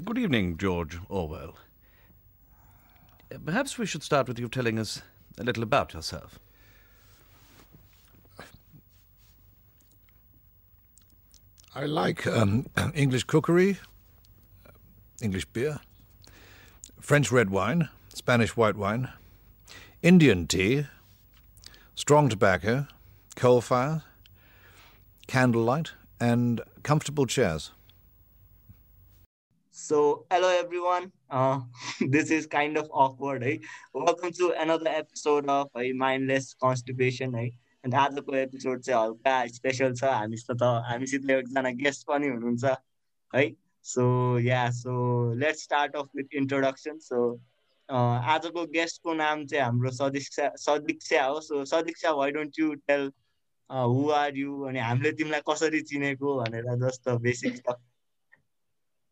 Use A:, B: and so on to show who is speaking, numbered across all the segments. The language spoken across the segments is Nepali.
A: Good evening, George Orwell. Uh, Perhaps we should start with you telling us a little about yourself.
B: I like um, English cookery, English beer, French red wine, Spanish white wine, Indian tea, strong tobacco, coal fire, candlelight, and comfortable chairs.
C: So, hello everyone. Uh, this is kind of awkward. है Welcome to another episode of है Mindless Constipation है अन्त आजको एपिसोड चाहिँ हल्का स्पेसल छ हामीसित हामीसित एकजना गेस्ट पनि हुनुहुन्छ है? So yeah so let's start off with introduction so आजको गेस्टको नाम चाहिँ हाम्रो सदिक्षा सदिक्षा हो। So Sadiksha why don't you tell who are you अनि हामीले तिमीलाई कसरी चिनेको भनेर जस्तो basic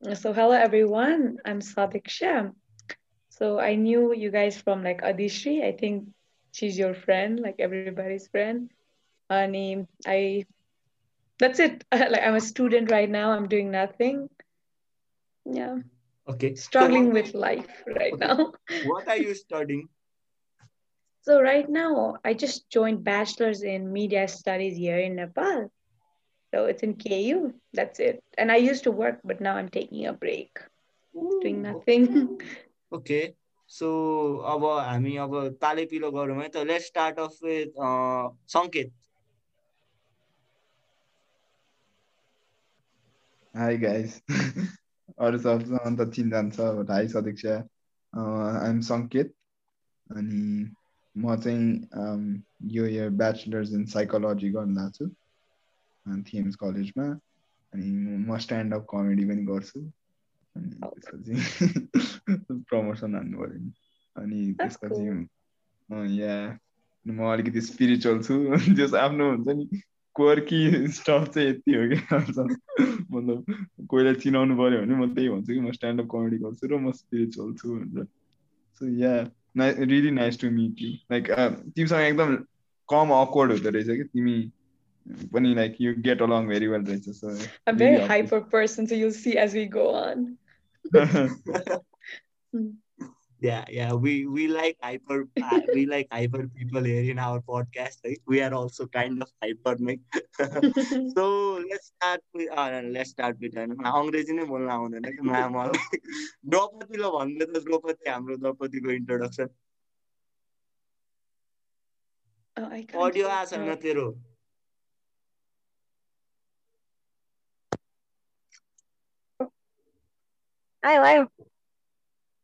D: So hello everyone, I'm Sadiksha. So I knew you guys from like Adishri. I think she's your friend, like everybody's friend. And I that's it. Like I'm a student right now. I'm doing nothing. Yeah.
C: Okay.
D: Struggling
C: So-
D: with life right now.
C: what are you studying?
D: So right now I just joined bachelor's in media studies here in Nepal. So it's in KU. That's it. And I used to work, but now I'm taking a break, doing nothing.
C: Okay so अब हामी अब ताले पिलो गरौँ है त let start off with Sanket
E: hi guys अरू सबसँग त चिनजान्छ but hi Sadiksha. I'm Sanket अनि म चाहिँ अम, यो इयर ब्याचलर्स इन साइकोलोजी गर्न लाग्छु थिएम्स कलेजमा। अनि म स्ट्यान्डअप कमेडी पनि गर्छु। अनि त्यसपछि प्रमोसन हान्नु पऱ्यो नि। अनि त्यसपछि या म अलिकति स्पिरिचुअल छु। जस आफ्नो हुन्छ नि क्वर्की स्टफ चाहिँ यति हो कि मतलब कोहीलाई चिनाउनु पऱ्यो भने म त्यही भन्छु कि म स्ट्यान्डअप कमेडी गर्छु र म स्पिरिचुअल छु भनेर। So yeah really nice to meet you like तिमीसँग एकदम कम अक्वर्ड हुँदो रहेछ कि तिमी पनि like you get along very well रहेछ so
D: I'm very hyper person, so you'll see as we go on.
C: Yeah, yeah, we we like hyper uh, we like hyper people here in our podcast. Right? We are also kind of hyper, mate. so let's start with uh, let's start with होइन अङ्ग्रेजी नै बोल्न आउँदैन कि मा मलाई द्रौपदी ल भन्दै त द्रौपदी हाम्रो द्रौपदीको introduction
D: Oh, I can't
C: audio
D: hear
C: आएको छैन
D: her.
C: तेरो
F: आयो आयो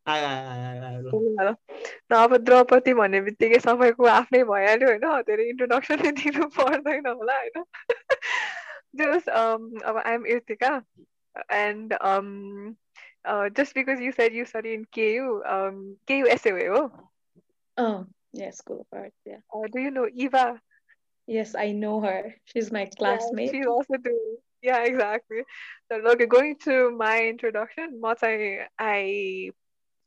C: आयो, आयो, आयो, आयो, आयो।
F: ल न अब द्रौपदी भन्ने बित्तिकै सबैको आफ्नै भइहाल्यो होइन धेरै इन्ट्रोडक्सन नै दिनु पर्दैन होला होइन जस अब I'm Irtika and just because you said you study in KU, um, KU SOA, oh,
D: Oh, yeah, School of Art. Yeah.
F: uh, do you know Eva?
D: Yes, I know her. She's my classmate.
F: She's also doing. Yeah, exactly. So, look, going to my introduction, what I I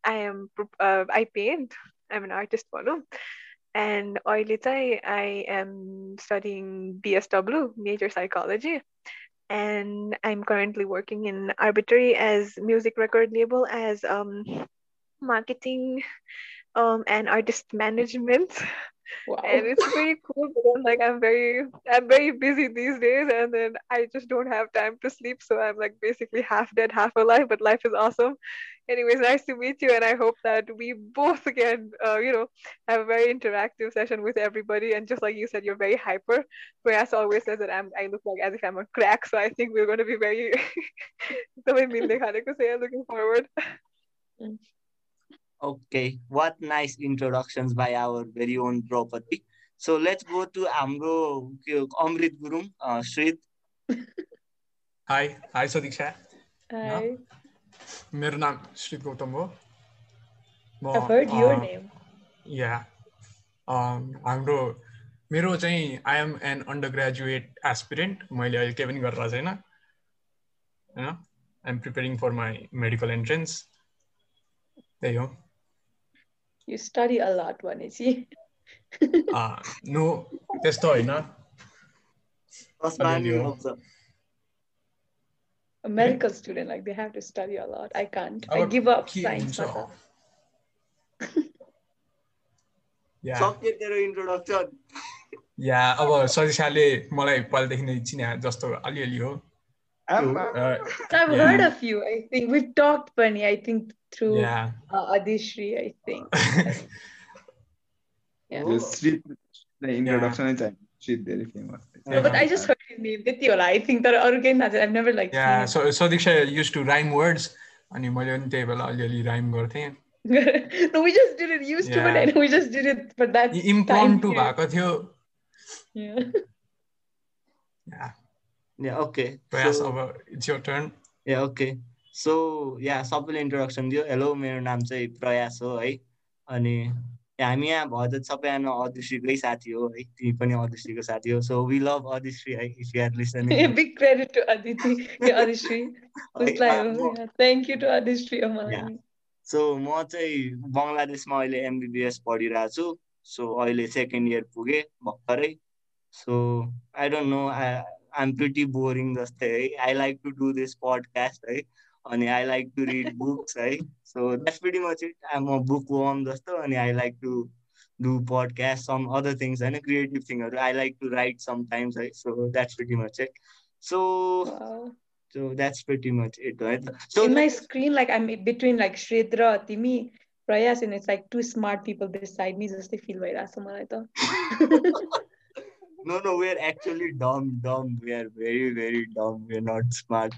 F: I am uh, I paint. I'm an artist, भनौँ. And अहिले चाहिँ I am studying BSW, major psychology. And I'm currently working in Arbitrary as music record label as um marketing um and artist management.
D: Wow.
F: and it's very cool then like i'm very i'm very busy these days and then i just don't have time to sleep. So i'm like basically half dead half alive but life is awesome. Anyways nice to meet you and i hope that we both again uh, you know have a very interactive session with everybody. And just like you said you're very hyper. Whereas always says that i'm i look like as if i'm a crack. So i think we're going to be very so i'm looking forward
C: Okay, what nice introductions by our very own Draupadi. So let's go to हाम्रो के हो, Amrit Gurung uh, Shrit
G: hi hi Sadiksha
D: Hi.
G: मेरो नाम श्रीत गौतम हो। म
D: I've heard your
G: uh,
D: name.
G: Yeah um, हाम्रो मेरो चाहिँ I'm an undergraduate aspirant मैले अहिले केही पनि गरेर छैन होइन? I'm preparing for my medical entrance त्यही हो।
D: You study a lot, भनेपछि.
G: नो त्यस्तो होइन
D: medical student, like they have to study a lot. I can't. I
G: अब
D: give up science.
C: सक्यो तेरो इन्ट्रोडक्सन
G: या अब सजिसाले मलाई पहिलादेखि नै चिने जस्तो अलिअलि हो
E: आम्मा।
G: र
D: I've
G: Yeah.
D: heard of you. I think we've talked, Bunny. I think through
G: yeah
D: uh, Adishri. I think. Yeah.
E: त्यो श्रीतलाई इन्ट्रोडक्सन नै चाहिन्छ श्रीत धेरै famous
D: No, but I just heard his name. त्यति होला. I think तर अरू केही थाहा छैन. I've never like
G: yeah
D: seen him.
G: Sadiksha used to rhyme words अनि मैले पनि त्यही बेला अलिअलि राइम गर्थेँ
D: no, we just did it. Used to, but
G: Yeah.
D: I- we just did it for that time.
G: इम्प्रोम्प्टु
D: period.
G: भएको थियो
D: Yeah.
G: yeah
C: yeah okay
G: Prayas अब it's your turn
C: yeah okay so yeah सबैले इन्ट्रोडक्सन दियो हेलो मेरो नाम चाहिँ प्रयास हो है अनि हामी यहाँ भजत सबैजना अदृश्रीकै साथी हो है तिमी पनि अदृश्रीको साथी हो सो वी लभ अदृश्री है
D: if you are listening yeah. Who's like, oh, yeah. Thank you to Adishri. Oh, my.
C: Yeah. So म चाहिँ बङ्गलादेशमा अहिले एमबिबिएस पढिरहेको छु सो अहिले सेकेन्ड इयर पुगेँ भर्खरै so I don't know I I'm pretty boring जस्तै है I like to do this podcast है अनि I like to read books है so that's pretty much it I'm bookworm जस्तो अनि I like to do podcast some other things होइन creative थिङहरू I like to write sometimes है so that's pretty much it so
D: Wow.
C: So that's pretty much it है त so
D: In my screen, like I'm between like Shredra, Timi, Prayas, and it's like two smart people beside me. Just they feel right. मलाई त.
C: No, no, we're actually dumb, dumb. We are very, very dumb. We're not smart.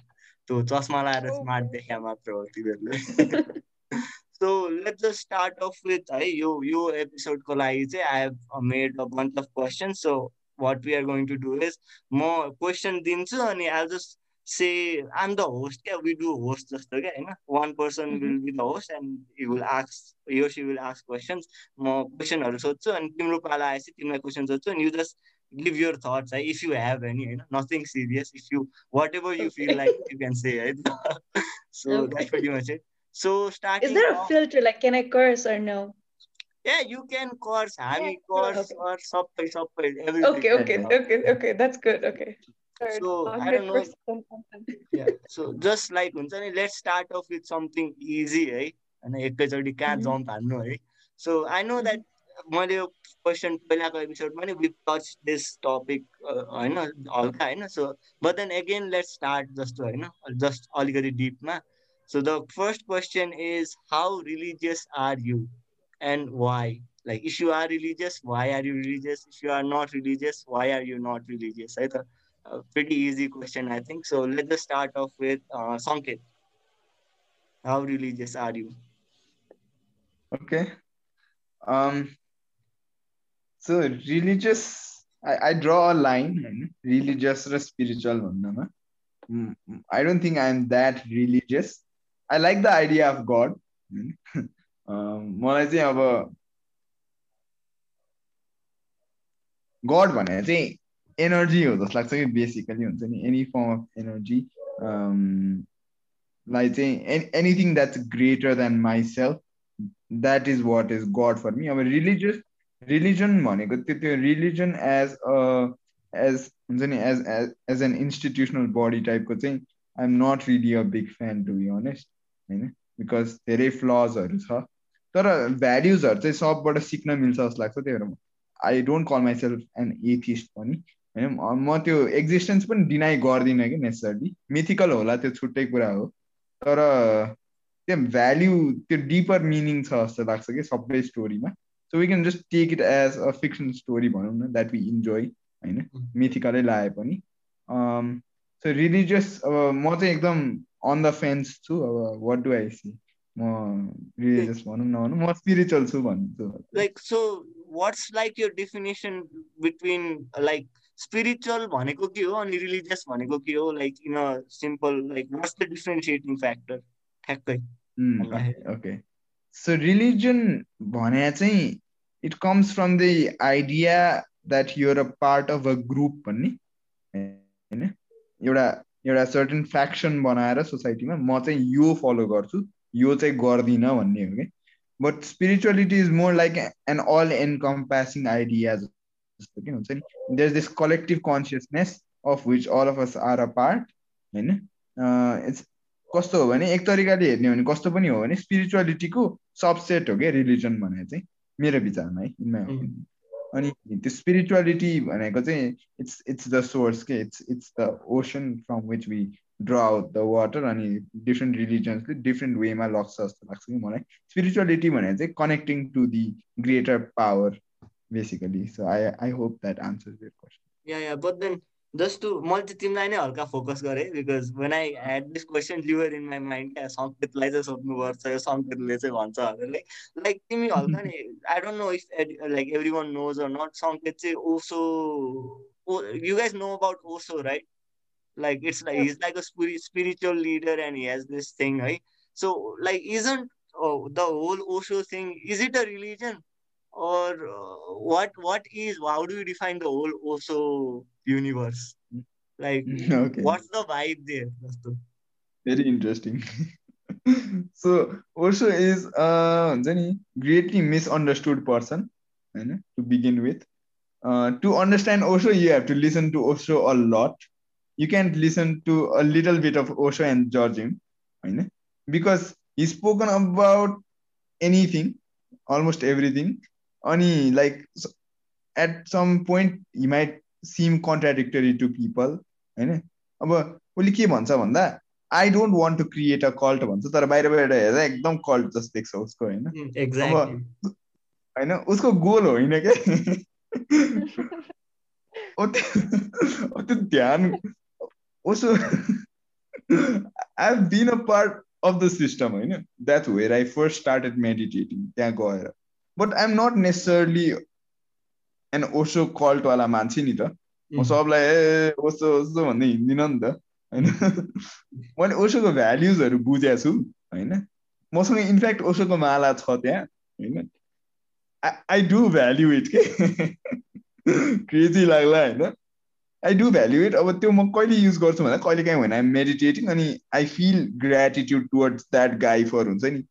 C: So, चस्मा लाएर स्मार्ट देखा मात्र हो तिमीहरूले so let's just start off with है यो यो एपिसोडको लागि चाहिँ I have made a bunch of question so what we are going to do is म क्वेसन दिन्छु अनि I just say um the host क्या वी डु होस्ट जस्तो क्या होइन one person will be the host and you will ask यो सी विल आस्क क्वेसन्स म क्वेसनहरू सोध्छु अनि तिम्रो पाला आएपछि तिमीलाई क्वेसन सोध्छु अनि you just give your thoughts right? if you have any you know, nothing serious if you whatever you feel like you can say right so
D: Okay.
C: that's pretty much it so starting
D: Is there a
C: off-
D: filter? Like, can I curse or no?
C: yeah you can curse हामी
D: Yeah,
C: curse
D: okay.
C: or सबै सबै everything
D: Okay, okay, okay, okay. That's good. Okay.
C: So, I don't know.
F: 100% content.
C: yeah so just like हुन्छ नि let's start off with something easy है होइन एकैचोटि कहाँ
D: Mhm.
C: जम्प हान्नु है so I know that मैले यो क्वेसन पहिलाको एपिसोडमा नि विथ टच दिस टपिक होइन हल्का होइन so but then again let start जस्तो होइन जस्ट अलिकति डिपमा so the first question is how religious are you and why like if you are religious why are you religious if you are not religious why are you not religious है त pretty easy question I think. So let's just start off with uh, Sanket how religious are you?
E: Okay. Um. So religious, I, I draw a line. होइन? Religious र spiritual भन्नमा. Mm, mm, I don't think I'm that religious. I like the idea of God. होइन? Um, मलाई चाहिँ अब गड भनेर चाहिँ एनर्जी हो जस्तो लाग्छ कि बेसिकली हुन्छ नि एनी फर्म अफ एनर्जी लाई चाहिँ anything that's greater than myself that is what is God for me अब रिलिजियस रिलिजन भनेको त्यो त्यो रिलिजन एज अ एज हुन्छ नि as as as an institutional body टाइपको चाहिँ I am not really a big fan to be honest होइन? बिकज धेरै फ्लजहरू छ तर भ्याल्युजहरू चाहिँ सबबाट सिक्न मिल्छ जस्तो लाग्छ त्यही भएर I don't call myself an atheist पनि होइन? म त्यो एक्जिस्टेन्स पनि डिनाइ गर्दिनँ कि नेसरली मिथिकल होला त्यो छुट्टै कुरा हो। तर त्यो भ्याल्यु त्यो डिपर मिनिङ छ जस्तो लाग्छ कि सबै स्टोरीमा so we can just take it as a fiction story भनौँ न द्याट वी इन्जोय होइन? मिथिकलै लाए पनि। सो रिलिजियस अब म चाहिँ एकदम अन द फेन्स छु अब वाट डु आई सी म रिलिजियस भनौँ नभनौँ म स्पिरिचुअल छु भन्छु।
C: Like so what's like your definition between like spiritual भनेको के हो अनि religious भनेको के हो? Like in a simple like what's the differentiating factor? ठ्याक्कै।
E: ओके सो रिलिजन भने चाहिँ it comes from the idea that you're a part of a group भन्ने। होइन? एउटा एउटा सर्टन फ्याक्सन बनाएर सोसाइटीमा म चाहिँ यो फलो गर्छु यो चाहिँ गर्दिनँ भन्ने हो कि but spirituality is more like an all encompassing idea जस्तो के हुन्छ नि? There this collective consciousness of which all of us are a part होइन? इट्स कस्तो हो भने एक तरिकाले हेर्ने हो भने कस्तो पनि हो भने स्पिरिचुअलिटीको सबसेट हो क्या रिलिजन भने चाहिँ मेरो विचारमा है इन अनि त्यो स्पिरिचुअलिटी भनेको चाहिँ इट्स इट्स द सोर्स के it's it's the ocean from which we draw out the water अनि डिफ्रेन्ट रिलिजन्सले डिफ्रेन्ट वेमा लग्छ जस्तो लाग्छ कि मलाई। स्पिरिचुअलिटी भनेर चाहिँ connecting to the greater power basically so I I hope that answer your question
C: yeah yeah but then just to मैले चाहिँ तिमीलाई नै हल्का फोकस गरेँ because when I had this question liver in my mind क्या सङ्केतलाई चाहिँ सोध्नुपर्छ यो सङ्केतले चाहिँ भन्छ भनेर लाइक तिमी हल्का नि I don't know if like everyone knows or not Sanket चाहिँ Osho you guys know about Osho right like it's like he's like a spiritual leader and he has this thing right? So like isn't oh, the whole osho thing is it a religion? Or uh, what what is how do you define the whole osho universe? Like
E: okay.
C: what's the vibe there
E: very interesting. So osho is uh greatly misunderstood person to begin with. Uh, to understand osho you have to listen to osho a lot. You can't listen to a little bit of Osho and judge him, because he's spoken about anything, almost everything. अनि like at some point he might seem contradictory to people होइन? अब उसले के भन्छ भन्दा I don't want to create a cult भन्छ तर बाहिरबाट हेर्दा एकदम कल्ट जस्तो देख्छ उसको होइन? होइन? उसको गोल होइन क्या? ध्यान उसो I have been a part of the system होइन? That where I first started meditating त्यहाँ गएर। I'm not necessarily an Osho cult वाला मान्छे नि त म सबलाई ए ओसो ओसो भन्दै हिँड्दिनँ नि त होइन मैले ओसोको भ्याल्युजहरू बुझेको छु होइन मसँग इनफ्याक्ट ओसोको माला छ त्यहाँ होइन आई डु भ्याल्यु इट के क्रेजी लाग्ला होइन आई डु भ्याल्यु इट अब त्यो म कहिले युज गर्छु भन्दा कहिले काहीँ भने आइम मेडिटेटिङ अनि I feel gratitude towards that guy for हुन्छ नि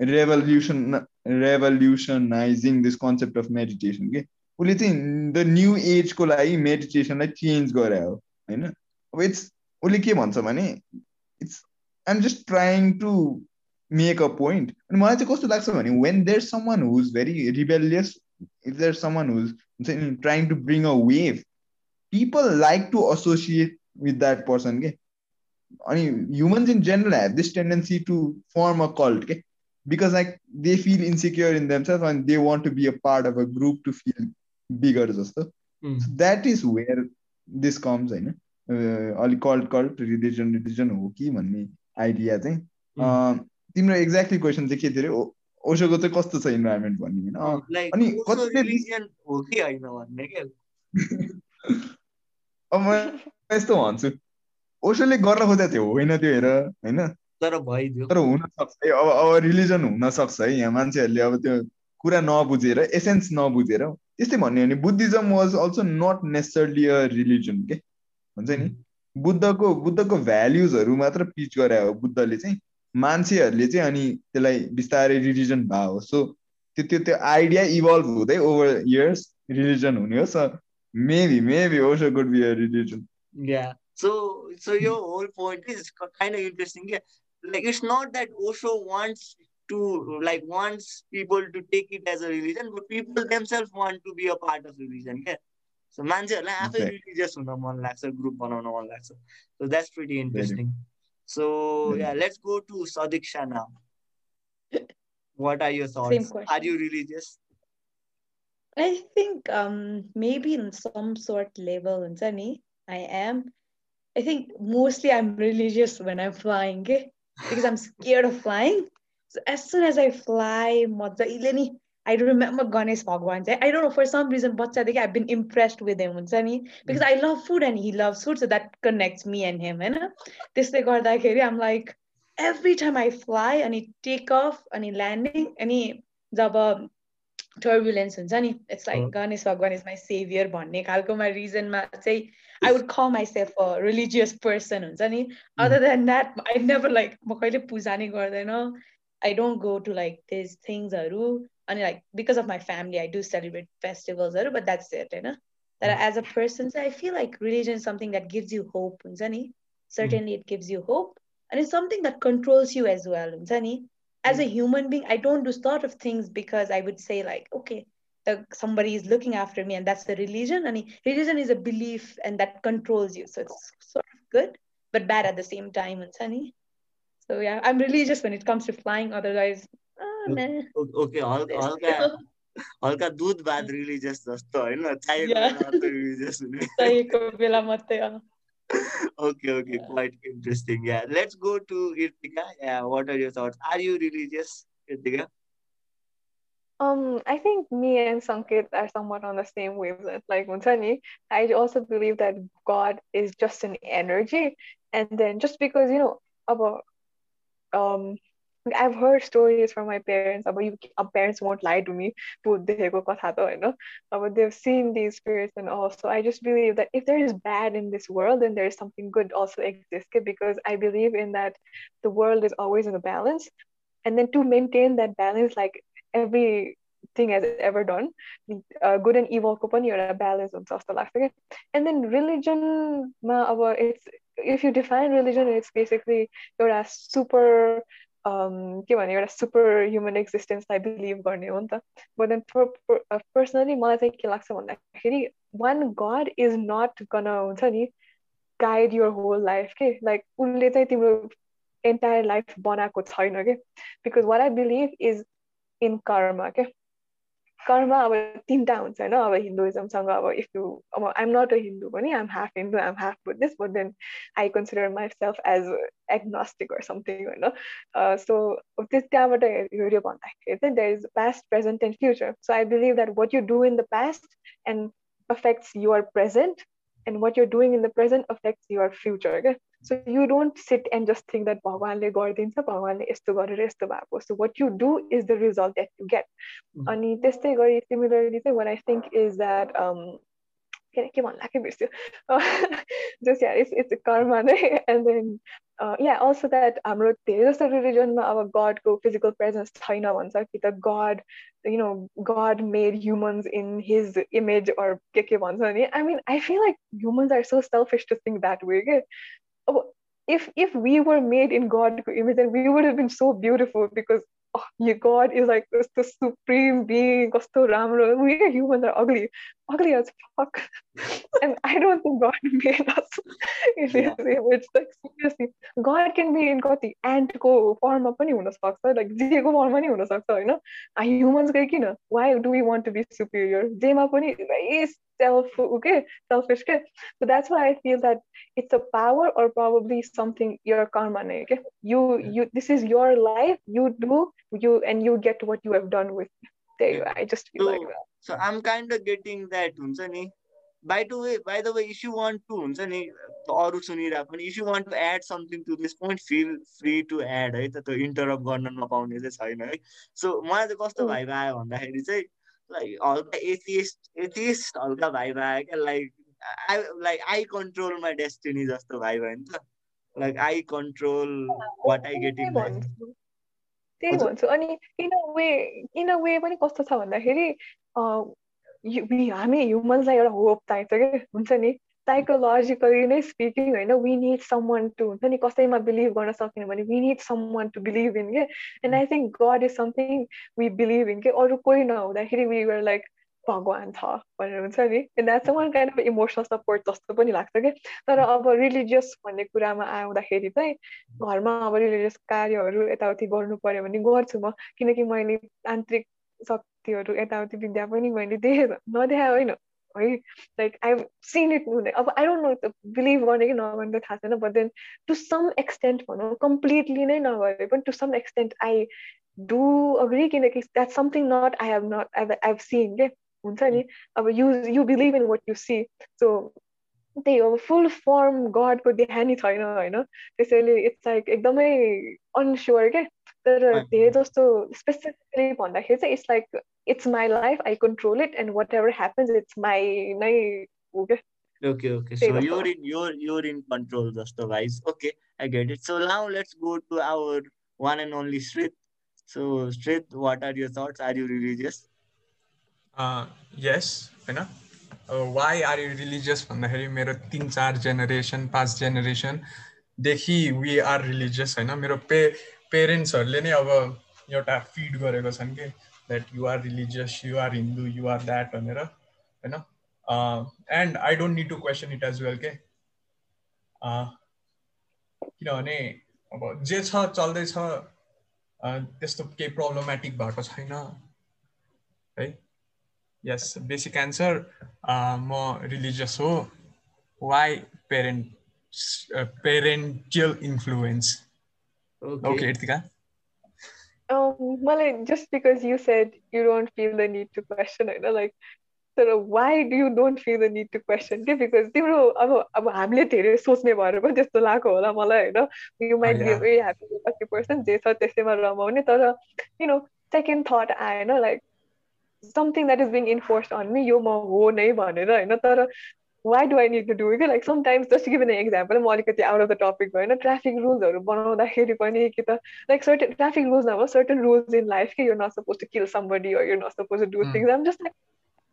E: revolution revolutionising this concept of meditation के उसले चाहिँ द न्यू एजको लागि मेडिटेसनलाई चेन्ज गरे हो होइन अब इट्स उसले के भन्छ भने it's I'm just trying to make a point अनि मलाई चाहिँ कस्तो लाग्छ भने when there someone who's very rebellious if there someone who's हुन्छ नि trying to bring a wave people like to associate with that person okay? I mean, humans in general have this tendency to form a cult okay? Because like they feel insecure in themselves and they want to be a part of a group to feel bigger just mm. so that is where this comes in अलिक कल्ट कल्ट रिलिजन रिलिजन हो कि भन्ने आइडिया चाहिँ तिम्रो एक्ज्याक्टली क्वेसन चाहिँ के थियो अरे ओसोको चाहिँ कस्तो छ इन्भाइरोमेन्ट भन्ने होइन अनि कतिले अब म यस्तो भन्छु ओसोले गर्न खोजेको थियो होइन त्यो हेर होइन
C: तर भइदियो
E: तर हुन सक्छ है अब अब रिलिजन हुन सक्छ है यहाँ मान्छेहरूले अब त्यो कुरा नबुझेर एसेन्स नबुझेर त्यस्तै भन्यो भने Buddhism was also not necessarily a religion के हुन्छ नि बुद्धको बुद्धको भ्याल्युजहरू मात्र पिच गरे हो बुद्धले चाहिँ मान्छेहरूले चाहिँ अनि त्यसलाई बिस्तारै रिलिजन भयो हो सो त्यो त्यो त्यो आइडिया इभल्भ हुँदै ओभर इयर्स रिलिजन हुने हो स Maybe, maybe Osho could be a religion.
C: Yeah. So, so your whole point is kind of interesting. Yeah. Like it's not that Osho wants to like wants people to take it as a religion, but people themselves want to be a part of religion. Yeah. So मान्छेहरूलाई आफै रिलिजियस हुन मन लाग्छ ग्रुप बनाउन मन लाग्छ So that's pretty interesting. So yeah, let's go to Sadiksha now. What are your thoughts? Are you religious?
D: I think um maybe in some sort level in Sunny, I am. I think mostly I'm religious when I'm flying okay? Because I'm scared of flying. So as soon as I fly, I remember Ganesh Bhagwan. I don't know, for some reason, but I've been impressed with him because I love food and he loves food. So that connects me and him. And this I'm like, every time I fly and he take off and he landing and he turbulence हुन्छ नि इट्स लाइक गणेश भगवान इज माई सेभियर भन्ने खालकोमा रिजनमा चाहिँ I would call myself a religious person हुन्छ नि other than that I never like म कहिले पूजा नै गर्दैन I don't go to like this थिङ्सहरू अनि like because of my family I do celebrate फेस्टिभल्सहरू but that's it होइन तर एज अ पर्सन चाहिँ I feel like religion something that gives you hope हुन्छ नि certainly it gives you hope and it's something that controls you as well हुन्छ नि as a human being i don't do sort of things because i would say like okay the, somebody is looking after me and that's the religion and religion is a belief and that controls you so it's sort of good but bad at the same time हुन्छ नि so yeah i'm religious when it comes to flying otherwise ah, nah.
C: Okay हल्का हल्का हल्का दुध भात रिलिजियस जस्तो होइन चाहिएको
D: Yeah.
C: बेलामा मात्रै रिलिजियस हुने
D: चाहिएको बेला मात्रै अँ।
C: okay okay quite interesting yeah let's go to irtika yeah what are your thoughts are you religious irtika
F: um, I think me and Sanket are somewhat on the same wavelength. Like Montani, I also believe that God is just an energy, and then just because you know about um I've heard stories from my parents about you our parents won't lie to me you know? Uh, but they've seen these spirits and all. So I just believe that if there is bad in this world then there is something good also exists because I believe in that the world is always in a balance. And then to maintain that balance like everything has ever done, uh, good and evil को पनि एउटा balance हुन्छ जस्तो लाग्छ क्या and then religionमा अब it's if you define religion it's basically एउटा super um, के भने एउटा super human existenceलाई believe गर्ने हो नि त but then per, per, uh, personally मलाई चाहिँ के लाग्छ भन्दाखेरि one God is not gonna हुन्छ नि guide your whole life के like उसले चाहिँ तिम्रो entire life बनाएको छैन के because what I believe is in karma के कर्मा अब तिनवटा हुन्छ होइन अब हिन्दुइजमसँग अब इफ यु अब आइम नट अ हिन्दू पनि I'm half Hindu I'm half Buddhist but then I consider myself as agnostic or something होइन सो त्यस त्यहाँबाट हेऱ्यो भन्दाखेरि चाहिँ there is past present and future so I believe that what you do in the past and affects your present and what you're doing in the present affects your future okay so you don't sit and just think that भगवानले गरिदिन्छ भगवानले यस्तो गरेर यस्तो भएको so what you do is the result that you get अनि त्यस्तै गरी similarly चाहिँ what I think is that um के के भन्ला के बिर्स्यो just yeah it's it's karma नै and then uh, yeah also that हाम्रो धेरै जस्तो रिलिजनमा अब गडको फिजिकल प्रेजेन्स छैन भन्छ कि त god you know god made humans in his image or के के भन्छ नि I mean I feel like humans are so selfish to think that way के अब if if we were made in God's image then we would have been so beautiful because oh, your God is like this, the supreme being कस्तो राम्रो we humans are ugly ugly as fuck and I don't think God made us in his image like seriously God can be in कति ant को फर्ममा पनि हुन सक्छ like जेको फर्ममा नि हुन सक्छ होइन ह्युमन्स कै किन why do we want to be superior जेमा पनि very self okay selfish के so that's why I feel that it's a power or probably something your karma नै okay you you this is your life you do you and you get what you have done with there you are. I just feel like that
C: so I'm kind of getting that हुन्छ नि by the way by the way if you want to हुन्छ नि अरू सुनिरहेको पनि if you want to add something to this point feel free to add है त त्यो इन्टरप्ट गर्न नपाउने चाहिँ छैन है सो मलाई चाहिँ कस्तो
F: Mm.
C: भाइब आयो भन्दाखेरि चाहिँ लाइक हल्का एथिस्ट एथिस्ट हल्का भाइब आयो क्या like I like I control my destiny जस्तो भाइब होइन त like I
F: control
C: what I
F: get त्यही भन्छु अनि in a way in a way पनि कस्तो छ भन्दाखेरि हामी ह्युमन्सलाई एउटा होप चाहिन्छ कि हुन्छ नि साइकोलोजिकली नै स्पिकिङ होइन वी निड सम टु हुन्छ नि कसैमा बिलिभ गर्न सकेन भने we need some to believe in के and I think god is something we believe in के अरू कोही नहुँदाखेरि वी वर लाइक भगवान् छ भनेर हुन्छ नि. And that's one kind of emotional support जस्तो पनि लाग्छ कि तर अब रिलिजियस भन्ने कुरामा आउँदाखेरि चाहिँ घरमा अब रिलिजियस कार्यहरू यताउति गर्नु पर्यो भने गर्छु म. किनकि मैले तान्त्रिक शक्तिहरू यताउति विद्या पनि मैले देखेँ नदेखा होइन। है लाइक आई सिन इट हुने अब आई डोन्ट नो बिलिभ गर्ने कि नगर्ने त थाहा छैन but then to some extent भनौँ कम्प्लिटली नै नगरे पनि to some extent I do agree किनकि that something not I have not I have seen के हुन्छ नि अब you you believe in what you see so त्यही हो फुल फर्म गडको देखा नि छैन होइन त्यसैले इट्स लाइक एकदमै अनस्योर के तर
C: Right.
F: धेरै जस्तो स्पेसिफिकली भन्दाखेरि चाहिँ it's like It's my life I control it and whatever happens it's my नै हो क्या
C: Okay, okay.
F: Say
C: So
F: the
C: you're
F: first.
C: in you're you're in control, just the guys. Okay, I get it. So now let's go to our one and only Srit. So Srit, what are your thoughts? Are you religious?
G: यस होइन अब वाइ आर यु रिलिजियस भन्दाखेरि मेरो तिन चार जेनेरेसन पाँच जेनेरेसन देखि वी आर रिलिजियस होइन मेरो पे पेरेन्ट्सहरूले नै अब एउटा फिड गरेको छन् कि that you are religious you are Hindu you are that भनेर होइन and I don't need to question it as well के किनभने अब जे छ चल्दैछ त्यस्तो केही प्रब्लमेटिक भएको छैन है यस बेसिक एन्सर म रिलिजियस हो. Why parent parental influence okay यतिका
F: Um, well, just because you said you don't feel the need to question it, like, sort of why do you don't feel the need to question? It? Because तिम्रो अब अब हामीले धेरै सोच्ने भएर पनि त्यस्तो लागेको होला मलाई होइन? You might be very happy lucky person जे छ त्यसैमा रमाउने तर यु नो सेकेन्ड थट आएन like something that is being enforce on me यो म हो नै भनेर होइन? तर why do I need to do it like sometimes just given example म अलिकति आउट अफ द टपिक होइन ट्राफिक रुल्सहरू बनाउँदाखेरि पनि कि त लाइक सर्टन ट्राफिक रुल्स नभए सर्टन रुल्स इन लाइफ कि यो not suppose to kill somebody यो not suppose to do things um just like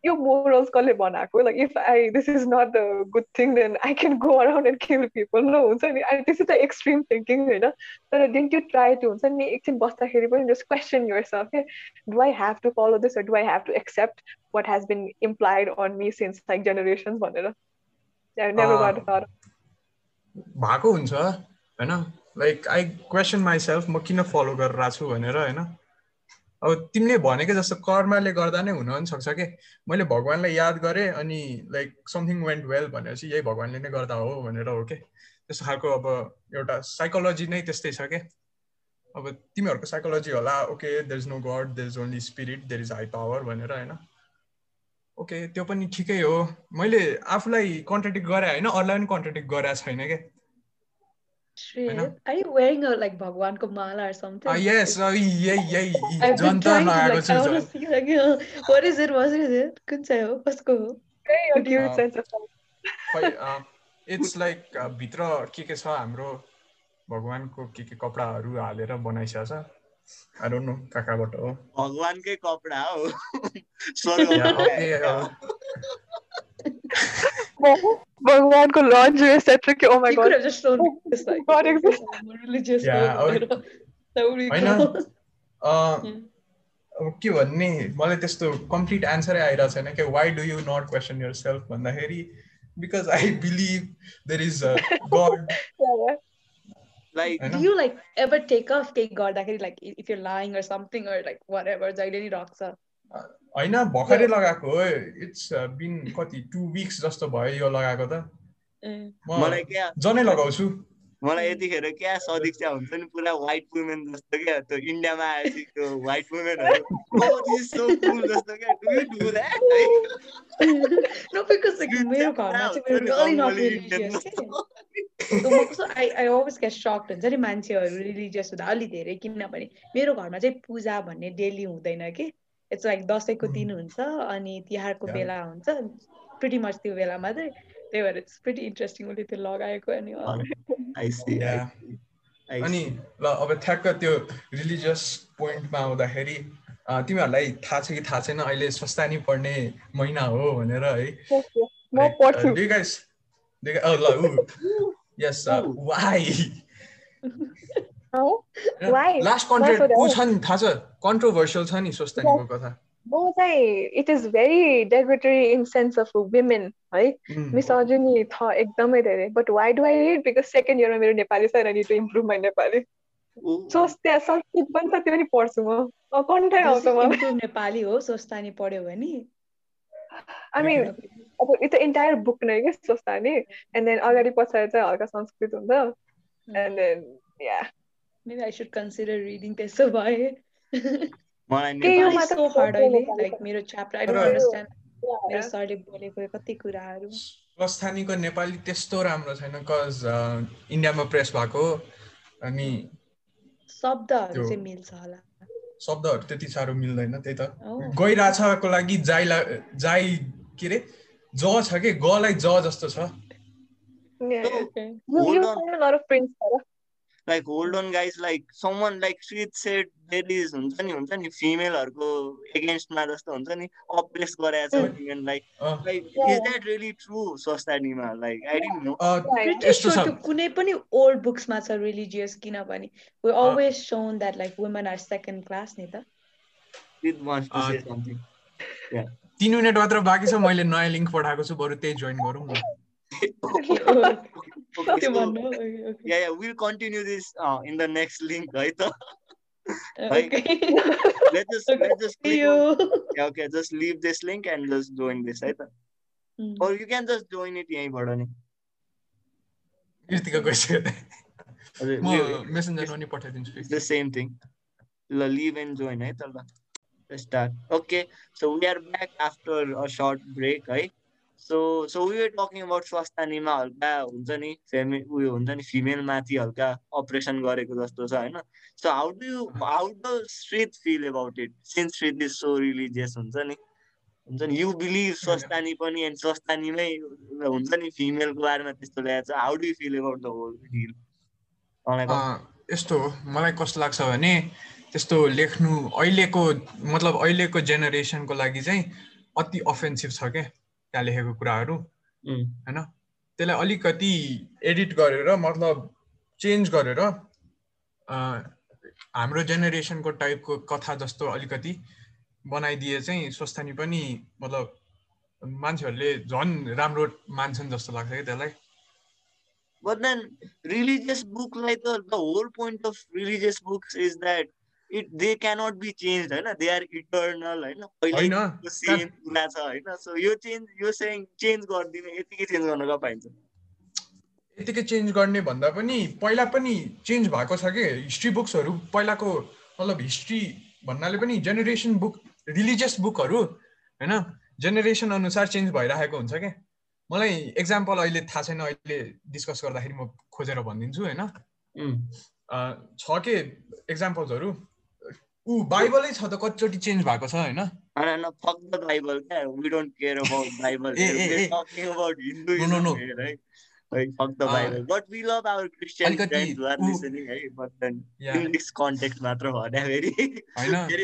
F: यो मोरल्स कसले बनाएको like if I this is not the good thing then I can go around and kill people न हुन्छ नि I this is the extreme thinking होइन तर डिन्ट यु ट्राई टु हुन्छ नि एकछिन बस्दाखेरि पनि जस्ट क्वेसन युर सेल्फ के do I have to follow this do I have to accept what has been implied on me since like generations भनेर
G: भएको हुन्छ होइन? लाइक आई क्वेसन माइसेल्फ म किन फलो गरेर छु भनेर होइन? अब तिमीले भनेको जस्तो कर्मले गर्दा नै हुन पनि सक्छ कि? मैले भगवान्लाई याद गरेँ अनि लाइक समथिङ वेन्ट वेल भनेपछि यही भगवान्ले नै गर्दा हो भनेर हो कि? त्यस्तो खालको अब एउटा साइकोलोजी नै त्यस्तै छ कि? अब तिमीहरूको साइकोलोजी होला okay there is no god there is only spirit there is high power भनेर होइन? ओके त्यो पनि ठिकै हो। मैले आफूलाई कन्ट्राडिक्ट गरे होइन अरूलाई पनि कन्ट्राडिक्ट गरेको छैन क्या
D: Are you wearing a like भगवानको माला or something?
G: Uh, yes, uh, यही यही
D: I've been trying to like, I want to see like, uh, what is it? What is it? कुन चाहिँ हो? कसको हो?
F: Very cute
G: Uh,
F: sense of.
G: It's like भित्र के के छ हाम्रो भगवान्को के के कपडाहरू हालेर बनाइसकेको छ आई डोन्ट नो कहाँ कहाँबाट हो
C: भगवानकै कपडा हो
G: Yeah,
C: स्वर्गमा
G: okay, uh,
F: भगवानको lingerie set कि oh my
D: You could
F: god
D: have just shown me this like
F: God exists.
D: I'm a religious
G: Yeah,
D: हो
G: I-
D: भनेर. That would be
G: होइन
D: cool.
G: uh,
D: Mm.
G: अब के भन्ने मलाई त्यस्तो कम्प्लिट एन्सरै आइरहेको छैन कि why do you not question yourself भन्दाखेरि because I believe there is god
F: Yeah, yeah.
C: Like
G: होइन
D: Do you like ever take off केही गर्दाखेरि like if you're lying or something or like whatever जहिले नि रक्छ
G: होइन भर्खरै लगाएको हो। इट्स बिन कति टु विक्स जस्तो भयो यो लगाएको त।
C: मलाई क्या
G: जनै लगाउँछु।
C: मलाई यतिखेर क्या सदिक्षा हुन्छ नि पुरा व्हाइट वुमेन जस्तो क्या त्यो इन्डियामा आएपछि त्यो
D: get shocked हुन्छ नि मान्छेहरू रिलिजियस हुँदा अलि धेरै किनभने मेरो घरमा चाहिँ पूजा भन्ने डेली हुँदैन कि। इट्स लाइक दसैँको दिन हुन्छ अनि तिहारको. बेला हुन्छ। प्रिटी मच त्यो बेला मात्रै। त्यही भएर इट्स प्रिटी इन्ट्रेस्टिङ उसले त्यो लगाएको अनि.
G: अनि ल अब ठ्याक्क त्यो रिलिजियस पोइन्टमा आउँदाखेरि तिमीहरूलाई थाहा छ कि थाहा छैन? अहिले स्वस्थानी पढ्ने महिना हो भनेर है।
F: Yes why?
G: Last
F: Why?
G: Contract
F: that?
G: छ नि थाहा छ कन्ट्रोभर्सियल छ नि स्वस्थानीको कथा
F: म चाहिँ it is very derogatory in sense of women है?
G: उम्,
F: मिसोजिनी छ एकदमै धेरै। But why do I read because second इयरमा मेरो नेपाली छ I need to improve my Nepali. So त्यहाँ संस्कृत पनि छ त्यो पनि पढ्छु म। अँ, कन्ठै आउँछ
D: improve नेपाली हो स्वस्थानी पढ्यो भने।
F: आई मिन अब इट्स इन्टायर बुक नै क्या सोस्तानी एन्ड देन अगाडि पछाडि चाहिँ हल्का संस्कृत हुन्छ। And then yeah
D: Maybe I should consider reading त्यसो भए
C: मलाई नेपाली
D: अहिले मेरो च्याप्टर मेरो. सरले बोलेको कति कुराहरू
G: स्वस्थानीको त्यस्तो राम्रो छैन कज इन्डियामा प्रेस भएको। अनि
D: शब्दहरू
G: त्यो-
D: चाहिँ मिल्छ होला
G: शब्दहरू त्यति साह्रो मिल्दैन त्यही त. गइरहेछको लागि जाइ जाइ के अरे ज छ कि गलाई ज जस्तो छ
F: like
C: hold on guys like Saman like sweet set is हुन्छ नि हुन्छ नि फिमेलहरूको एगेन्स्टमा जस्तो हुन्छ नि अप्रेस गराएको छ वुमेनलाई like is that really true सोसाइटीमा लाइक आई डिन्ट नो
D: कुनै पनि ओल्ड बुक्समा छ रिलिजियस किनभने we always shown that like women are second class नि त।
C: Wants to
G: Uh,
C: say something.
G: तिन मिनट मात्र बाँकी छ मैले नयाँ लिङ्क पठाएको छु बरु त्यही जोइन गरौँ न।
C: Okay,
D: त्यो
C: so,
D: भन्नु okay, okay.
C: yeah, yeah, we'll continue this uh, in the next link, right?
D: Okay.
C: let's just let's just
D: See
C: click on-
D: you.
C: yeah, okay, just leave this link and just join this, right?
D: Mm.
C: Or you can just join it यहीँबाट नि
G: कृतिका गइसक्यो
C: हजुर,
G: म
C: leave-
G: मेसेन्जरमा नि पठाइदिन्छु
C: It's the same thing. ल leave and join है त ल Let's start. Okay, so we are back after a short break है So we were talking about स्वास्थ्यनीमा हल्का हुन्छ नि फेमि उयो हुन्छ नि फिमेल माथि हल्का अपरेसन गरेको जस्तो छ होइन? So how do you how do Shrit feel about it since Shrit is so religious हुन्छ नि? हुन्छ नि? यु बिलिभ स्वस्थानी पनि एन्ड स्वस्थानीमै हुन्छ नि फिमेलको बारेमा त्यस्तो ल्याएको छ। How do you feel about the whole
G: अँ, यस्तो हो। मलाई कस्तो लाग्छ भने त्यस्तो लेख्नु अहिलेको मतलब अहिलेको जेनेरेसनको लागि चाहिँ अति अफेन्सिभ छ क्या त्यहाँ लेखेको कुराहरू होइन त्यसलाई अलिकति एडिट गरेर मतलब चेन्ज गरेर हाम्रो जेनेरेसनको टाइपको कथा जस्तो अलिकति बनाइदिए चाहिँ स्वस्थानी पनि मतलब मान्छेहरूले झन् राम्रो मान्छन् जस्तो लाग्छ क्या त्यसलाई।
C: But then religious book like the, the whole point of religious books is that it they cannot be changed, होइन they are eternal, होइन same कुरा छ होइन so यो चेन्ज यो चेन्ज गरिदिने यतिकै चेन्ज गर्न पाइन्छ
G: यतिकै चेन्ज गर्ने भन्दा पनि पहिला पनि चेन्ज भएको छ कि? हिस्ट्री बुक्सहरू पहिलाको मतलब हिस्ट्री भन्नाले पनि जेनेरेसन बुक रिलिजियस बुकहरू होइन जेनेरेसन अनुसार चेन्ज भइरहेको हुन्छ क्या मलाई एक्जाम्पल अहिले थाहा छैन अहिले डिस्कस गर्दाखेरि म खोजेर भनिदिन्छु होइन छ के एक्जाम्पल्सहरू उ बाइबलै छ त कत्ति चन्ज भएको छ हैन
C: हैन न फक्त बाइबल के we don't care about Bible we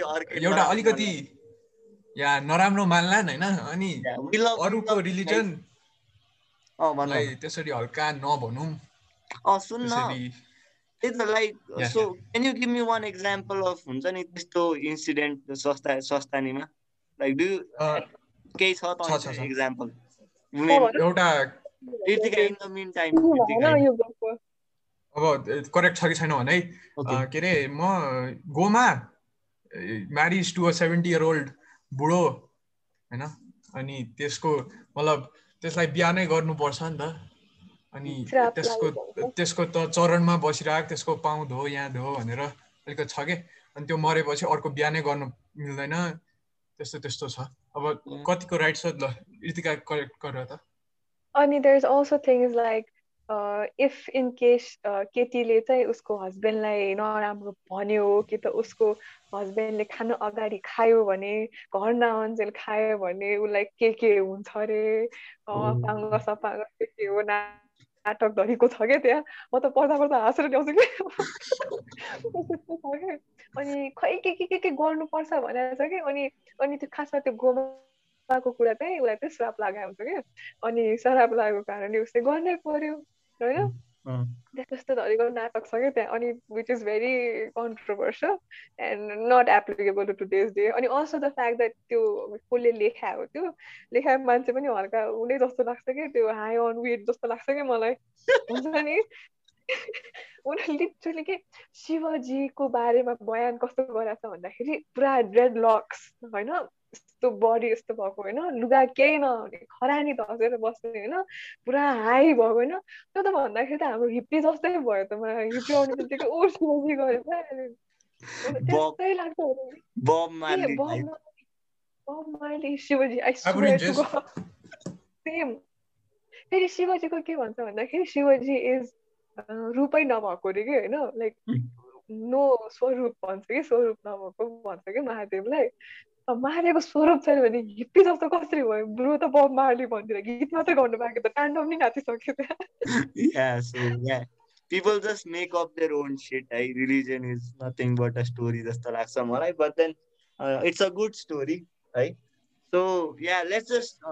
C: are talking
G: अलिकति या नरमनो मान्लान हैन अनि
C: वी
G: रिलिजन
C: अ मानौ
G: है त्यसरी हल्का नभनू।
C: त्यही त
G: like
C: so can you give me one example of हुन्छ नि त्यस्तो इन्सिडेन्ट सस्ता सस्तानीमा लाइक डु केही छ
G: छ।
C: एक्जाम्पल
G: एउटा अब करेक्ट छ कि छैन भने है के अरे म Goma marriage to a seventy year old बुढो होइन? अनि त्यसको मतलब त्यसलाई बिहा नै गर्नुपर्छ नि त। अनि त्यसको। त्यसको त चरणमा बसिरहेको त्यसको पाउ धो यहाँ धो भनेर अलिकति छ कि? अनि त्यो मरेपछि अर्को बिहा नै गर्नु मिल्दैन। त्यस्तो त्यस्तो छ। अब. कतिको राइट छ? ल ऋतिका करेक्ट गर त।
F: अनि there is also things like if in case केटीले चाहिँ उसको हस्बेन्डलाई नराम्रो भन्यो कि त उसको हस्बेन्डले खानु अगाडि खायो भने घर नआउन्जेल खायो भने उसलाई के के हुन्छ अरे अपाङ्ग सपाङ्ग के के हो नाटक धरीको छ क्या त्यहाँ म त पढ्दा पढ्दा हाँसेर ल्याउँछु कि अनि खै के के के के गर्नुपर्छ भनेर छ कि अनि अनि त्यो खासमा त्यो गोमाको कुरा चाहिँ उसलाई चाहिँ श्राप लागेको हुन्छ कि अनि श्राप लागेको कारणले उसले गर्नै पर्यो होइन त्यस्तो धरीको नाटक छ क्या त्यहाँ अनि which is very controversial and not applicable to today's day अनि अल्सो द फ्याक्ट द्याट त्यो कसले लेखाएको त्यो लेखाएको मान्छे पनि हल्का हुने जस्तो लाग्छ कि त्यो हाई अन वेट जस्तो लाग्छ कि मलाई हुन्छ नि उनीहरूले लिटरली के शिवजीको बारेमा बयान कस्तो गराएको छ भन्दाखेरि पुरा रेड लक्स होइन यस्तो बडी यस्तो भएको होइन। लुगा केही नहुने खरानी धसेर बस्ने होइन पुरा हाई भएको होइन। त्यो त भन्दाखेरि त हाम्रो हिप्पी जस्तै भयो त मलाई। हिप्पी आउने बित्तिकै ओ शिवजी गयो त्यस्तै लाग्छ
C: मार्ली
F: शिवजी. सेम फेरि शिवजीको के भन्छ भन्दाखेरि शिवजी इज रूपै नभएको अरे कि होइन? लाइक नो स्वरूप भन्छ कि? स्वरूप नभएको भन्छ कि महादेवलाई? मारेको स्वरूप छैन भने हिप्पी जस्तो कसरी भयो ब्रु त बब मार्ने भन्दिर गीत मात्रै गर्नु भएको त टाण्डम नै नाचि सक्यो त्यहाँ
C: yeah so yeah people just make up their own shit I religion is nothing but a story जस्तो लाग्छ मलाई but then it's a good story है so yeah let's just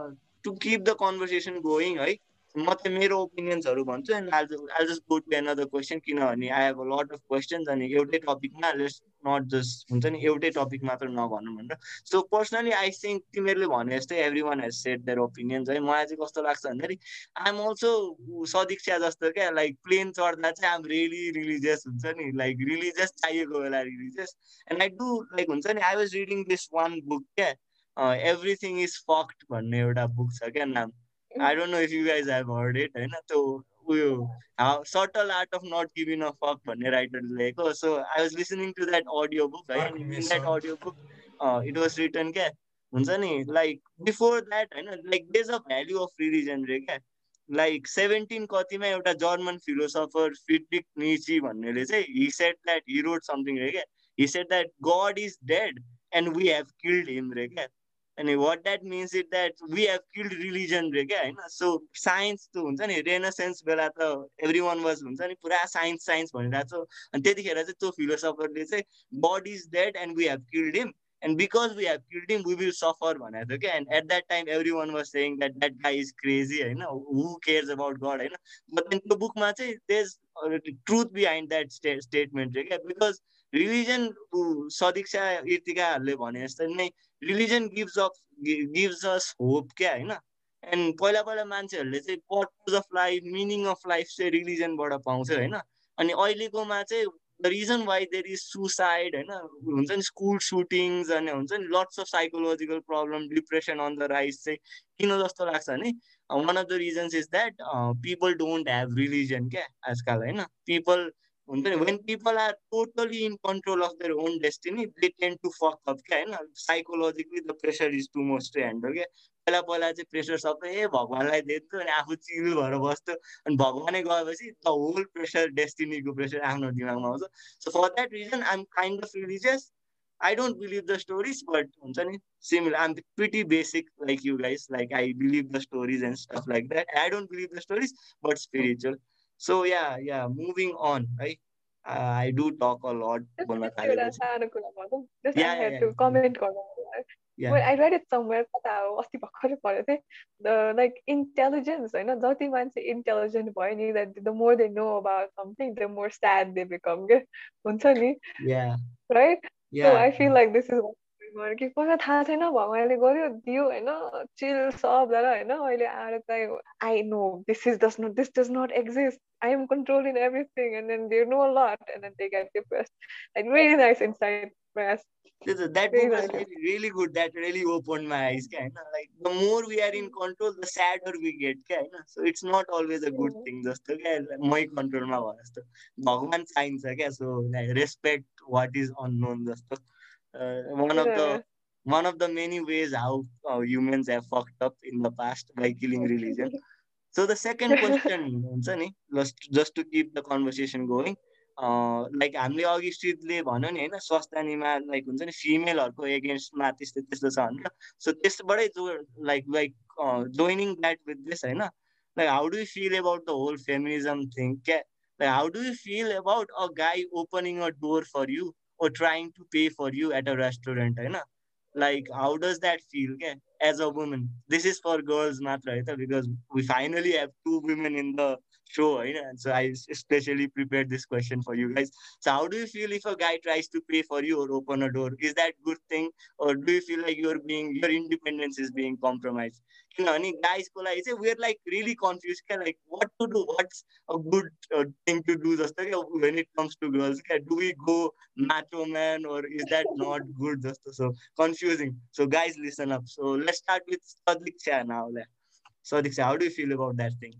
C: to keep the conversation going है म चाहिँ मेरो ओपिनियन्सहरू भन्छु and all all just go to another question किनभने I have a lot of questions अनि एउटै टपिकमा लेट्स नट जस्ट हुन्छ नि एउटै टपिक मात्र नभनौँ भनेर। सो पर्सनली आई थिङ्क तिमीहरूले भने जस्तै everyone has set their opinions है। मलाई चाहिँ कस्तो लाग्छ भन्दाखेरि आइ एम अल्सो सदिक्षा जस्तो क्या लाइक प्लेन चढ्दा चाहिँ आम रियली रिलिजियस हुन्छ नि। लाइक रिलिजियस चाहिएको बेला religious and I do like हुन्छ नि I was reading this one book क्या। एभ्रिथिङ इज फक्ड भन्ने एउटा बुक छ क्या नाम। I don't know if you guys have heard it होइन त्यो उयो subtle art of not giving a fuck भन्ने राइटरले लेखेको so I was listening to that audio book है in that audio book it was written क्या? हुन्छ नि लाइक बिफोर द्याट होइन like there's a value of religion रे क्या? लाइक सेभेन्टिन कतिमा एउटा जर्मन फिलोसफर फिडिक निची भन्नेले चाहिँ he said that he wrote something रे क्या? He said that god is dead and we have killed him रे क्या? अनि what that means it that we have killed religion रे क्या होइन सो साइन्स त हुन्छ नि रेनोसेन्स बेला त एभ्री वान वाज हुन्छ नि पुरा साइन्स साइन्स भनिरहेको छ अनि त्यतिखेर चाहिँ त्यो फिलोसफरले चाहिँ god is dead and we have killed him and because we have killed him we will suffer भनेको थियो क्या and at that time every one was saying that that guy is crazy होइन हु केयर्स अबाउट गड होइन बट त्यो बुकमा चाहिँ there's truth behind that state statement रे क्या बिकज रिलिजन सदीक्षा इर्तिकाहरूले भने जस्तै नै religion gives of gives us hope क्या होइन एन्ड पहिला पहिला मान्छेहरूले चाहिँ purpose of life meaning of life चाहिँ रिलिजनबाट पाउँछ होइन अनि अहिलेकोमा चाहिँ the reason why there is suicide होइन हुन्छ नि स्कुल सुटिङ्स अनि हुन्छ नि lots of psychological problem depression on the rise चाहिँ किन जस्तो लाग्छ भने one of the reasons is that people don't have religion क्या आजकल होइन पिपल हुन्छ नि when people are totally in control of their own destiny they tend to fuck up क्या होइन psychologically the pressure is too most to handle क्या पहिला पहिला चाहिँ प्रेसर सबै ए भगवान्लाई दिन्थ्यो अनि आफू चिल भएर बस्थ्यो अनि भगवानै गएपछि द होल प्रेसर डेस्टिनीको प्रेसर आफ्नो दिमागमा आउँछ so for that reason I am kind of religious I don't believe the stories, but similar. I'm pretty basic like you guys. Like I believe the stories and stuff like that. I don't believe the stories, but spiritual. So yeah, yeah. Moving on, right? Uh, I do talk a lot.
F: Just, just yeah, I have yeah, to comment on yeah. Well, I read it somewhere अस्ति भर्खरै पढेको थिएँ the like intelligence होइन जति मान्छे इन्टेलिजेन्ट भयो नि that the more they know about something the more sad they become के हुन्छ नि right so I feel like this is कि पहिला थाहा छैन भगवान्ले गर्यो दियो होइन चिल सबलाई होइन अहिले आएर चाहिँ I know this is does not this does not exist I am controlling everything, and then they know a lot, and then they get depressed. Like really nice insight, press.
C: That was really, really good. That really opened my eyes. Kind of like the more we are in control, the sadder we get. Kind so it's not always a good thing. Just my control ma जस्तो भगवान चाहिन्छ क्या so like, respect what is unknown जस्तो uh, one of the one of the many ways how uh, humans have fucked up in the past by killing religion. So the second question हुन्छ नि just to keep the conversation going. Like हामीले अघि श्रीले भन्यो नि होइन स्वास्थ्यनीमा लाइक हुन्छ नि फिमेलहरूको एगेन्स्टमा त्यस्तो त्यस्तो छ भनेर सो त्यसबाटै जो like like joining that with this होइन like how do you feel about the whole feminism thing क्या like how do you feel about a guy opening a door for you or trying to pay for you at a restaurant right? like how does that feel okay? as a woman this is for girls matra because we finally have two women in the show. You know? And so I especially prepared this question for you guys. So how do you feel if a guy tries to pay for you or open a door? Is that good thing? Or do you feel like you're being your independence is being compromised? You know, any guys I say we're like really confused. Like what to do? What's a good uh, thing to do? When it comes to girls, do we go macho man or is that not good? Just So confusing. So guys, listen up. So let's start with Sadiq now. Sadiq Shah, how do you feel about that thing?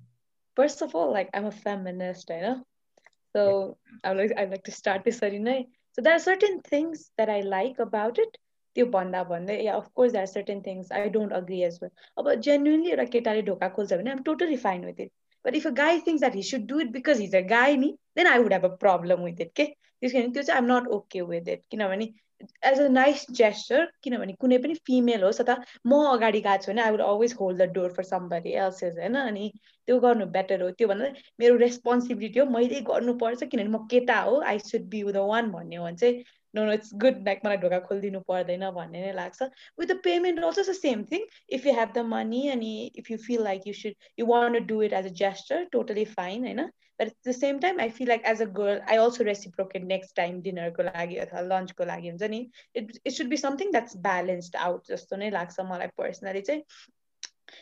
D: First of all, like I'm a feminist, I know. So I like I like to start this So there are certain things that I like about it, त्यो भन्दा भन्दै या of course that certain things I don't agree as well अब जेन्युनली एउटा केटाले ढोका खोल्छ भने I'm totally fine with it but if a guy thinks that he should do it because he's a guy नि then I would have a problem with it के त्यस कारण त्यो चाहिँ I'm not okay with it किनभने एज अ नाइस जेस्चर किनभने कुनै पनि फिमेल होस् अथवा म अगाडि गएको छु भने I would always hold the door for somebody else's होइन? अनि त्यो गर्नु बेटर हो। त्यो भन्दा मेरो रेस्पोन्सिबिलिटी हो। मैले गर्नुपर्छ किनभने म केटा हो। I should be the one भन्ने हो भने चाहिँ no no it's good like मलाई ढोका खोलिदिनु पर्दैन भन्ने नै लाग्छ with the payment also the same thing if you have the money अनि if you feel like you should you want do it as a gesture totally fine होइन but at the same time I feel like as a girl I also reciprocate next time डिनरको लागि अथवा लन्चको लागि हुन्छ नि it it should be something that's balanced out जस्तो नै लाग्छ मलाई पर्सनली चाहिँ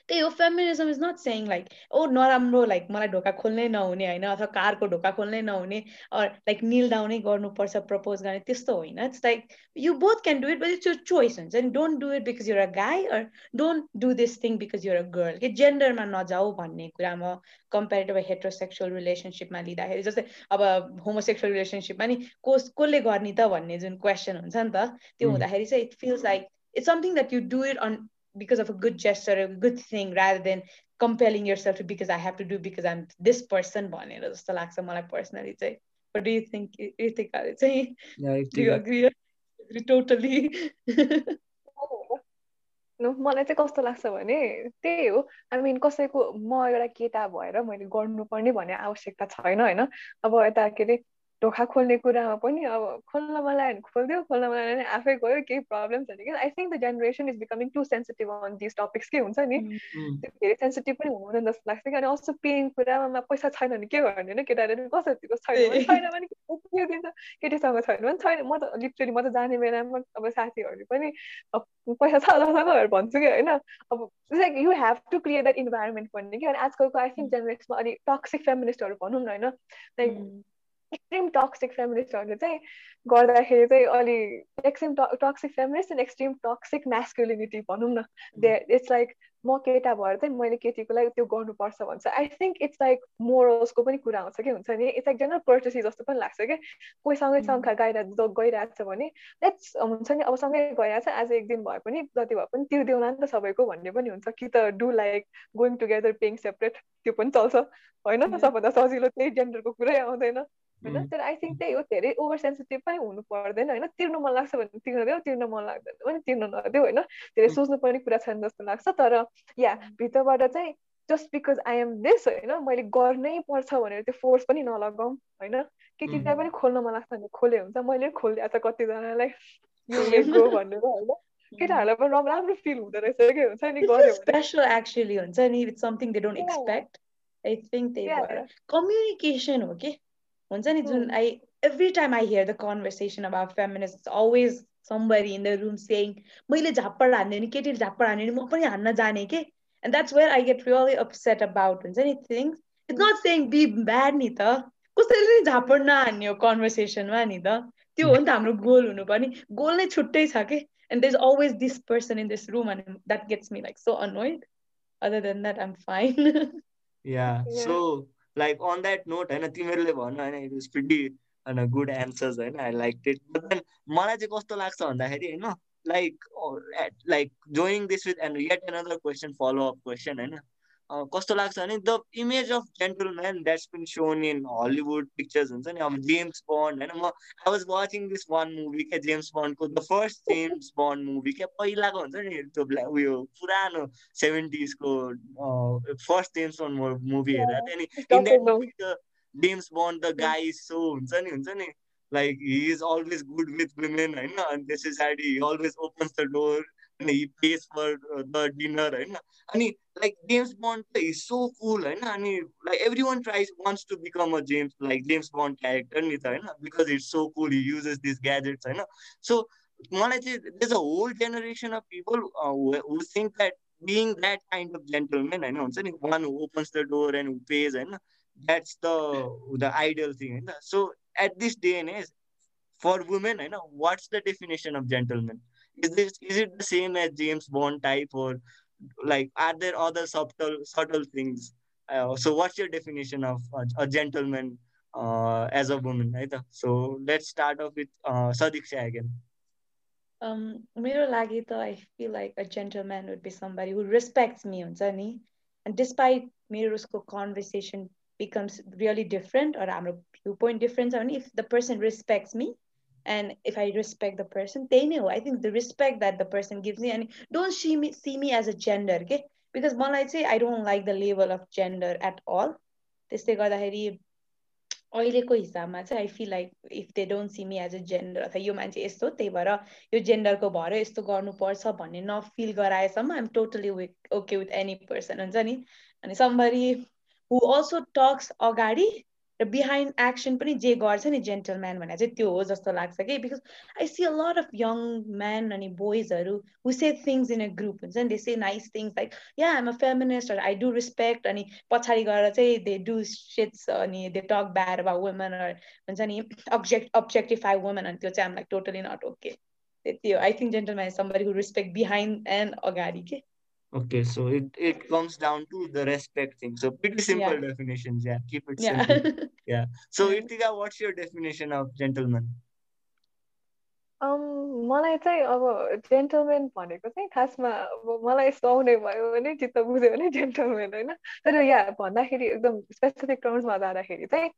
D: त्यही हो feminism is not saying like oh नराम्रो लाइक मलाई ढोका खोल्नै नहुने होइन अथवा कारको ढोका खोल्नै नहुने लाइक निल डाउनै गर्नुपर्छ प्रपोज गर्ने त्यस्तो होइन। It's like you both can do it but it's यो चोइस हुन्छ। नि don't do it because you're a guy or don't do this thing because you're a girl कि जेन्डरमा नजाऊ भन्ने कुरा म कम्पेरिटिभ हेट्रोसेक्सुअल रिलेसनसिपमा लिँदाखेरि जस्तै अब होमोसेक्सुअल रिलेसनसिपमा नि कोस कसले गर्ने त भन्ने जुन क्वेसन हुन्छ नि त त्यो हुँदाखेरि चाहिँ it feels like it's something that you do it on because of a good gesture, a good thing, rather than compelling yourself to because I have to do because I'm this person भनेर जस्तो लाग्छ मलाई पर्सनली चाहिँ What do you think? You think चाहिँ Do you agree? Totally.
F: मलाई चाहिँ कस्तो लाग्छ भने त्यही हो आई मिन कसैको म एउटा केटा भएर मैले गर्नुपर्ने भन्ने आवश्यकता छैन होइन अब यता के अरे ढोका खोल्ने कुरामा पनि अब खोल्न भने खोलिदियो खोल्न लाग्यो भने आफै गयो केही प्रब्लम छैन। कि I think the generation is becoming too sensitive on this topics के हुन्छ नि? त्यो धेरै सेन्सिटिभ पनि हुँदैन जस्तो लाग्छ। कि अनि अल्सो पेइङ कुरामा पैसा छैन भने के गर्ने होइन? केटाहरूले कसरी छैन छैन भने के दिन्छ? केटीसँग छैन भने छैन। म त लिटरली म त जाने बेलामा अब साथीहरूले पनि पैसा छ भनेर भन्छु कि होइन? अब like you have to create that environment भन्ने कि अनि आजकलको आई थिङ्क जेनेरेसनमा अलिक टक्सिक फेमिनिस्टहरू भनौँ न होइन? लाइक एक्सट्रिम टक्सिक फेमिनिस्टहरूले चाहिँ गर्दाखेरि चाहिँ अलि extreme toxic feminist and extreme toxic masculinity भनौँ न। दे इट्स लाइक म केटा भएर चाहिँ मैले केटीको लागि त्यो गर्नुपर्छ भन्छ। आई थिङ्क इट्स लाइक मोरल्सको पनि कुरा आउँछ कि हुन्छ नि? इट्स लाइक जेनरल पर्टेसी जस्तो पनि लाग्छ कि कोही सँगै शङ्खा गइरहेको गइरहेको छ भने लेट्स हुन्छ नि अब सँगै गइरहेको छ आज एक दिन भए पनि जति भए पनि तिर्देऊला नि त सबैको भन्ने पनि हुन्छ कि त do like going together paying separate त्यो पनि चल्छ। होइन? सबभन्दा सजिलो त्यही जेन्डरको कुरै आउँदैन। होइन तर आई थिङ्क त्यही हो धेरै ओभर सेन्सिटिभ पनि हुनु पर्दैन होइन तिर्नु मन लाग्छ भने तिर्न देऊ तिर्नु मन लाग्दैन भने तिर्नु नदेऊ होइन धेरै सोच्नु पर्ने कुरा छैन जस्तो लाग्छ तर या भित्रबाट चाहिँ just because I am this होइन मैले गर्नै पर्छ भनेर त्यो फोर्स पनि नलगाउँ होइन केटीलाई पनि खोल्न मन लाग्छ भने खोले हुन्छ मैले खोलिदिएको छ कतिजनालाई यो गो भनेर होइन केटाहरूलाई पनि राम्रो फिल हुँदो रहेछ कि हुन्छ नि
D: स्पेसल एक्चुली हुन्छ नि it's something they don't expect I think त्यही भएर कम्युनिकेसन हो कि हुन्छ नि जुन I every time I hear the conversation about feminist it's always somebody in the room saying मैले झाप्पड हान्ने नि केटीले झाप्पड हान्ने नि म पनि हान्न जाने के and that's where I get really upset about हुन्छ नि things it's not saying be bad नि त कसैले नि झापड नहान्ने हो कन्भर्सेसनमा नि त त्यो हो नि त हाम्रो गोल हुनुपर्ने गोल नै छुट्टै छ कि and they is always this person in this room and that gets me like so annoyed other then that I'm fine
C: yeah so like on that note होइन तिमीहरूले भन होइन इट इज प्रिटी होइन गुड एन्सर्स होइन I like it but then मलाई चाहिँ कस्तो लाग्छ भन्दाखेरि होइन like like joining this with and yet another question follow up question होइन। कस्तो लाग्छ भने the image of gentleman that's been shown in Hollywood pictures हुन्छ नि। अब जेम्स बन्ड होइन? म I was watching this one movie क्या? James बन्डको the first James Bond movie क्या? पहिलाको हुन्छ नि त्यो उयो पुरानो सेभेन्टिजको फर्स्ट जेम्स बन्ड मुभी हेरेर। त्यहाँदेखि in that movie the James Bond the guy so हुन्छ नि हुन्छ नि? Like he is always good with women होइन? अनि त्यस पछाडि he always opens the door and he pays for uh, the dinner होइन अनि like James Bond is so cool होइन अनि like everyone tries wants to become a James like James Bond character नि त होइन because it's so cool he uses these gadgets होइन so मलाई चाहिँ there's a whole generation of people uh, who, who think that being that kind of gentleman होइन हुन्छ नि one who opens the door and who pays होइन that's the the ideal thing होइन so at this day and age for women होइन what's the definition of gentleman is this is it the same as James Bond type or like are there other subtle subtle things? Uh, so what's your definition of a, a gentleman uh, as a woman, right? So let's start off with uh, Sadiksha again.
D: Um, मेरो लागि त I feel like a gentleman would be somebody who respects me हुन्छ नि and despite मेरो उसको conversation becomes really different or हाम्रो viewpoint different छ भने if the person respects me and if I respect the person, they know. I think the respect that the person gives me and don't see me see me as a gender, okay? Because मलाई चाहिँ I don't like the label of gender at all. त्यस्तै गर्दाखेरि अहिलेको हिसाबमा चाहिँ I feel like if they don't see me as a gender अथवा यो मान्छे यस्तो त्यही भएर यो जेन्डरको भएर यस्तो गर्नुपर्छ भन्ने नफिल गराएसम्म I'm totally okay with any person हुन्छ नि अनि समबरी हु अल्सो टक्स अगाडि र बिहाइन्ड एक्सन पनि जे गर्छ नि जेन्टलम्यान भनेर चाहिँ त्यो हो जस्तो लाग्छ कि। Because I see a lot of young man अनि बोइजहरू who say things in a group हुन्छ नि। They say nice things like yeah I'm a feminist I do respect अनि पछाडि गएर चाहिँ दे डु सिट्स अनि they talk bad about women हुन्छ नि अब्जेक्ट अब्जेक्टिफाई वुमेन अनि त्यो चाहिँ I'm like totally not okay त्यति हो। I think gentleman somebody who respect behind and अगाडि के।
C: Okay, so it, it comes down to the respect thing. So pretty simple
D: Yeah.
C: definitions, yeah. Keep it
D: Yeah.
C: simple. Yeah. So
D: Yeah.
C: Irtika, what's your definition of gentleman?
F: Um, मलाई चाहिँ अब जेन्टलमेन भनेको चाहिँ खासमा अब मलाई सुहाउने भयो भने चित्त बुझ्यो भने जेन्टलमेन होइन तर या भन्दाखेरि एकदम स्पेसिफिक टर्म्समा जाँदाखेरि चाहिँ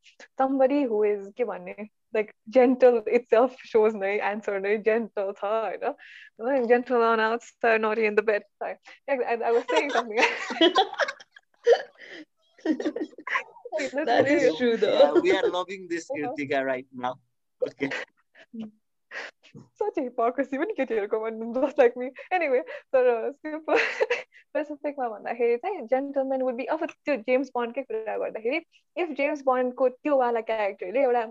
F: somebody who is के भन्ने लाइक जेन्टल itself shows नै एन्सर नै जेन्टल छ होइन gentle on outside naughty in the bed sorry I, I, I was saying something Wait, let's
D: That
F: read
D: is
F: it.
D: true
C: Yeah,
D: though.
C: we are loving this
F: Uh-huh.
C: Irtika right now. Okay.
F: Such a hypocrisy. पनि केटीहरूको भन्नु जस्ट लाइक मी एनिवे तर सिम्पल स्पेसिफिकमा भन्दाखेरि चाहिँ जेन्टलमेन वुड बी अब त्यो जेम्स बन्डकै कुरा गर्दाखेरि इफ जेम्स बन्डको त्योवाला क्यारेक्टरले एउटा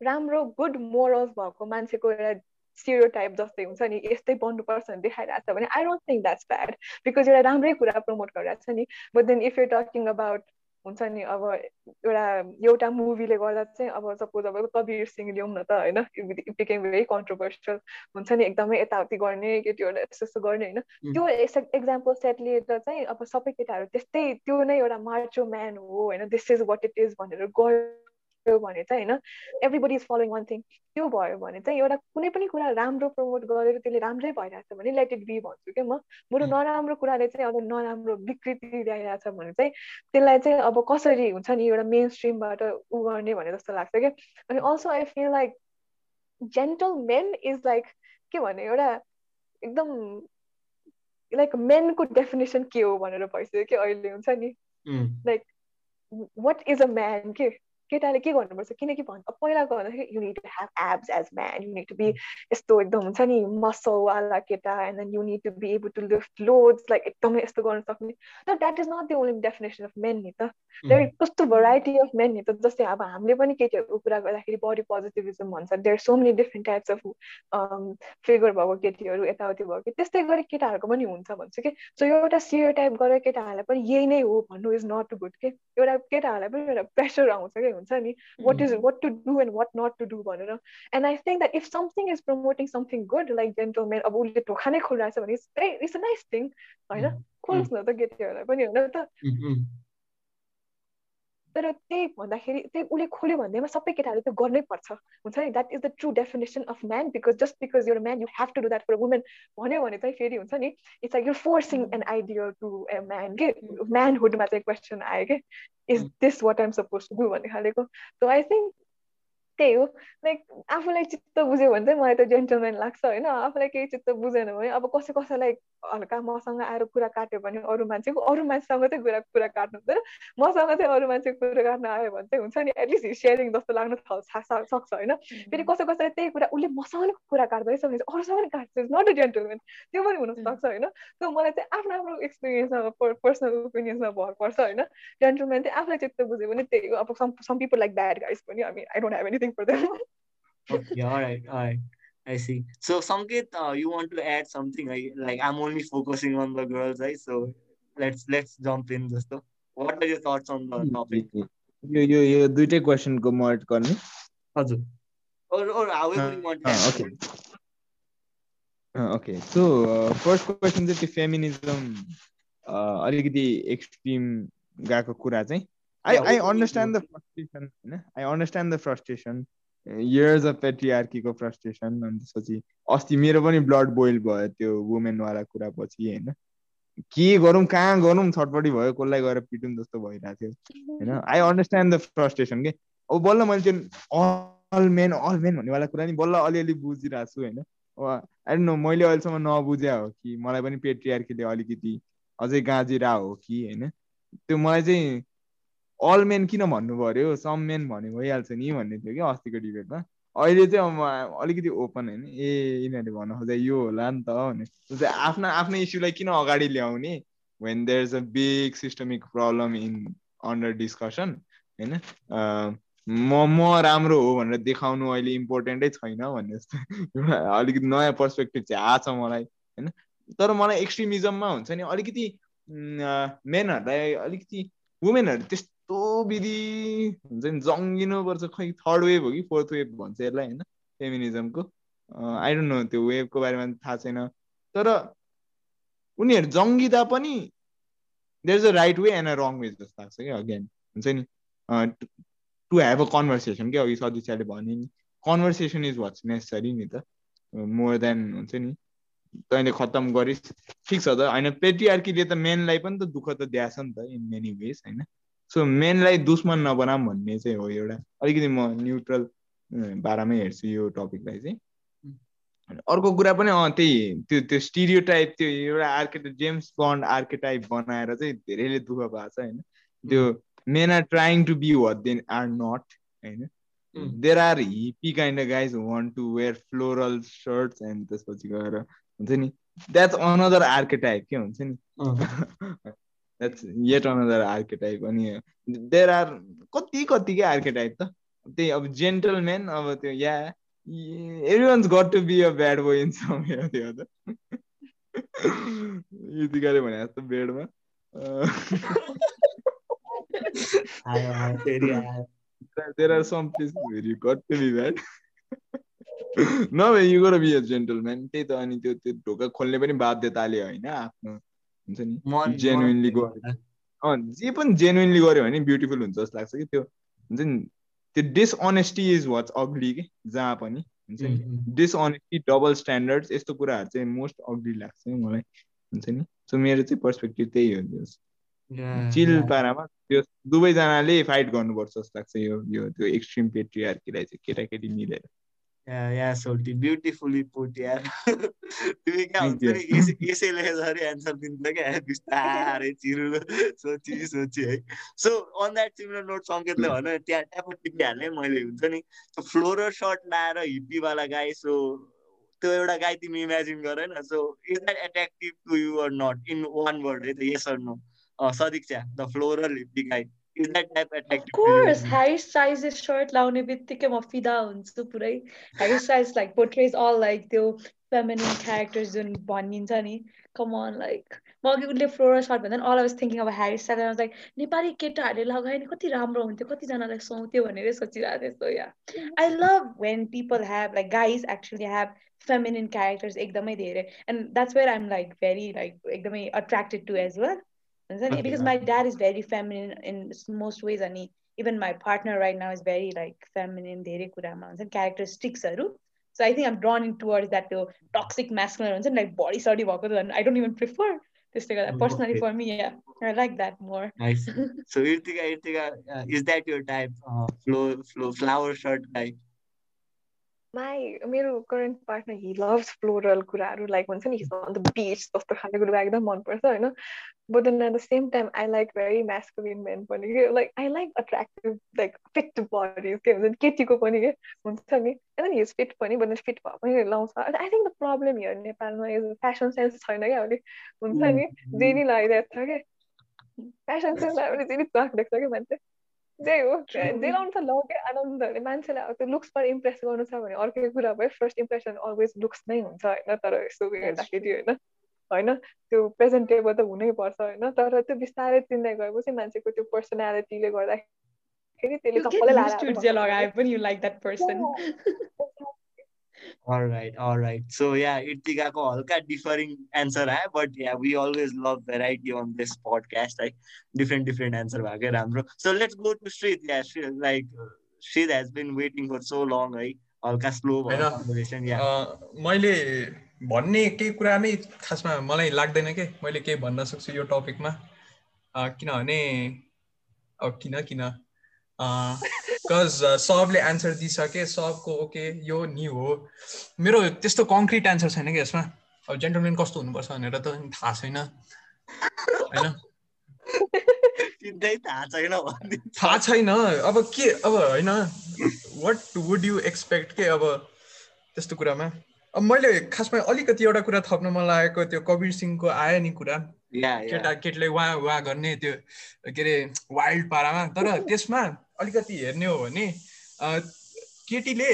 F: राम्रो गुड मोरल्स भएको मान्छेको एउटा स्टिरियो टाइप जस्तै हुन्छ नि यस्तै बन्नुपर्छ भने देखाइरहेको छ भने I don't think that's bad because एउटा राम्रै कुरा प्रमोट गरिरहेको छ नि but then if you talking about हुन्छ नि अब एउटा एउटा मुभीले गर्दा चाहिँ अब सपोज अब कबीर सिंह ल्याउँ न त होइन इट बिकेम भेरी कन्ट्रोभर्सियल हुन्छ नि एकदमै यताउति गर्ने केटीहरूले यस्तो यस्तो गर्ने होइन। त्यो एक्जाम्पल सेट लिएर चाहिँ अब सबै केटाहरू त्यस्तै त्यो नै एउटा मार्चो म्यान हो होइन this is what it is भनेर गयो भने चाहिँ होइन? Everybody is following one thing त्यो भयो भने चाहिँ एउटा कुनै पनि कुरा राम्रो प्रमोट गरेर त्यसले राम्रै भइरहेछ भने लेट इट बी भन्छु क्या म। बरु नराम्रो कुराले चाहिँ अब नराम्रो विकृति ल्याइरहेछ भने चाहिँ त्यसलाई चाहिँ अब कसरी हुन्छ नि एउटा मेन स्ट्रिमबाट उ गर्ने भने जस्तो लाग्छ क्या? अनि also I feel like gentlemen is like के भने एउटा एकदम लाइक मेनको डेफिनेसन के हो भनेर भइसक्यो कि अहिले हुन्छ नि. Like what is a man के केटाले के गर्नुपर्छ? किनकि भन् पहिलाको भन्दाखेरि you need to have abs as man you need to be यस्तो एकदम हुन्छ नि मसलवाला केटा and then you need to be able to lift loads like एकदमै यस्तो गर्न सक्ने। तर that is not the only definition of men नि त। देयर कस्तो भेराइटी अफ मेन नि त जस्तै अब हामीले पनि केटीहरूको कुरा गर्दाखेरि बडी पोजिटिभिजम भन्छ। There so many different types of figure भएको केटीहरू यताउति भयो कि त्यस्तै गरी केटाहरूको पनि हुन्छ भन्छु कि। सो एउटा सिरियो टाइप गरेर केटाहरूलाई पनि यही नै हो भन्नु इज नट गुड के। एउटा केटाहरूलाई पनि एउटा प्रेसर आउँछ कि। हुन्छ नि what is what to do and what not to do भनेर and I think that if something is promoting something good like gentleman अब उसले ढोका नै खोलिरहेछ भने it's a nice thing होइन खोलोस् न त केटीहरूलाई पनि होइन त
C: Mm-hmm.
F: तर त्यही भन्दाखेरि त्यही उसले खोल्यो भन्दैमा सबै केटाहरूले त्यो गर्नै पर्छ हुन्छ नि that is the true definition of man because just because you're man you have to do that for women भन्यो भने चाहिँ फेरि हुन्छ नि it's like you're forcing an ideal to a man के म्यानहुडमा चाहिँ क्वेसन आयो कि is this what I'm suppose to do भन्ने खालेको सो आई थिङ्क त्यही हो। लाइक आफूलाई चित्त बुझ्यो भने चाहिँ मलाई त जेन्टलमेन लाग्छ होइन। आफूलाई केही चित्त बुझेन भने अब कसै कसैलाई हल्का मसँग आएर कुरा काट्यो भने अरू मान्छेको अरू मान्छेसँग चाहिँ कुरा कुरा काट्नु हुँदैन। मसँग चाहिँ अरू मान्छेको कुरा काट्न आयो भने चाहिँ हुन्छ नि एटलिस्ट सेयरिङ जस्तो लाग्न सक्छ होइन। फेरि कसै कसैलाई त्यही कुरा उसले मसँग नै कुरा काट्दैछ भने चाहिँ अरूसँग पनि काट्छ। नट अ जेन्टलमेन त्यो पनि हुनसक्छ होइन। सो मलाई चाहिँ आफ्नो आफ्नो एक्सपिरियन्समा पर्सनल ओपिनियन्समा भर पर्छ होइन। जेन्टलमेन चाहिँ आफूलाई चित्त बुझ्यो भने त्यही हो। अब some people like bad guys पनि। I mean I don't have anything for them
C: Okay, all right, all right. I see. So, Sanket, uh, you want to add something? I, like, I'm only focusing on the girls, right? So, let's let's jump in. Just though. What are your thoughts on the topic?
E: यो यो यो दुइटै क्वेसनको म एड गर्ने
C: हजुर. Or or however you want add.
E: Okay okay so first question चाहिँ त्यो फेमिनिजम अलिकति एक्सट्रिम गएको कुरा चाहिँ
C: I
E: I understand
C: the.
E: Frustration होइन I understand the frustration years of पेट्रिआर्कीको frustration अनि त्यसपछि अस्ति मेरो पनि ब्लड बोइल भयो त्यो वुमेनवाला कुरा पछि होइन? के गरौँ कहाँ गरौँ छटपट्टि भयो कसलाई गएर पिटौँ जस्तो भइरहेको थियो होइन? आई अन्डरस्ट्यान्ड द फ्रस्ट्रेसन के अब बल्ल मैले त्यो अल मेन अल मेन भन्नेवाला कुरा नि बल्ल अलिअलि बुझिरहेको छु होइन? आई नो मैले अहिलेसम्म नबुझ्या हो कि मलाई पनि पेट्रियार्कीले अलिकति अझै गाँजिरा हो कि होइन? त्यो मलाई चाहिँ अल मेन किन भन्नु पर्यो? सम मेन भने भइहाल्छ नि भन्ने थियो कि अस्तिको डिबेटमा। अहिले चाहिँ म अलिकति ओपन होइन। ए यिनीहरूले भन्नु खोज्दा यो होला नि त भने आफ्नो आफ्नो इस्युलाई किन अगाडि ल्याउने? When there is a big systemic problem in under discussion होइन? म म राम्रो हो भनेर देखाउनु अहिले इम्पोर्टेन्टै छैन भन्ने जस्तो। अलिकति नयाँ पर्सपेक्टिभ चाहिँ आएको छ मलाई होइन? तर मलाई एक्सट्रिमिजममा हुन्छ नि अलिकति मेनहरूलाई अलिकति वुमेनहरू त्यस्तो विधि हुन्छ नि जङ्गिनुपर्छ खै थर्ड वेभ हो कि फोर्थ वेभ भन्छ यसलाई होइन? फेमिनिजमको आई डोन्ट नो त्यो वेभको बारेमा थाहा छैन। तर उनीहरू जङ्गिँदा पनि there is a right way and a wrong way जस्तो लाग्छ कि अगेन हुन्छ नि? टु हेभ अ कन्भर्सेसन क्या अघि सदिस्याले भने नि। कन्भर्सेसन इज वाट्स नेसेसरी नि त। मोर देन हुन्छ नि? तैँले खत्तम गरिस्। ठिक छ त होइन? पेट्रिआर्कीले त मेनलाई पनि त दुःख त दिएछ नि त इन मेनी वेज होइन? सो मेनलाई दुश्मन नबनाऊँ भन्ने चाहिँ हो एउटा अलिकति म न्युट्रल बाह्रमै हेर्छु यो टपिकलाई चाहिँ। अर्को कुरा पनि अँ त्यही त्यो त्यो स्टिरियो टाइप त्यो एउटा आर्केटाइप जेम्स बन्ड आर्केटाइप बनाएर चाहिँ धेरैले दुःख भएको छ होइन? त्यो men are trying to be what they are not होइन? There are hippie kind of guys want to wear floral shirts and त्यसपछि गएर हुन्छ नि? द्याट्स अनदर आर्केटाइप के हुन्छ नि? द्याट्स येट अनदर आर्केटाइप अनि देयर आर कति कतिकै आर्केटाइप त। त्यही अब जेन्टलमेन अब त्यो yeah every one's got to be a bad boy in some त्यो त युतिकाले भने जस्तो बेडमा। there are some places where you got to be bad. नभए you got be a gentleman त्यही त अनि त्यो त्यो ढोका खोल्ने पनि बाध्यताले होइन आफ्नो। हुन्छ नि? जेन्युनली गऱ्यो। जे पनि जेन्युनली गऱ्यो भने ब्युटिफुल हुन्छ जस्तो लाग्छ कि त्यो हुन्छ नि? त्यो डिसअनेस्टी इज वाट्स अग्ली कि जहाँ पनि हुन्छ नि? डिसअनेस्टी डबल स्ट्यान्डर्ड्स यस्तो कुराहरू चाहिँ मोस्ट अग्ली लाग्छ कि मलाई हुन्छ नि? सो मेरो चाहिँ पर्सपेक्टिभ त्यही हो चिल पारामा त्यो दुवैजनाले फाइट गर्नुपर्छ जस्तो लाग्छ यो यो त्यो एक्सट्रिम पेट्रियार्कीलाई चाहिँ केटाकेटी मिलेर।
C: या सोल्टी ब्युटिफुली पुट यार तिमी क्या हुन्छ नि यसैले जरी एन्सर दिन्छ क्या बिस्तारै चिरु सोची सोची है so on that similar note सङ्केतले भन त्यहाँ ट्याप टिपिहाल्ने मैले हुन्छ नि फ्लोरर सर्ट लाएर हिप्पीवाला गाई सो त्यो एउटा गाई तिमी इमेजिन गर न so is that attractive to you or not in one word है त yes or no Sadiksha the floral hippie guy is that type attractive?
D: Of course, Harry Styles' shirt laउने बित्तिकै म फिदा हुन्छु पुरै Harry Styles like portrays all like त्यो feminine characters जुन भनिन्छ नि come on like म अघि उसले फ्लोरल सर्ट भन्दा all I was thinking of Harry Styles and I was like Nepali केटाहरूले लगायो नि कति राम्रो हुन्थ्यो कतिजनालाई सुहाउँथ्यो भनेर सोचिरहेको थिएँ so yeah I love when people have like guys actually have feminine characters एकदमै धेरै and that's where I'm like very like एकदमै attracted to as well Okay. because my dad is very feminine in most ways and even my partner right now is very like feminine धेरै कुरामा हुन्छ क्यारेक्टरिस्टिक्सहरू so I think I'm drawn in towards that त्यो toxic masculine हुन्छ नि like body study भएको त I don't even prefer त्यसले गर्दा personally for me yeah I like that more
C: nice so Irtika Irtika uh, is that your type uh, flow flow
F: my मेरो current partner he love floral कुराहरू लाइक हुन्छ नि बिच जस्तो खाले कुरो एकदम मनपर्छ होइन? But then at the same time I like very macho win पनि कि like I like attractive like fit भर के हुन्छ नि केटीको पनि के हुन्छ नि? हिज फिट पनि बोदिन फिट भए पनि लगाउँछ आई थिङ्क प्रब्लम हियर नेपालमा इज फेसन सेन्स छैन क्या अहिले हुन्छ नि? Mm-hmm. जेनी लगाइरहेको छ क्या फेसन सेन्सित छ क्या मान्छे त्यही हो जे लाउनु त लगे आनन्द भने मान्छेलाई त्यो लुक्सबाट इम्प्रेस गर्नु छ भने अर्कै कुरा भयो फर्स्ट इम्प्रेसन अलवेज लुक्स नै हुन्छ होइन तर यसो हेर्दाखेरि होइन होइन त्यो प्रेजेन्टेबल त हुनै पर्छ होइन तर त्यो बिस्तारै चिन्दै गएपछि मान्छेको त्यो पर्सनालिटीले गर्दाखेरि त्यसले सबैलाई
D: लगाए पनि you like that person
C: All right, all right. So yeah, Irtikako halka differing answer hai, but yeah, we always love variety on this podcast. Like different different answer bhage राम्रो. So let's go to Shrid. Yeah, like Shrid has been waiting for so long है. हल्का स्लो भयो कन्भर्सेसन या
G: मैले भन्ने केही कुरा नै खासमा मलाई लाग्दैन के मैले केही भन्न सक्छु यो टपिकमा किनभने अब किन किन बिकज सबले एन्सर दिइसके सबको ओके यो नि हो। मेरो त्यस्तो कङ्क्रिट एन्सर छैन कि यसमा। अब जेन्टलमेन कस्तो हुनुपर्छ भनेर त थाहा छैन। होइन?
C: थाहा छैन
G: अब के अब होइन वाट वुड यु एक्सपेक्ट के अब त्यस्तो कुरामा? अब मैले खासमा अलिकति एउटा कुरा थप्न मन लागेको त्यो कबिर सिंहको आयो नि कुरा। केटा केटीले वा वा गर्ने त्यो के अरे वाइल्ड पारामा। तर त्यसमा अलिकति हेर्ने हो भने केटीले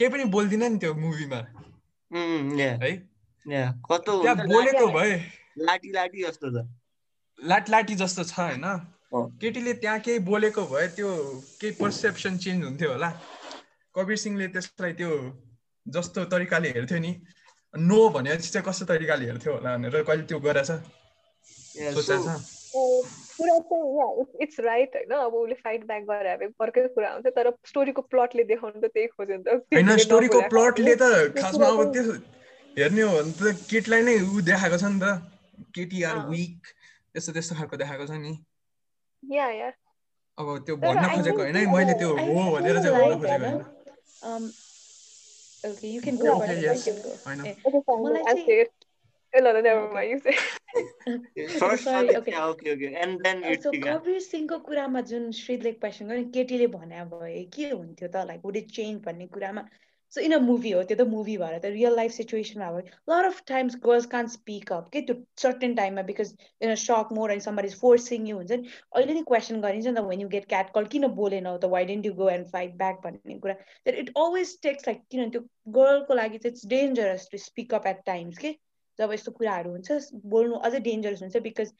G: केही पनि बोल्दिन नि त्यो मुभीमा। है?
C: कस्तो
G: बोलेको भए।
C: लाटी लाटी जस्तो छ।
G: लाट लाटी जस्तो छ होइन। केटीले त्यहाँ केही बोलेको भए त्यो केही पर्सेप्सन चेन्ज हुन्थ्यो होला। कबिर सिंहले त्यसलाई त्यो जस्तो तरिकाले हेर्थ्यो नि। नो भनेपछि चाहिँ कस्तो तरिकाले हेर्थ्यो होला भनेर कहिले त्यो गरेछ
C: Yeah,
G: सोचेको
C: so-
G: छ
F: अँ, कुरा चाहिँ या इट्स राइट होइन अब उसले फाइट ब्याक गरेर भए अर्कै कुरा हुन्छ तर स्टोरीको प्लटले देखाउनु त त्यही खोज्यो नि त।
G: होइन स्टोरीको प्लटले त खासमा अब त्यो हेर्ने हो भने त केटीलाई नै ऊ देखाएको छ नि त। केटी आर। विक त्यस्तो त्यस्तो खालको देखाएको छ नि।
F: या या।
G: अब त्यो भन्न
F: I
G: खोजेको होइन मैले त्यो
D: I
G: हो भनेर चाहिँ भन्न खोजेको
D: होइन, um, okay, you can go
G: okay, yes.
D: You can go.
G: होइन
D: Eh,
F: Okay, fine.
D: मलाई
F: I'll
D: चाहिँ-
F: say it. Eh, ल ल never
D: okay.
F: mind, you say.
C: First,
D: Sorry,
C: Sadiq,
D: okay.
C: yeah, okay, okay. And then
D: Uh, so
C: Irtika.
D: Kabir सिंहको कुरामा जुन श्रीले क्वेसन गर्यो नि, केटीले भने भए के हुन्थ्यो त लाइक वुड इट चेन्ज भन्ने कुरामा सो इन अ मुभी हो त्यो त मुभी भएर त रियल लाइफ सिचुएसनमा भयो lot of times girls can't speak up के त्यो सर्टेन टाइममा बिकज इन अ सक more and somebody is forcing you हुन्छ नि अहिले नि क्वेसन गरिन्छ नि त when you get CAT call किन बोलेनौ त why don't you go and fight back भन्ने कुरा that it always takes like किनभने त्यो गर्लको लागि चाहिँ it's dangerous to speak up at times के जब यस्तो कुराहरू हुन्छ बोल्नु अझै डेन्जरस हुन्छ बिकज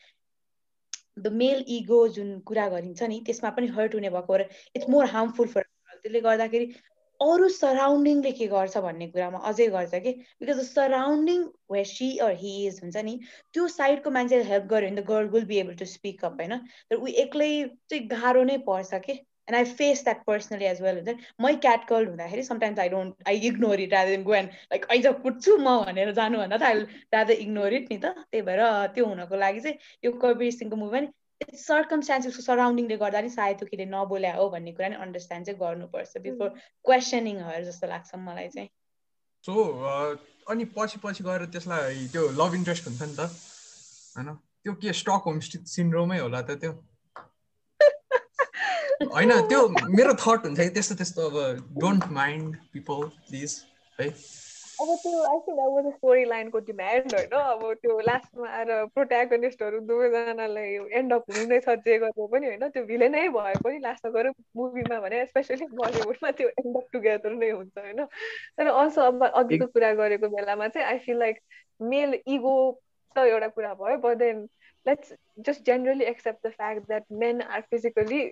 D: द मेल इगो जुन कुरा गरिन्छ नि त्यसमा पनि हर्ट हुने भएको भएर इट्स मोर हार्मफुल फर त्यसले गर्दाखेरि अरू सराउन्डिङले के गर्छ भन्ने कुरामा अझै गर्छ कि? Because the surrounding we see or he is हुन्छ नि त्यो साइडको मान्छेले हेल्प गर्यो भने the girl will be able to speak up होइन? तर ऊ एक्लै चाहिँ गाह्रो नै पर्छ कि? And I face that personally as well हुन्छ मै क्याट कल हुँदाखेरि sometimes I don't I ignore it rather go and like age कुट्छु म भनेर जानुभन्दा त आई रादर इग्नोर इट नि त त्यही भएर त्यो हुनको लागि चाहिँ यो कबिर सिंहको मुभीमा नि इट्स सर्कमस्टान्सेसको सराउन्डिङले गर्दा नि सायद केले नबोल्या हो भन्ने कुरा नि अन्डरस्ट्यान्ड चाहिँ गर्नुपर्छ बिफोर क्वेसनिङहरू जस्तो लाग्छ मलाई चाहिँ
G: सो अनि पछि पछि गएर त्यसलाई त्यो लभ इन्ट्रेस्ट हुन्छ नि त होइन त्यो के स्टक होम सिन्ड्रोमै होला त त्यो होइन त्यो मेरो थट हुन्छ कि त्यस्तो त्यस्तो अब डोन्ट माइन्ड पिपल प्लिज है?
F: अब त्यो आई थिङ्क अब स्टोरी लाइनको डिमान्ड होइन अब त्यो लास्टमा आएर प्रोट्यागनिस्टहरू दुवैजनालाई एन्ड अप हुनु छ जे गर्नु पनि होइन त्यो भिलेनै भए पनि लास्टमा गएर मुभीमा भने स्पेसली बलिउडमा त्यो एन्ड अप टुगेदर नै हुन्छ होइन। तर अल्सो अब अघिको कुरा गरेको बेलामा चाहिँ I feel like male ego त एउटा कुरा भयो but then let's just generally accept the fact that men are physically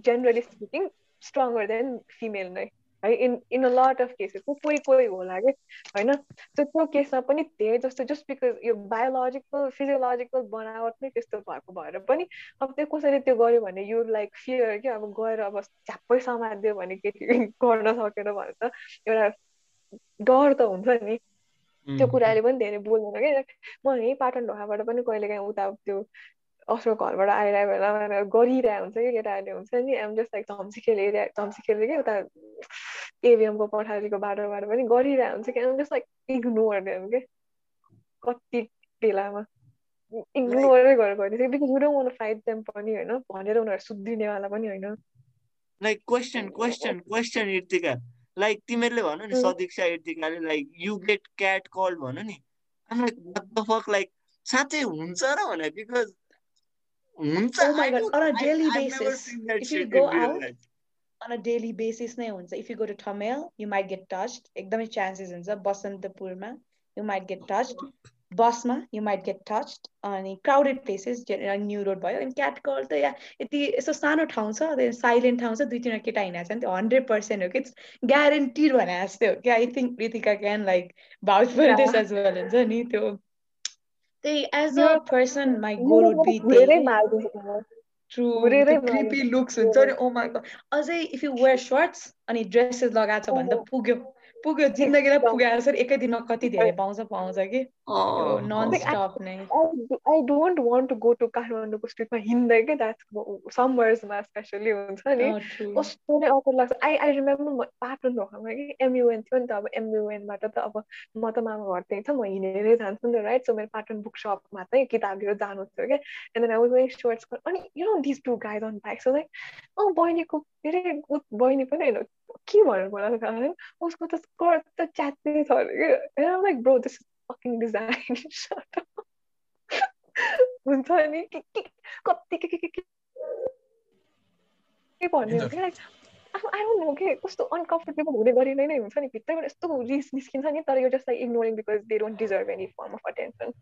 F: generally speaking stronger then female नै है in in a lot of cases कोही कोही होला कि होइन सो त्यो केसमा पनि धेरै जस्तो जस्ट बिकज यो बायोलोजिकल फिजियोलोजिकल बनावट नै त्यस्तो भएको भएर पनि अब त्यो कसैले त्यो गर्यो भने यो लाइक फियर कि अब गएर अब झ्याप्पै समातिदियो भने केटी गर्न सकेन भने त एउटा डर त हुन्छ नि त्यो कुराले पनि धेरै बोल्दैन कि म यहीँ पाटन ढोकाबाट पनि कहिले काहीँ उता त्यो आफ्नो घरबाट आइरहेको बेला गरिरहेको हुन्छ कि केटाहरूले हुन्छ नि एम जस्ट लाइक धम्सी खेलिरहे धम्सी खेल्दै कि उता एभिएमको पठारीको बाटोबाट पनि गरिरहेको हुन्छ कि am just like ignore them के कति बेलामा इग्नोरै गरेर गरिदिन्छ because you don't want fight them पनि होइन भनेर उनीहरू सुध्रिनेवाला पनि होइन
C: like question question question Irtika like तिमीहरूले भन नि. Sadiksha इर्तिकाले like you get cat call भन नि फक लाइक साँच्चै हुन्छ र भने बिकज हुन्छ
D: Oh my God, on a daily basis, if you
C: shit
D: go
C: in real
D: out,
C: life.
D: on a daily basis नै हुन्छ if you go to Thamel you might get touched एकदमै चान्सेस हुन्छ बसन्तपुरमा यु माइट गेट टच्ड बसमा यु माइट गेट टच्ड अनि क्राउडेड प्लेसेस न्यु रोड भयो अनि क्याट कल त या यति यस्तो सानो ठाउँ छ साइलेन्ट ठाउँ छ दुई तिनवटा केटा हिँडेको छ नि त्यो हन्ड्रेड पर्सेन्ट हो कि इट्स ग्यारेन्टिड भने जस्तै हो कि I think Ritika can like vouch for this as well हुन्छ नि त्यो त्यही as a person my goal would be
F: धेरै
D: त्यही
F: मारिदिन्छ मलाई।
D: ट्रु
F: हुरेरै
D: त्यो क्रिपी
F: मारिदिन्छ।
D: लुक्स हुन्छ नि ओ माई गड अझै इफ यु वेयर सर्ट्स अनि ड्रेसेस लगाएको छ भने त पुग्यो पुग्यो जिन्दगीलाई पुगाएर सर एकै दिनमा कति धेरै पाउँछ पाउँछ कि non-stop नै
F: I don't want to go to काठमाडौँको स्ट्रिटमा हिँड्दै के द्याट्स समर्समा स्पेसली हुन्छ नि कस्तो नै अफर लाग्छ आई आई रिमेम्बर पाटन भएकोमा कि एमयुएन थियो नि त अब एमयुएनबाट त अब म त मामा घर त्यही छ म हिँडेरै जान्छु नि त राइट सो मेरो पाटन बुक सपमा चाहिँ किताब लिएर जानु थियो क्या एन्ड देन आई वाज वेङ सर्ट्स अनि you know this to guide on bike so like uh बहिनीको के अरे बहिनी पनि होइन के भनेर मलाई उसको त स्कर्ट त च्यात्तै छ अरे कि like bro this fucking design हुन्छ नि के के कति के के के के भन्ने हो कि लाइक आई डोन्ट नो के कस्तो अनकम्फर्टेबल हुने गरी नै हुन्छ नि भित्रैबाट यस्तो रिस निस्किन्छ नि तर यो just like ignoring because they don't deserve any form of attention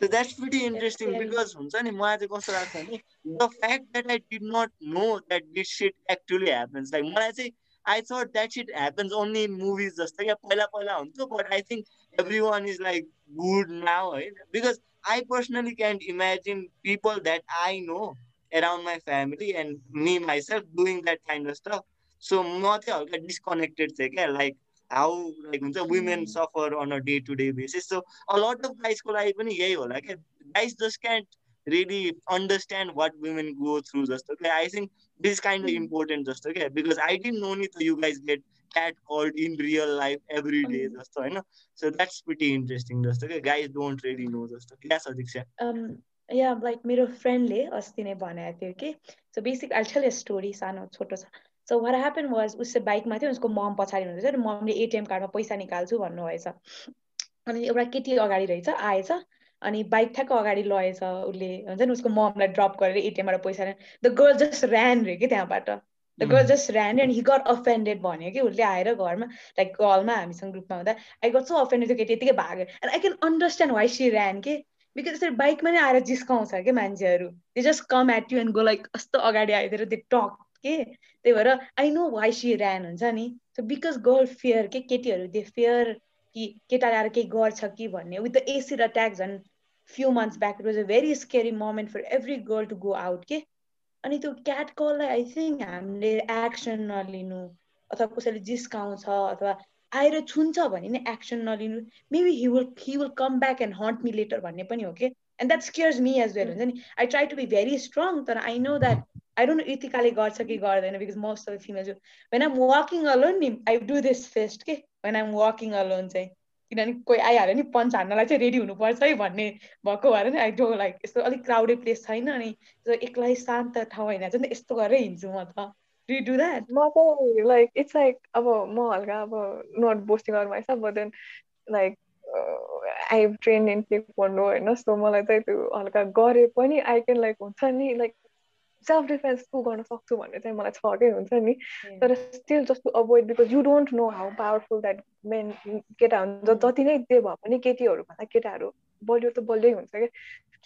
C: So that's pretty interesting because हुन्छ नि मलाई चाहिँ कस्तो लाग्छ भने the fact that I did not know that this shit actually happens like मलाई चाहिँ I thought that shit happens only in movies जस्तो क्या पहिला पहिला हुन्थ्यो but I think everyone is like good now है because I personally can't imagine people that I know around my family and me myself doing that kind of stuff. So म चाहिँ हल्का डिस्कनेक्टेड थिएँ क्या लाइक हाउ लाइक हुन्छ women suffer on a day to day basis so a lot of गाइजको लागि पनि यही होला क्या guys just can't really understand what women go through just okay i think this is kind of important just okay because i didn't know it you guys get cat called in real life every day just you know so that's pretty interesting just okay guys don't really know just okay yes adiksha
D: um yeah like मेरो फ्रेन्डले अस्ति नै भनेको थियो कि so basic I a story सानो छोटो छ सो वाट ह्यापन वाज उसले बाइकमा थियो उसको मम पछाडि हुँदैछ अनि ममले एटिएम कार्डमा पैसा निकाल्छु भन्नुभएछ अनि एउटा केटी अगाडि रहेछ आएछ अनि बाइक ठ्याक्क अगाडि लगेछ उसले। हुन्छ नि उसको ममलाई ड्रप गरेर एटिएमबाट पैसा द गर्ल जस्ट ऱ्यान रे कि त्यहाँबाट। The girl just ran and he got offended भन्यो कि उसले आएर घरमा लाइक कलमा हामीसँग ग्रुपमा हुँदा। आई गट सो अफेन्डेड त्यो केटी यतिकै भाग्यो। And I can understand why she ran के? बिकज यसरी बाइकमा नै आएर जिस्काउँछ कि मान्छेहरू। They just come at you and go like कस्तो अगाडि आइदिएर दे टक के? त्यही भएर I know why she ran हुन्छ नि। सो बिकज गर्ल फियर के केटीहरू दे फियर कि केटाले आएर केही गर्छ कि भन्ने विथ द एसिड अट्याक झन् few months back it was a very scary moment for every girl to go out के अनि त्यो क्याट कललाई आई थिङ्क हामीले एक्सन नलिनु अथवा कसैले जिस्काउँछ अथवा आएर छुन्छ भने नै एक्सन नलिनु maybe he will he will come back and hunt me later भन्ने पनि हो कि and that scares me as well हुन्छ नि I try to be very strong तर I know that I don't know इतिकाले गर्छ कि गर्दैन because most of the female when I'm walking alone नि आई डु दिस फेस्ट के वेन आइम वाकिङ अलोन चाहिँ किनभने कोही आइहाल्यो नि पन्च हान्नलाई चाहिँ रेडी हुनुपर्छ है भन्ने भएको भएर नि आई डो लाइक यस्तो अलिक क्राउडेड प्लेस छैन अनि एक्लै शान्त ठाउँ होइन चाहिँ यस्तो गरेर हिँड्छु म त डु डु द्याट
F: म चाहिँ लाइक इट्स लाइक अब म हल्का अब not boasting or myself but then like I train in taekwondo होइन सो मलाई चाहिँ त्यो हल्का गरे पनि आई क्यान लाइक हुन्छ नि लाइक सेल्फ डिफेन्स को गर्न सक्छु भन्ने चाहिँ मलाई छ कि हुन्छ नि। तर still just to avoid because you don't know how powerful that man केटा हुन्छ। जति नै त्यो भए पनि केटीहरू भन्दा केटाहरू बलियो त बलियै हुन्छ कि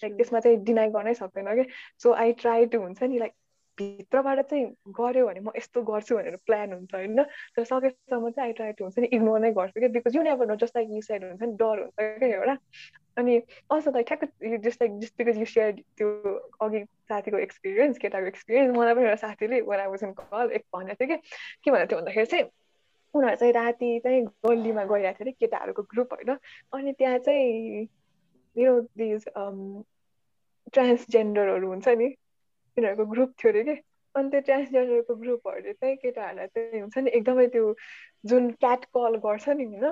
F: लाइक त्यसमा चाहिँ डिनाइ गर्नै सक्दैन कि सो आई ट्राई टु हुन्छ नि लाइक भित्रबाट चाहिँ गऱ्यो भने म यस्तो गर्छु भनेर प्लान हुन्छ होइन? तर सकेसम्म चाहिँ ट्राई टु हुन्छ नि इग्नोर नै गर्छु कि because you never know just like you side हुन्छ नि डर हुन्छ क्या एउटा अनि अल्सो लाइक ठ्याक्क just like just because you share त्यो अघि साथीको एक्सपिरियन्स केटाको एक्सपिरियन्स मलाई पनि एउटा साथीले वान आई कल एक भनेको थियो कि के भनेको थियो भन्दाखेरि चाहिँ उनीहरू चाहिँ राति चाहिँ गल्लीमा गइरहेको थियो अरे केटाहरूको ग्रुप होइन? अनि त्यहाँ चाहिँ यो दिज ट्रान्सजेन्डरहरू हुन्छ नि तिनीहरूको ग्रुप थियो अरे कि? अनि त्यो ट्रान्सजेन्डरको ग्रुपहरूले चाहिँ केटाहरूलाई चाहिँ हुन्छ नि एकदमै त्यो जुन क्याट कल गर्छ नि होइन?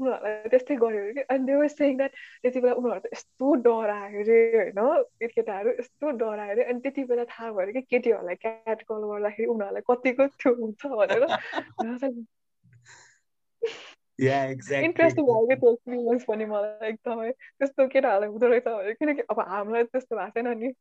F: उनीहरूलाई त्यस्तै गर्यो अरे कि? अनि त्यो सेङ द्याट त्यति बेला उनीहरू त यस्तो डरायो अरे होइन? केटाहरू यस्तो डरायो अरे। अनि त्यति बेला थाहा भयो कि? केटीहरूलाई क्याट कल गर्दाखेरि उनीहरूलाई कतिको त्यो हुन्छ भनेर। इन्ट्रेस्टिङ भयो कि त्यो एक्सपिरियन्स पनि मलाई एकदमै। त्यस्तो केटाहरूलाई हुँदो रहेछ भने किनकि अब हामीलाई त्यस्तो भएको छैन नि।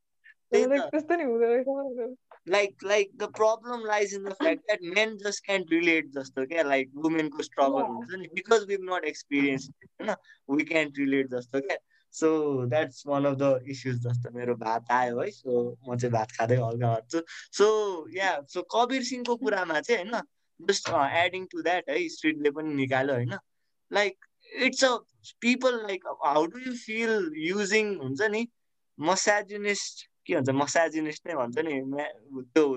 C: Like like the problem lies in the fact that men just can relate जस्तो क्या लाइक वुमेनको स्ट्रगल हुन्छ नि बिकज विभ नट एक्सपिरियन्स होइन वी क्यान रिलेट जस्तो क्या so that's one of the issues जस्तो मेरो भात आयो है सो म चाहिँ भात खाँदै हल्का हट्छु सो या सो कबीर सिंहको कुरामा चाहिँ होइन जस्ट एडिङ टु द्याट है स्ट्रिटले पनि निकाल्यो होइन like it's a people like how do you feel using हुन्छ नि? मसाजुनिस्ट के भन्छ मसाजिनिस्ट नै भन्छ नि त्यो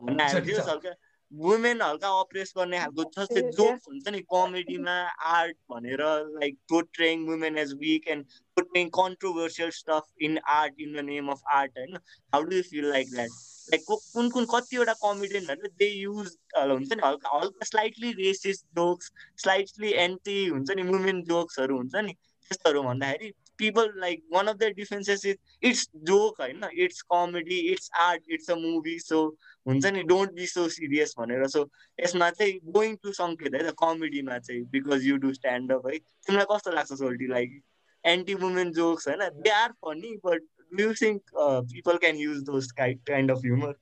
C: भन्न आएको थियो वुमेन हल्का अप्रेस गर्ने खालको जस्तै. जोक्स हुन्छ नि कमेडीमा आर्ट भनेर like portraying women as weak and portraying controversial stuff in art in the name of art होइन? How do you feel like that like कुन कुन कतिवटा कमेडियनहरूले दे युज हुन्छ नि हल्का हल्का slightly racist jokes slightly anti हुन्छ नि वुमेन जोक्सहरू हुन्छ नि त्यस्तोहरू भन्दाखेरि people like one of the differences is it's joke होइन it's comedy it's art it's a movie so हुन्छ नि डोन्ट बी सो सिरियस भनेर सो यसमा चाहिँ गोइङ टु सङ्केत है त कमेडीमा चाहिँ because you do stand up है तिमीलाई कस्तो लाग्छ सोल्टी लाइक एन्टी वुमेन जोक्स होइन they are funny but do think people can use those kind of humour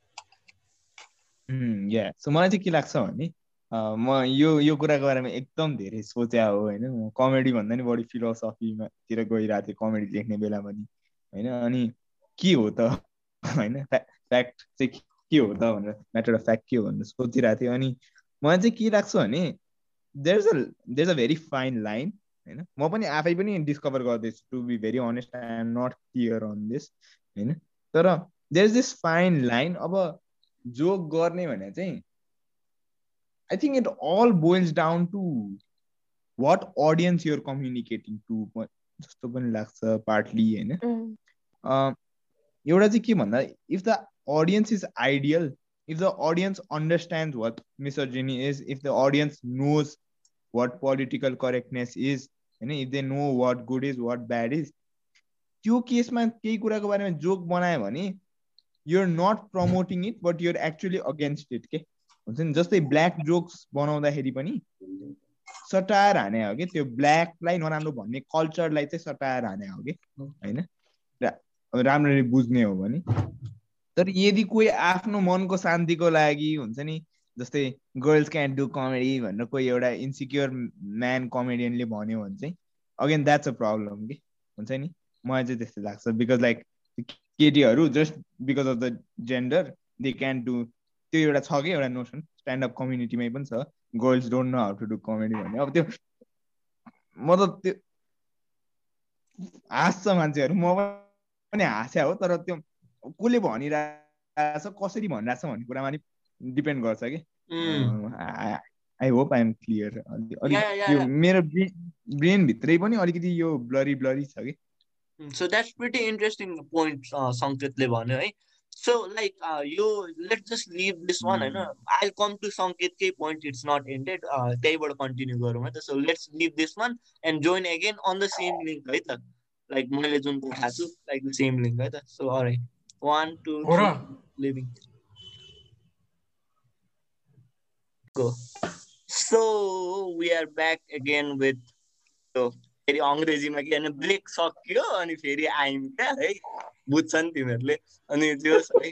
E: yeah so मलाई चाहिँ के लाग्छ भने म यो यो कुराको बारेमा एकदम धेरै सोच्या हो होइन। म कमेडी भन्दा नि बढी फिलोसफीमातिर गइरहेको थिएँ कमेडी लेख्ने बेला पनि होइन? अनि के हो त? होइन? फ्याक्ट चाहिँ के हो त भनेर म्याटर अफ फ्याक्ट के हो भनेर सोचिरहेको थिएँ। अनि मलाई चाहिँ के लाग्छ भने there is a there is a very fine line होइन? म पनि आफै पनि डिस्कभर गर्दैछु to be very honest I am not clear on this होइन? तर there is this fine line अब जोक गर्ने भने चाहिँ I think it all boils down to what audience you're communicating to जस्तो पनि लाग्छ पार्टली होइन
F: Mm.
E: अँ, एउटा चाहिँ के भन्दा if the audience is ideal if the audience understand what misogyny is if the audience knows what political correctness is होइन if they know what good is what bad is त्यो केसमा केही कुराको बारेमा जोक बनायो भने you're not promoting it but you're actually against it के हुन्छ नि? जस्तै ब्ल्याक जोक्स बनाउँदाखेरि पनि सटायर हाने हो कि? त्यो ब्ल्याकलाई नराम्रो भन्ने कल्चरलाई चाहिँ सटायर हाने हो कि? होइन? राम्ररी बुझ्ने हो भने। तर यदि कोही आफ्नो मनको शान्तिको लागि हुन्छ नि जस्तै गर्ल्स क्यान डु कमेडी भनेर कोही एउटा इन्सिक्योर म्यान कमेडियनले भन्यो भने चाहिँ अगेन द्याट्स अ प्रब्लम कि? हुन्छ नि? मलाई चाहिँ त्यस्तो लाग्छ। बिकज लाइक केटीहरू just because of the gender they can do त्यो एउटा छ कि एउटा नोसन स्ट्यान्डअप कम्युनिटीमै पनि छ। Girls don't know how to do comedy भन्ने। अब त्यो म त त्यो हाँस्छ मान्छेहरू। म पनि हाँस्या हो तर त्यो कसले भनिरहेको छ कसरी भनिरहेको छ भन्ने कुरामा नि डिपेन्ड गर्छ कि। I hope I
C: am clear
E: अलिक. यो मेरो ब्रेन भित्रै पनि अलिकति यो ब्लरी ब्लरी छ कि।
C: So that's pretty interesting point सङ्केतले भन्यो है। सो लाइक यो let just leave this one होइन I come to सङ्केतकै point it's not ended त्यहीबाट कन्टिन्यू गरौँ है त so let's leave this one and join again on the same link है त लाइक मैले जुन पठाएको छु लाइक द सेम लिङ्क है त सो अलराइट वान टू
G: हो र
C: leaving go. So we are back again with so फेरि अङ्ग्रेजीमा के भने ब्रेक सक्यो अनि फेरि आयौँ क्या है। बुझ्छ नि तिमीहरूले अनि त्यो है।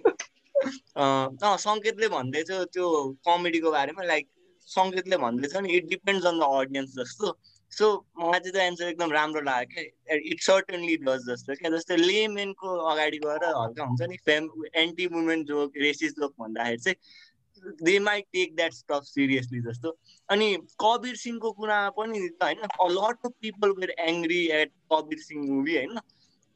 C: सङ्केतले भन्दैछ त्यो कमेडीको बारेमा लाइक सङ्केतले भन्दैछ नि it depends on the audience जस्तो। सो मलाई चाहिँ त्यो एन्सर एकदम राम्रो लाग्यो क्या। इट सर्टनली डज जस्तो क्या। जस्तै लेमेनको अगाडि गएर हल्का हुन्छ नि fame anti women joke racist joke भन्दाखेरि चाहिँ they might take that stuff seriously जस्तो अनि कबिर सिंहको कुरामा पनि होइन a lot of people were angry at Kabir Singh movie होइन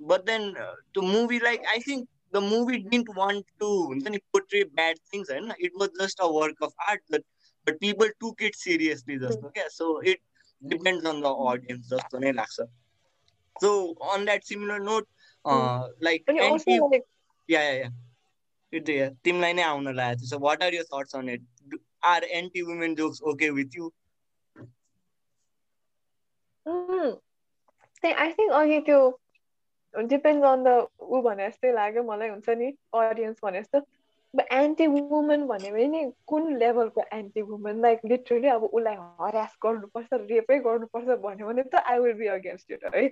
C: बट देन त्यो movie like I think the movie didn't want to हुन्छ नि पोट्रे ब्याड थिङ्स होइन it was just a work of art but but people took it seriously जस्तो क्या so it depends on the audience जस्तो नै लाग्छ so on that similar note like
F: अनि
C: anti
F: also like
C: yeah yeah yeah त्यो या तिमीलाई नै आउन लागेको थियो so what are your thoughts on it are anti women jokes okay with
F: you त्यही आई थिङ्क अघि त्यो डिपेन्ड अन द ऊ भने जस्तै लाग्यो मलाई हुन्छ नि अडियन्स भने जस्तो एन्टी वुमेन भन्यो भने नि कुन लेभलको एन्टी वुमेन लाइक लिटरली अब उसलाई हरास गर्नुपर्छ रेपै गर्नुपर्छ भन्यो भने त I will be against it है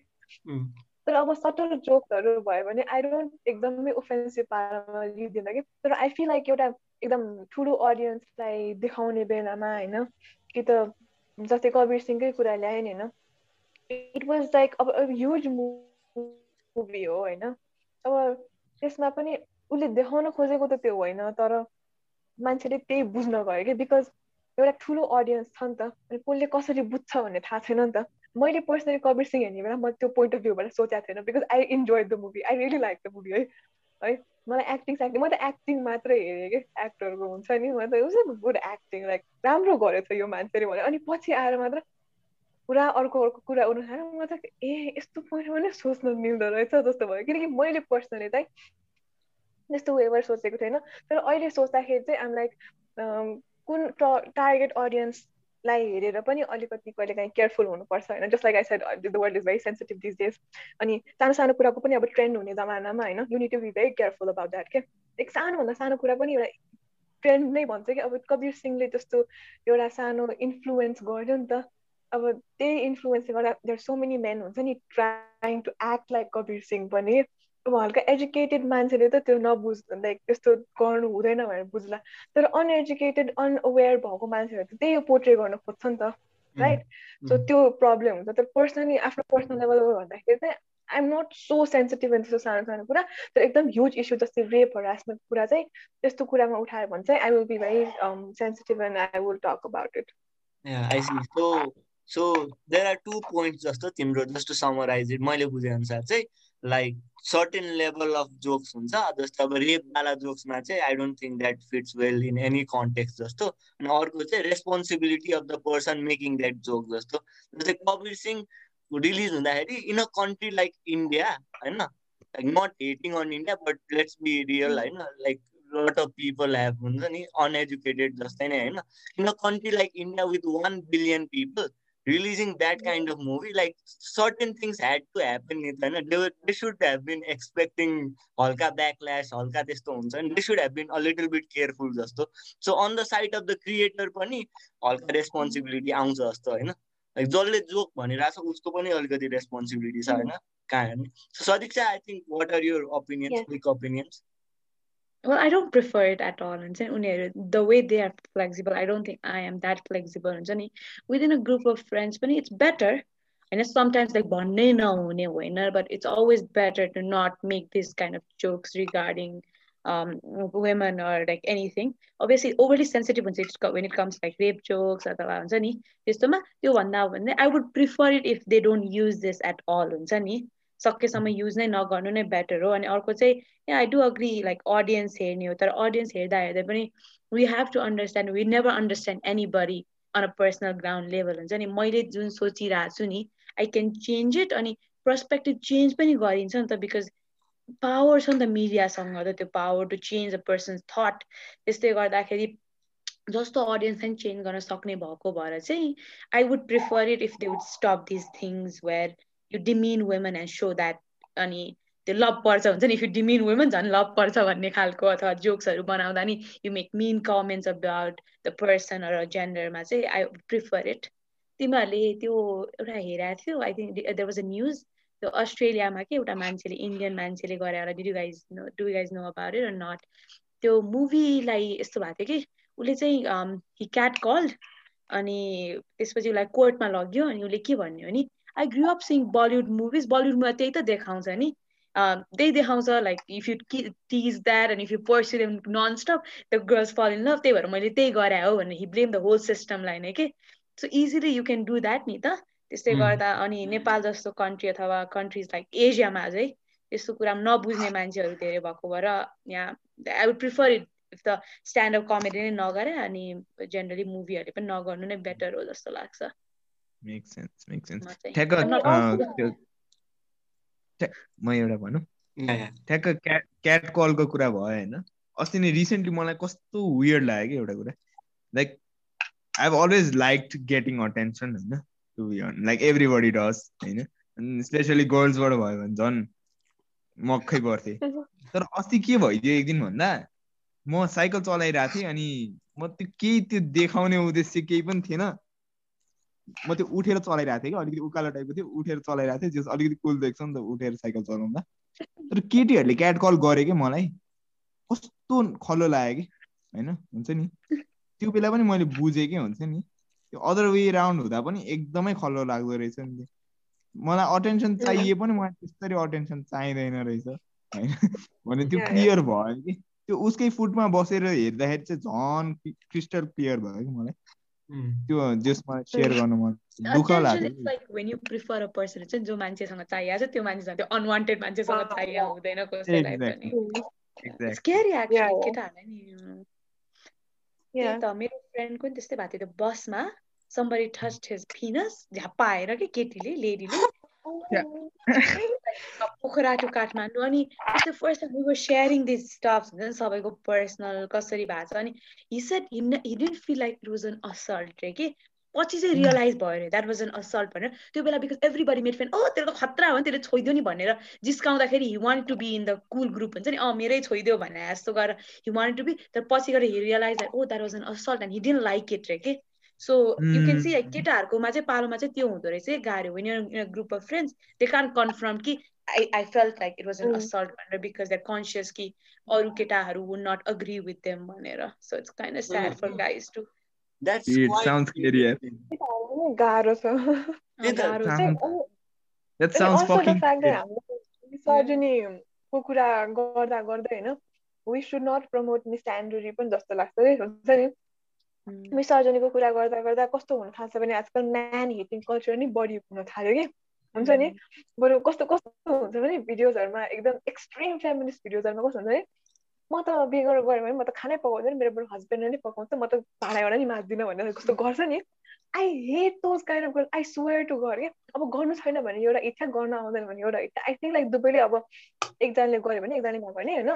F: तर अब सटल जोक्सहरू भयो भने आई डोन्ट एकदमै ओफेन्सिभ पारामा लिँदैन कि। तर आई फिल लाइक एउटा एकदम ठुलो अडियन्सलाई देखाउने बेलामा होइन कि त जस्तै कबिर सिंहकै कुरा ल्यायो नि होइन इट वाज लाइक अब ह्युज मुभी हो होइन। अब त्यसमा पनि उसले देखाउन खोजेको त त्यो होइन तर मान्छेले त्यही बुझ्न गयो कि बिकज एउटा ठुलो अडियन्स छ नि त अनि कसले कसरी बुझ्छ भन्ने थाहा छैन नि त। मैले पर्सनली कबिर सिंह हेर्ने बेला म त्यो पोइन्ट अफ भ्यूबाट सोचेको थिएन because I enjoy the movie I really like the movie है। है मलाई एक्टिङ स्याक्टिङ म त एक्टिङ मात्रै हेरेँ कि एक्टरको हुन्छ नि म त गुड एक्टिङ लाइक राम्रो गरेछ यो मान्छेले भने। अनि पछि आएर मात्र पुरा अर्को अर्को कुरा थाल्यो। म त ए यस्तो point पनि सोच्नु मिल्दो रहेछ जस्तो भयो। किनकि मैले पर्सनली चाहिँ त्यस्तो वेभर सोचेको थिएन। तर अहिले सोच्दाखेरि चाहिँ आम लाइक कुन टार्गेट अडियन्सलाई हेरेर पनि अलिकति कहिले काहीँ केयरफुल हुनुपर्छ होइन। Just like I said the world is very sensitive these days अनि सानो सानो कुराको पनि अब ट्रेन्ड हुने जमानामा होइन you need to be very careful about that के एक सानोभन्दा सानो कुरा पनि एउटा ट्रेन्ड नै भन्छ कि अब कबिर सिंहले जस्तो एउटा सानो इन्फ्लुएन्स गर्यो नि त। अब त्यही इन्फ्लुएन्सले गर्दा देयर सो मेनी मेन हुन्छ नि trying to act like Kabir Singh पनि अब हल्का एजुकेटेड मान्छेले त त्यो नबुझ लाइक त्यस्तो गर्नु हुँदैन भनेर बुझ्ला। तर अनएजुकेटेड अनअवेर भएको मान्छेहरू त त्यही पोर्ट्रे गर्न खोज्छ नि त राइट सो त्यो प्रब्लम हुन्छ। तर पर्सनली आफ्नो पर्सनल लेभलमा भन्दाखेरि चाहिँ आइएम नट सो सेन्सिटिभ त्यस्तो सानो सानो कुरा। तर एकदम ह्युज इस्यु जस्तै रेप हरासमेन्ट कुरा चाहिँ त्यस्तो कुरामा उठायो भने चाहिँ I will be very sensitive and I will talk
C: about it see so there are two points जस्तो तिम्रो जस्ट टु समराइज मैले बुझेअनुसार चाहिँ like certain level of jokes हुन्छ जस्तो अब रेपवाला जोक्समा चाहिँ I don't think that fits well in any context जस्तो अनि अर्को चाहिँ responsibility of the person making that joke जस्तो जस्तै कबिर सिंह रिलिज हुँदाखेरि in a country like India होइन like not hating on India but let's be real होइन like lot of people have हुन्छ नि अनएजुकेटेड जस्तै नै होइन in a country like India with one billion people releasing that kind of movie, like certain things had to happen. They, were, they should have been expecting halka backlash, halka testo huncha, and they should have been a little bit careful jasto. So on the side of the creator pani halka responsibility आउँछ जस्तो होइन लाइक जसले जोक भनिरहेको छ उसको पनि अलिकति रेस्पोन्सिबिलिटी छ होइन कहाँ हेर्ने Sadiksha I think what are your opinions quick opinions
D: well i don't prefer it at all and the way they are flexible i don't think i am that flexible and within a group of friends but it's better. And it's sometimes like but it's always better to not make this kind of jokes regarding um, women or like anything. Obviously overly sensitive when it comes like rape jokes or the i would prefer it if they don't use this at all सकेसम्म युज नै नगर्नु नै बेटर हो। अनि अर्को चाहिँ I do agree like audience हेर्ने हो तर अडियन्स हेर्दा हेर्दै पनि we have to understand we never understand anybody on a personal ground level हुन्छ नि। मैले जुन सोचिरहेको छु नि आई क्यान चेन्ज इट अनि पर्सपेक्टिभ चेन्ज पनि गरिन्छ नि त बिकज पावर छ नि त मिडियासँग त त्यो power to change a person's thought त्यसले गर्दाखेरि जस्तो अडियन्स पनि चेन्ज गर्न सक्ने भएको भएर चाहिँ I would prefer it if they would stop this things where you demean women and so that अनि त्यो लभ पर्छ हुन्छ नि इफ यु डिमिन वुमेन झन् लभ पर्छ भन्ने खालको अथवा जोक्सहरू बनाउँदा नि you make mean comments about the person र जेन्डरमा चाहिँ आई प्रिफर इट तिमीहरूले त्यो एउटा हेरेको थियो I think there was a news त्यो अस्ट्रेलियामा के एउटा मान्छेले इन्डियन मान्छेले गरे होला did guys know do guys know about it not त्यो मुभीलाई यस्तो भएको थियो कि उसले चाहिँ हि क्याट कल्ड अनि त्यसपछि उसलाई कोर्टमा लग्यो अनि उसले के भन्यो भने I grew up seeing Bollywood movies बलिउडमा त्यही त देखाउँछ नि त्यही देखाउँछ like if you tease that and if you pursue them nonstop the girls fall in love त्यही भएर मैले त्यही गरे हो भने हि ब्लेम द होल सिस्टमलाई नै के so easily you can do that नि त? त्यस्तै गर्दा अनि नेपाल जस्तो कन्ट्री अथवा कन्ट्रिज लाइक एसियामा चाहिँ त्यस्तो कुरा नबुझ्ने मान्छेहरू धेरै भएको भएर यहाँ I would prefer it if the standup comedy नै नगरे अनि जेनरली मुभीहरूले पनि नगर्नु नै बेटर हो जस्तो लाग्छ।
E: मेक सेन्स मेक सेन्स ठ्याक्क म एउटा भनौँ ठ्याक्क क्याट क्याट कलको कुरा भयो होइन? अस्ति नै रिसेन्टली मलाई कस्तो वियर्ड लाग्यो कि एउटा कुरा. Like I have always like getting attention होइन? To be on like every does होइन? स्पेसली गर्ल्सबाट भयो भने झन् मक्खै पर्थेँ तर अस्ति के भइदियो एक दिन भन्दा? म साइकल चलाइरहेको थिएँ अनि म त्यो केही त्यो देखाउने उद्देश्य केही पनि थिएन। म त्यो उठेर चलाइरहेको थिएँ कि अलिकति उकालो टाइपको थियो उठेर चलाइरहेको थिएँ जस अलिकति कुल देख्छ नि त उठेर साइकल चलाउँदा। तर केटीहरूले क्याट कल गरे कि मलाई? कस्तो खल्लो लाग्यो कि होइन? हुन्छ नि। त्यो बेला पनि मैले बुझेँ कि हुन्छ नि। त्यो अदर वे राउन्ड हुँदा पनि एकदमै खल्लो लाग्दो रहेछ नि मलाई अटेन्सन चाहिए पनि मलाई त्यस्तरी अटेन्सन चाहिँदैन रहेछ होइन? भने त्यो क्लियर भयो कि। त्यो उसकै फुटमा बसेर हेर्दाखेरि चाहिँ झन् क्रिस्टल क्लियर भयो कि मलाई। त्यो जसमा सेयर गर्नु मन दुःख लाग्यो।
D: Like when you prefer a person चाहिँ जो मान्छेसँग चाहिएको छ त्यो मान्छेसँग त्यो अनवान्टेड मान्छेसँग चाहिएको हुँदैन कसैलाई पनि. Scary actually
F: Yeah.
D: केटाहरूलाई नि. त मेरो फ्रेन्डको नि त्यस्तै भएको थियो। त्यो बसमा somebody touched his penis झ्याप्पा आएर कि केटीले लेडीले पोखरा टु काठमाडौँ अनि it's the first time we were sharing these stuff हुन्छ नि सबैको पर्सनल कसरी भएको छ अनि he, ne- he didn't feel like it was an assault रे कि पछि चाहिँ रियलाइज भयो अरे द्याट वाज एन असल्ट भनेर त्यो बेला बिकज एभ्रीबडी मेड फ्रेन्ड ओ तेरो त खतरा हो नि त्यसले छोइदियो नि भनेर जिस्काउँदाखेरि he want to be in the cool group हुन्छ नि अँ मेरै छोइदियो भने जस्तो गरेर हि वान्ट टु बी तर पछि गएर he realize oh that was an assault and he didn't like it रे के so you can see like केटाहरूकोमा चाहिँ पालोमा चाहिँ त्यो हुँदो रहेछ गाह्रो when in group of friends they can't confirm कि I I felt like it was
F: an.
D: Assault भनेर बिकज दे कन्सियस कि अरू केटाहरू would not agree with them भनेर
C: so
E: it's
C: kind
E: of sad for.
F: Guys to गाह्रो छ कुरा गर्दा गर्दै होइन we should not promote misandry पनि जस्तो लाग्छ है हुन्छ नि. मिसर्जनीको कुरा गर्दा गर्दा कस्तो हुन थाल्छ भने आजकल म्यान हिटिङ कल्चर नि बढी हुन थाल्यो कि? हुन्छ नि? बरु कस्तो कस्तो हुन्छ भने भिडियोजहरूमा एकदम एक्सट्रिम फेमिनिस्ट भिडियोजहरूमा कस्तो हुन्छ भने म त गरेर गएँ भने म त खानै पकाउँदैन मेरो बरु हस्बेन्डले नै पकाउँछ म त भाँडाबाट नि माझ्दिनँ भनेर कस्तो गर्छ नि? I hate those kind of girl I swear to गर क्या अब गर्नु छैन भने एउटा इच्छा गर्न आउँदैन भने एउटा इच्छा। आई थिङ्क लाइक दुवैले अब एकजनाले गर्यो भने एकजनाले नगर्ने होइन?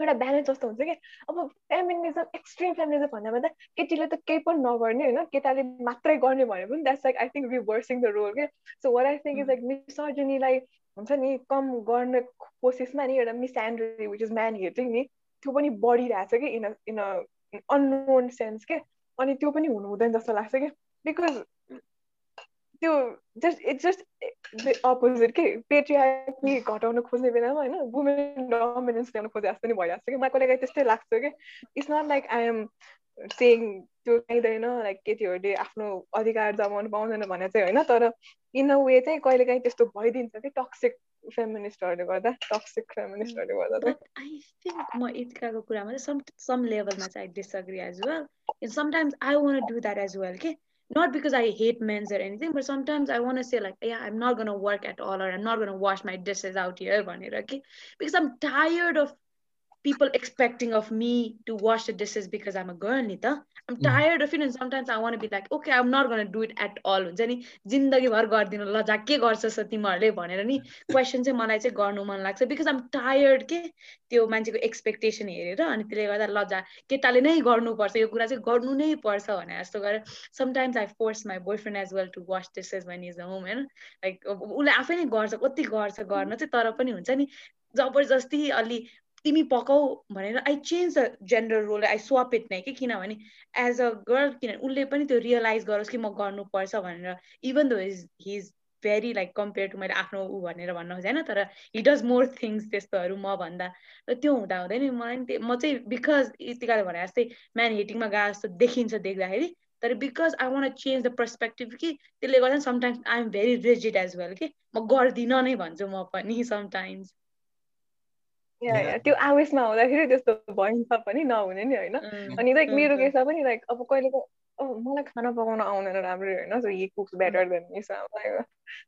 F: एउटा ब्यालेन्स जस्तो हुन्छ कि? अब फेमिनिजम एक्सट्रिम फेमिनिजम भन्दा भन्दा केटीले त केही पनि नगर्ने होइन केटाले मात्रै गर्ने भने पनि that's like I think reversing the role के so what I think is like मिसर्जनीलाई हुन्छ नि कम गर्ने कोसिसमा नि एउटा misandry which is man hating नि त्यो पनि बढिरहेछ कि इन इन अननोन सेन्स के? अनि त्यो पनि हुनु हुँदैन जस्तो लाग्छ कि? बिकज त्यो जस्ट इट्स जस्ट अपोजिट के पेट्रियार्की घटाउन खोज्ने बेलामा होइन वुमेन डोमिनेन्स ल्याउन खोजे जस्तो नि भइरहेको छ कि मलाई कहिले त्यस्तै लाग्छ कि it's not like I am saying त्यो चाहिँदैन लाइक केटीहरूले आफ्नो अधिकार जमाउनु पाउँदैन भने चाहिँ होइन तर इन अ वे चाहिँ कहिले काहीँ त्यस्तो भइदिन्छ कि टक्सिक फेमिनिस्टहरूले गर्दा टक्सिक फेमिनिस्टहरूले गर्दा
D: I think म यतिकाको कुरामा चाहिँ some some levelमा चाहिँ disagree as well. And sometimes I want to do that as well. not because I hate men's or anything, but sometimes I want to say like, yeah, I'm not gonna work at all, or I'm not gonna wash my dishes out here, okay? Because I'm tired of people expecting of me to wash the dishes because I'm a girl, Nita. I'm tired of it, and sometimes I want to be like, okay, I'm not gonna do it at all. हुन्छ नि जिन्दगीभर गरिदिनु ल जा के गर्छस् तिमीहरूले भनेर नि क्वेसन चाहिँ मलाई चाहिँ गर्नु मन लाग्छ बिकज आम टायर्ड के त्यो मान्छेको एक्सपेक्टेसन हेरेर अनि त्यसले गर्दा ल जा केटाले नै गर्नुपर्छ यो कुरा चाहिँ गर्नु नै पर्छ भने जस्तो गरेर sometimes I force my boyfriend as well to watch dishes when is home होइन लाइक उसले आफै नै गर्छ कति गर्छ गर्न चाहिँ तर पनि हुन्छ नि जबरजस्ती अलि तिमी पकाऊ भनेर I change the gender role I swap it नै कि किनभने एज अ गर्ल किनभने उसले पनि त्यो रियलाइज गरोस् कि म गर्नुपर्छ भनेर even though is he is very like compare to मैले आफ्नो ऊ भनेर भन्न खोजेँ होइन तर हि डज मोर थिङ्स त्यस्तोहरू म भन्दा र त्यो हुँदा हुँदै नि मलाई नि त्यो- म चाहिँ बिकज यतिकाले भने जस्तै म्यान हिटिङमा गए जस्तो देखिन्छ देख्दाखेरि तर because I want change the perspective कि त्यसले गर्दा sometimes I am very rigid as well कि म गर्दिनँ नै भन्छु म पनि समटाइम्स
F: या या त्यो आवेशमा हुँदाखेरि त्यस्तो भइन्छ पनि नहुने नि होइन। अनि लाइक मेरो केसमा पनि लाइक अब कहिले मलाई खाना पकाउन आउँदैन राम्ररी होइन so he cooks better than me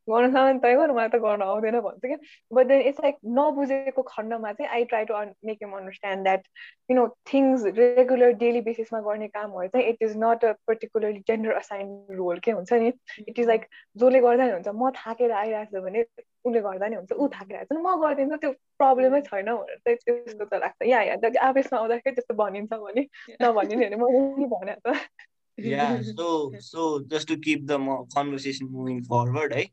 F: गर्न सक्दैन तै गर मलाई त गर्न आउँदैन भन्छ कि बट देन इट्स लाइक नबुझेको खण्डमा चाहिँ I try to make them understand that you know things regular daily बेसिसमा गर्ने कामहरू चाहिँ it is not a particularly gender assign role के हुन्छ नि इट इज लाइक जसले गर्दा नि हुन्छ म थाकेर आइरहेको छु भने उसले गर्दा नि हुन्छ ऊ थाकेर आएको छ म गरिदिन्छु त्यो प्रब्लमै छैन भनेर चाहिँ त्यस्तो त लाग्छ या या आवेशमा आउँदाखेरि त्यस्तो भनिन्छ भने नभनिने भने मैले भने त
C: yeah so so just to keep the mo- conversation moving forward है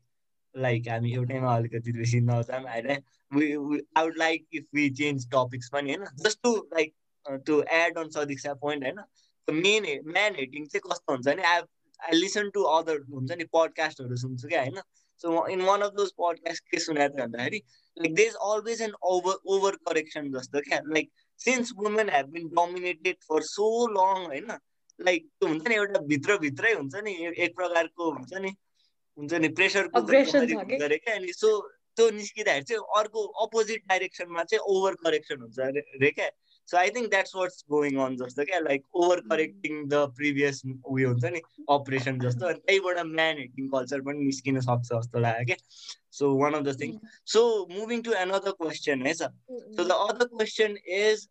C: लाइक हामी एउटैमा अलिकति बेसी नजाउँ होइन we, we, I would like if we change topics पनि होइन just to like uh, to add on Sadiq's point होइन the main man hating चाहिँ कस्तो हुन्छ नि I I listen to other हुन्छ नि पडकास्टहरू सुन्छु क्या होइन so in one of those podcast के सुनेको थियो भन्दाखेरि like they is always an over over correction जस्तो क्या like since women have been dominated for so long होइन Like त्यो हुन्छ नि एउटा भित्रभित्रै हुन्छ नि एक प्रकारको हुन्छ नि हुन्छ नि प्रेसर अनि सो त्यो निस्किँदाखेरि चाहिँ अर्को अपोजिट डाइरेक्सनमा चाहिँ ओभर करेक्सन हुन्छ अरे क्या। So I think that's what's going on जस्तो क्या like over correcting the previous उयो हुन्छ नि अपरेसन जस्तो। अनि त्यहीबाट म्यान हेटिङ कल्चर पनि निस्किन सक्छ जस्तो लाग्यो क्या। So one of the thing so moving to another question है sir. So the other question is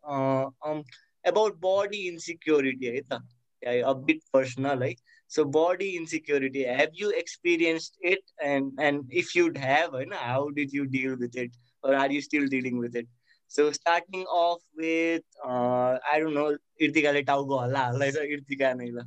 C: about body insecurity है त। a bit personal like so body insecurity have you experienced it? And and if you'd have eh, you know, how did you deal with it? Or are you still dealing with it? So starting off with uh, i don't know irtikale tauko hala hala irtika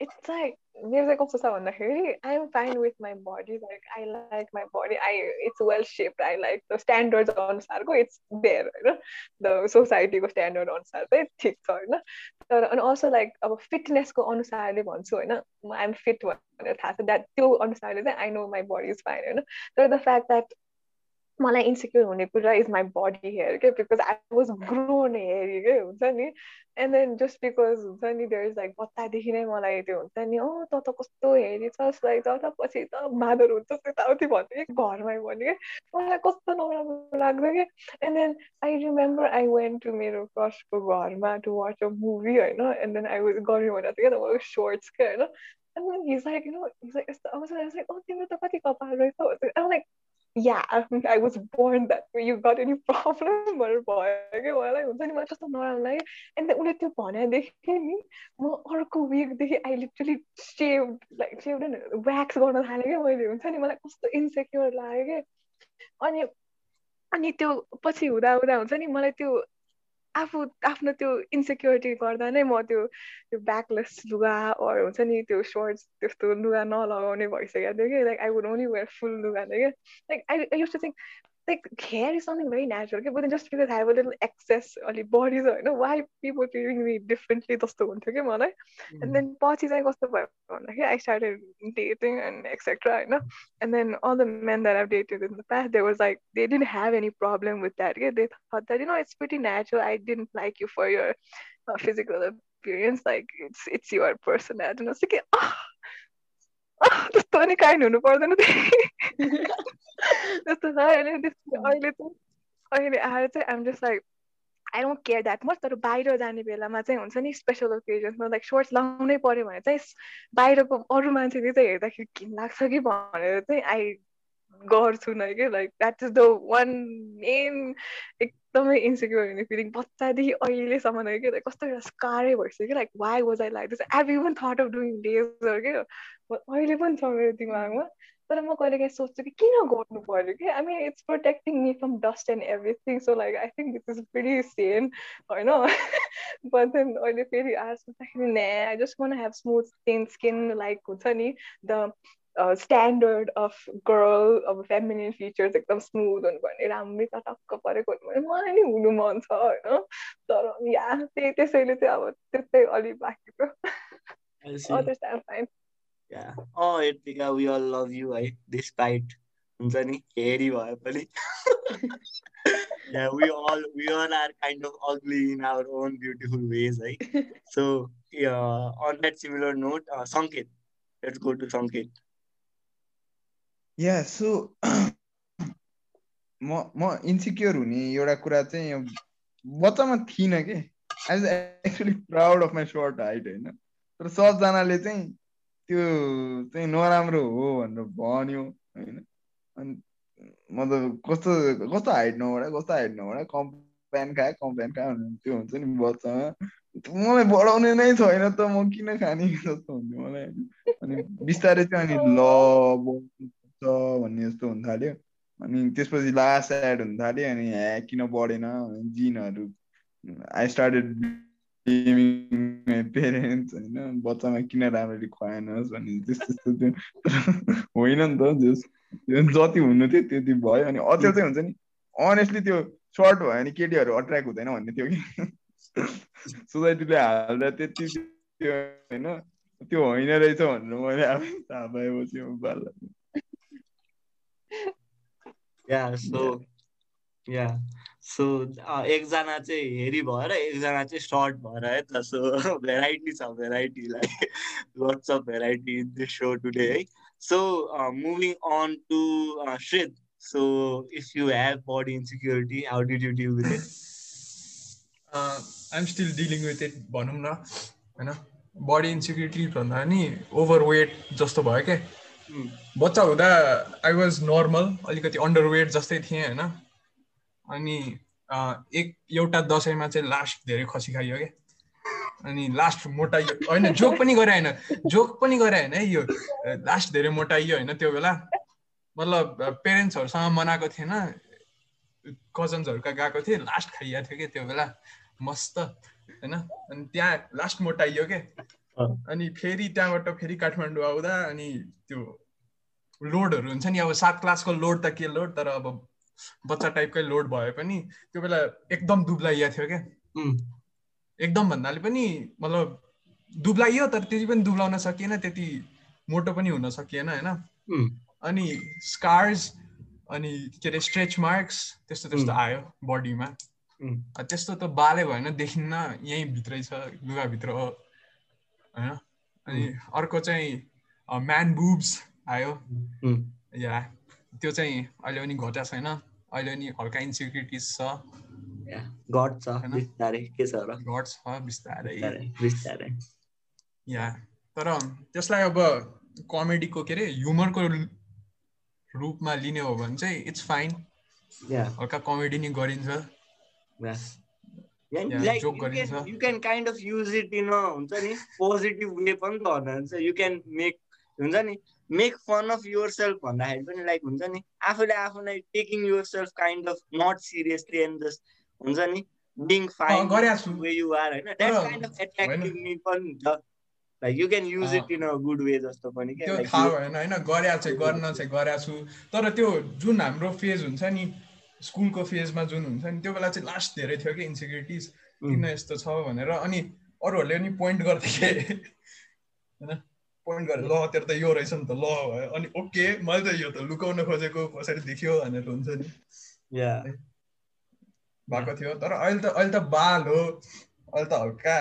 F: it's like music also भन्दाखेरि I am fine with my body like I like my body I it's well shaped I like the standards अनुसारको it's there होइन the सोसाइटीको स्ट्यान्डर्ड अनुसार चाहिँ ठिक छ होइन तर अनि अल्सो लाइक अब फिटनेसको अनुसारले भन्छु होइन आइएम फिट भनेर थाहा छ द्याट त्यो अनुसारले चाहिँ I know my body is fine होइन तर द फ्याक्ट द्याट मलाई इन्सिक्योर हुने कुरा इज माई बडी हेयर के because I was grown hair के हुन्छ नि? एन्ड देन जस्ट बिकज हुन्छ नि देयर इज लाइक बच्चादेखि नै मलाई त्यो हुन्छ नि अँ त त कस्तो हेरी छस् लाइक त पछि त मादर हुन्छ यताउति भन्थ्यो कि घरमै भन्यो कि। मलाई कस्तो नराम्रो लाग्थ्यो कि। And then I remember I went to मेरो क्रसको घरमा टु वाच अ मुभी होइन? एन्ड देन आई वाज गर्मी भनेको थियो क्या त सोर्ट्स के होइन? And then he's like you know he's like यस्तो अब लाइक ओ तिम्रो त कति कपाल रहेछ? आम like yeah, I was born that way. You got any problem? भनेर भयो कि मलाई हुन्छ नि मलाई कस्तो नराम्रो लाग्यो एन्ड उसले त्यो भनेदेखि नि म अर्को विकदेखि I literally shave like shave wax गर्न थालेँ क्या मैले हुन्छ नि मलाई कस्तो इन्सेक्योर लाग्यो कि अनि अनि त्यो पछि हुँदा हुँदा हुन्छ नि मलाई त्यो आफू आफ्नो त्यो इन्सेक्युरिटी गर्दा नै म त्यो त्यो ब्याकलेस लुगा अरू हुन्छ नि त्यो सर्ट्स त्यस्तो लुगा नलगाउने भइसकेको थियो कि like I would only wear full लुगा थियो क्या like I use to think like hair is something very natural okay? but then just because I have a little excess only body so you know why people treating me differently जस्तो हुन्थ्यो कि मलाई and then पछि चाहिँ कस्तो भयो भन्दाखेरि I started dating and etc you know and then all the men that I've dated in the past there was like they didn't have any problem with that okay? they thought that you know it's pretty natural I didn't like you for your uh, physical appearance like it's it's your personality and I was like oh, त्यस्तो नि काइन्ड हुनु पर्दैन त्यस्तो छ अहिले अहिले चाहिँ अहिले आएर चाहिँ I'm just like I don't care that much तर बाहिर जाने बेलामा चाहिँ हुन्छ नि स्पेसल ओकेजन्समा लाइक सर्ट्स लाउनै पऱ्यो भने चाहिँ बाहिरको अरू मान्छेले चाहिँ हेर्दाखेरि घिन लाग्छ कि भनेर चाहिँ आई गर्छु नै कि like that is the one main एकदमै इन्सिक्योर हुने फिलिङ बच्चादेखि अहिलेसम्म कि कस्तो एउटा स्कारै भइसक्यो like why was I like this I even thought of doing dare के? अहिले पनि छ मेरो दिमागमा तर म कहिले काहीँ सोच्छु कि किन गर्नु पर्यो कि? I mean it's protecting me from dust and everything so like I think it is very same होइन? बट देन अहिले फेरि आएर सोच्दाखेरि ने I just want have smooth thin skin like हुन्छ नि? द स्ट्यान्डर्ड अफ गर्ल अब फेमिनिन फिचर्स एकदम स्मुथ हुनुपर्ने राम्रै चटक्क परेको हुनु मलाई नि हुनु मन छ होइन? तर या त्यही त्यसैले चाहिँ अब त्यस्तै अलिक बाँकी छ। आर.
C: Oh, Ertika, we all love you, है despite हुन्छ नि हेरी भए पनि yeah, we all we all are kind of ugly in our own beautiful ways, right? So, yeah, on that similar note, uh, Sanket, let's go to Sanket.
E: Yeah so म म इन्सिक्योर हुने एउटा कुरा चाहिँ बच्चामा थिइनँ कि I was actually proud of my short height होइन तर सबजनाले चाहिँ त्यो चाहिँ नराम्रो हो भनेर भन्यो होइन? अनि म त कस्तो कस्तो हाइट नबढा कस्तो हाइट नबढा कम्प्यान खायो कम्प्यान खायो भने त्यो हुन्छ नि बच्चामा मलाई बढाउने नै छैन त म किन खाने जस्तो हुन्थ्यो मलाई अनि बिस्तारै चाहिँ अनि ल भन्ने जस्तो हुन थाल्यो। अनि त्यसपछि लास्ट एड हुन थाल्यो अनि ह्या किन बढेन? जिनहरू आई स्टार्टेड पेरेन्ट्स होइन बच्चामा किन राम्ररी खुवाएनस् भन्ने त्यस्तो त्यस्तो त्यो होइन नि त जस जति हुनु थियो त्यति भयो अनि अचेल चाहिँ हुन्छ नि अनेस्टली त्यो सर्ट भयो भने केटीहरू अट्र्याक्ट हुँदैन भन्ने थियो कि सोसाइटीले हाल्दा त्यति त्यो होइन त्यो होइन रहेछ भनेर मैले आफै थाहा पाएपछि
C: या सो एकजना चाहिँ हेरी भएर एकजना चाहिँ सर्ट भएर है त सो भेराइटी छ भेराइटीलाई lots of variety in this show today है। So moving on to third so if you have body insecurity how did you deal with it
G: I'm still dealing with it भनौँ न होइन? बडी इन्सिक्युरिटी भन्दा नि ओभर वेट जस्तो भयो क्या बच्चा हुँदा आई वाज नर्मल अलिकति अन्डर वेट जस्तै थिएँ होइन? अनि एक एउटा दसैँमा चाहिँ लास्ट धेरै खसी खाइयो क्या। अनि लास्ट मोटाइयो। होइन जोक पनि गरे होइन। जोक पनि गरे होइन है यो। लास्ट धेरै मोटाइयो होइन त्यो बेला। मतलब पेरेन्ट्सहरूसँग मनाएको थिएन। कजन्सहरूका गएको थिएँ। लास्ट खाइएको थियो क्या त्यो बेला। मस्त। होइन? अनि त्यहाँ लास्ट मोटाइयो क्या।
C: अँ।
G: अनि फेरि त्यहाँबाट फेरि काठमाडौँ आउँदा अनि त्यो लोडहरू हुन्छ नि अब सात क्लासको लोड त के लोड? तर अब बच्चा टाइपकै लोड भए पनि त्यो बेला एकदम दुब्लाइया थियो क्या। एकदम भन्नाले पनि मतलब दुब्लाइयो तर त्यति पनि दुब्लाउन सकिएन त्यति मोटो पनि हुन सकिएन होइन। अनि स्कार्स अनि के अरे स्ट्रेच मार्क्स त्यस्तो त्यस्तो. आयो बडीमा. त्यस्तो त बाले भएन देखिन्न यहीँ भित्रै छ लुगाभित्र हो होइन। अनि अर्को चाहिँ म्यान बुब्स आयो। या त्यो चाहिँ अहिले पनि घटा छैन। अहिले पनि हल्का इन्सिक्युरिटिज छ।
C: या, गड छ? बिस्तारै के छ र?
G: घट्छ बिस्तारै।
C: बिस्तारै बिस्तारै।
G: या तर त्यसलाई अब कमेडीको के अरे ह्युमरको रूपमा लिने हो भने चाहिँ इट्स फाइन
C: या।
G: हल्का कमेडी नै गरिन्छ।
C: can,
G: गरिन्छ।
C: can kind of use it in a हुन्छ नि? पोजिटिभ वे पनि त भन्नुहुन्छ यु क्यान मेक हुन्छ नि? Make fun of yourself भन्दाखेरि पनि लाइक हुन्छ नि आफूले आफूलाई taking yourself kind of not seriously and just हुन्छ नि
G: being fine
C: way you are होइन?
G: That
C: kind of attractive me पनि छ like you can use it in a. Good way जस्तो पनि क्या
G: त्यो थाहा भएन होइन? गरेको चाहिँ गर्न चाहिँ गरेको छु तर त्यो जुन हाम्रो फेज हुन्छ नि स्कुलको फेजमा जुन हुन्छ नि त्यो बेला चाहिँ लास्ट धेरै थियो कि इन्सिक्युरिटिज किन यस्तो छ भनेर अनि अरूहरूले पनि पोइन्ट गर्थे होइन? पोइन्ट गरेर ल तेरो त यो रहेछ नि त ल भयो अनि ओके मैले त यो त लुकाउन खोजेको कसरी देखियो भनेर हुन्छ नि. भएको थियो तर अहिले त अहिले त बाल हो अहिले त हल्का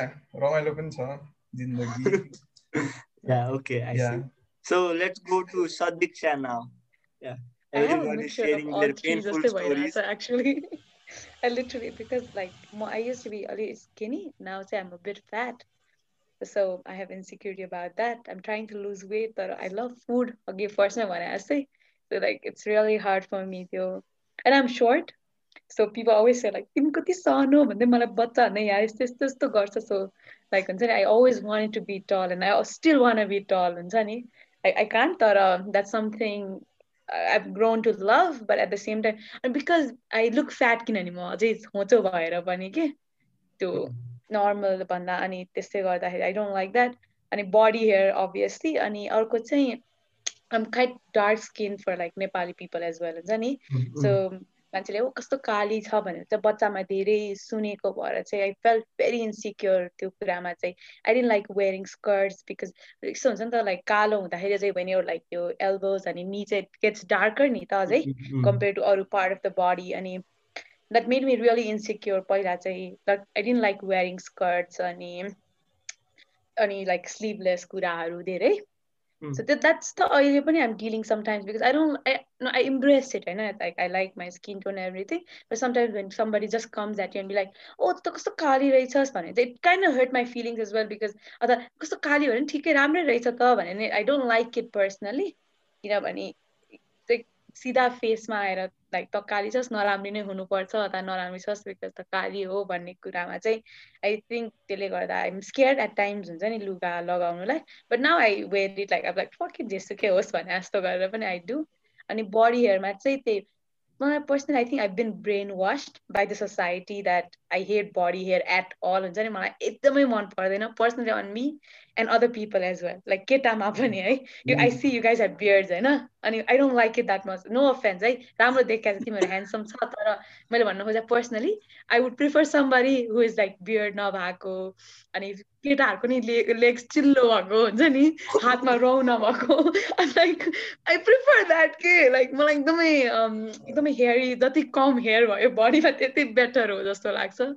G: रमाइलो पनि छ जिन्दगी
C: to Sadiksha now. Yeah.
D: I have a
C: Everybody sharing their painful stories.
D: actually. I literally because like I used to be a little skinny. Now say I'm a bit fat. So I have insecurity about that. I'm trying to lose weight, but I love food. Okay, first I want to say. So like it's really hard for me to and I'm short. So people always say like तिमी कति सानो भन्दै मलाई बच्चा भन्दै यार यस्तो यस्तो यस्तो गर्छ so like हुन्छ नि I always wanted to be tall and I still want to be tall हुन्छ नि I, I can't तर that's something I've grown to love but at the same time and because I look fat किनभने म अझै होचो भएर पनि के त्यो normal भन्दा अनि त्यस्तै गर्दाखेरि आई डोन्ट लाइक द्याट अनि बडी हेयर अभियसली अनि अर्को चाहिँ आम kind dark skin for like Nepali people as well हुन्छ नि? सो मान्छेले ओ कस्तो काली छ भनेर चाहिँ बच्चामा धेरै सुनेको भएर चाहिँ आई फेल्ट भेरी इन्सिक्योर त्यो कुरामा चाहिँ. I don't like wearing skirts because यस्तो हुन्छ नि त लाइक कालो हुँदाखेरि चाहिँ भने लाइक त्यो एल्बोज अनि नि चाहिँ गेट्स डार्कर नि त अझै compared to other part of the body अनि that made me really insecure पहिला चाहिँ that I didn't like wearing skirts अनि अनि like sleeveless कुराहरू धेरै
C: Mm.
D: so that, that's the अहिले पनि I'm dealing sometimes because I don't I, no, I embrace it होइन like I like my skin tone and everything but sometimes when somebody just comes at you and be like oh त कस्तो काली रहेछस् भने चाहिँ it kind of hurt my feelings as well because अथवा कस्तो काली भने पनि ठिकै राम्रै रहेछ त भने नि I don't like it personally किनभने चाहिँ सिधा फेसमा आएर लाइक त काली छस् नराम्री नै हुनुपर्छ अथवा नराम्री छस् बिकज त काली हो भन्ने कुरामा चाहिँ आई थिङ्क त्यसले गर्दा आइएम स्केयर्ड एट टाइम्स हुन्छ नि लुगा लगाउनुलाई but now I wear it like अब लाइक फर्क इट जेसुकै होस् भने जस्तो गरेर पनि आई डु अनि बडी हेयरमा चाहिँ त्यही मलाई personal I think I been brainwashed by the society that I hate body hair at all हुन्छ नि मलाई एकदमै मन पर्दैन। Personally on me and other people as well like केटामा पनि है you I see you guys have beards होइन अनि I don't like it that much no offense है राम्रो देखाएको छ तिमीहरू ह्यान्डसम छ तर मैले भन्नु खोजेँ personally I would prefer somebody who is like beard नभएको अनि केटाहरूको नि लेग्स चिल्लो भएको हुन्छ नि हातमा रौ नभएको लाइक आई प्रिफर द्याट के लाइक मलाई एकदमै एकदमै हेयरी जति कम हेयर भयो बडीमा त्यति बेटर हो जस्तो लाग्छ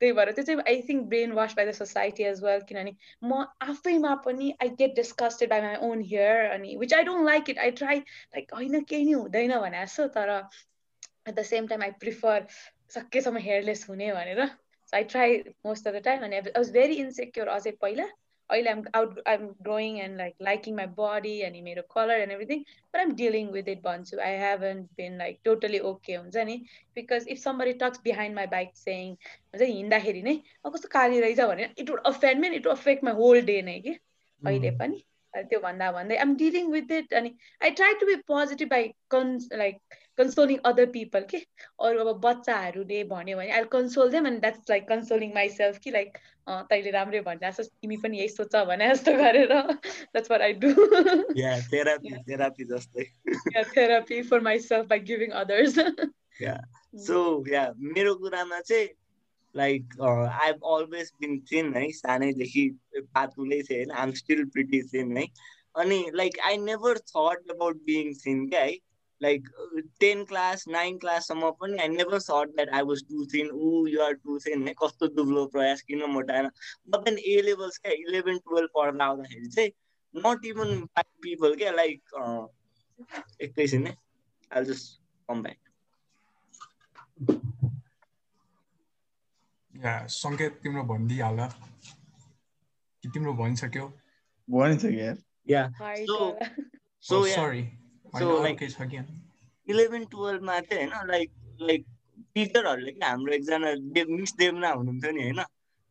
D: त्यही भएर त्यो चाहिँ I think brainwash by the society as well किनभने म आफैमा पनि I get disgusted by my own hair अनि which I don't like it I try like होइन केही नै हुँदैन भने जस्तो तर at the same time I prefer सकेसम्म हेयरलेस हुने भनेर so I try most of the time अनि आई वाज भेरी इन्सेक्योर अझै पहिला अहिले I'm out I'm growing and like liking my body अनि मेरो colour and everything but I'm dealing with it भन्छु I haven't been like totally okay हुन्छ नि because if somebody talks behind my back सेङ हुन्छ हिँड्दाखेरि नै कस्तो काली रहेछ भने it would offend me it would affect my whole day नै कि अहिले पनि त्यो भन्दा भन्दै आम डिलिङ विथ इट अनि I try to be positive by cons like consoling other people के? अरू अब बच्चाहरूले भन्यो भने I console them and that's like consoling my self कि लाइक तैँले राम्रै भने जस्तो तिमी पनि यही सोच भने जस्तो गरेर। That's what I do
C: therapy जस्तै।
D: Therapy for my self by giving others
C: so yeah मेरो कुरामा चाहिँ like I always been thin है सानैदेखि पातुलै थिएँ होइन आइम स्टिल प्रिटी थिन है। अनि like I never thought about being thin क्या है। Like uh, 10 class 9 क्लाससम्म पनि I never short that I was too thin ऊ युआर टु थिन है कस्तो दुब्लो प्रयास किन मोटाएन? बट देन ए लेभल्स क्या? इलेभेन टुवेल्भ पढ्दा आउँदाखेरि चाहिँ नट इभन फाइभ पिपल क्या? लाइक एकैछिन है आई जस्ट कम ब्याक
G: सङ्केत तिम्रो भनिदिइहाल कि तिम्रो भनिसक्यो?
E: भनिसक्यो
C: yeah so so
G: sorry
C: so like eleven टुवेल्भमा चाहिँ होइन लाइक लाइक टिचरहरूले क्या हाम्रो एकजना मिस देवना हुनुहुन्थ्यो नि होइन?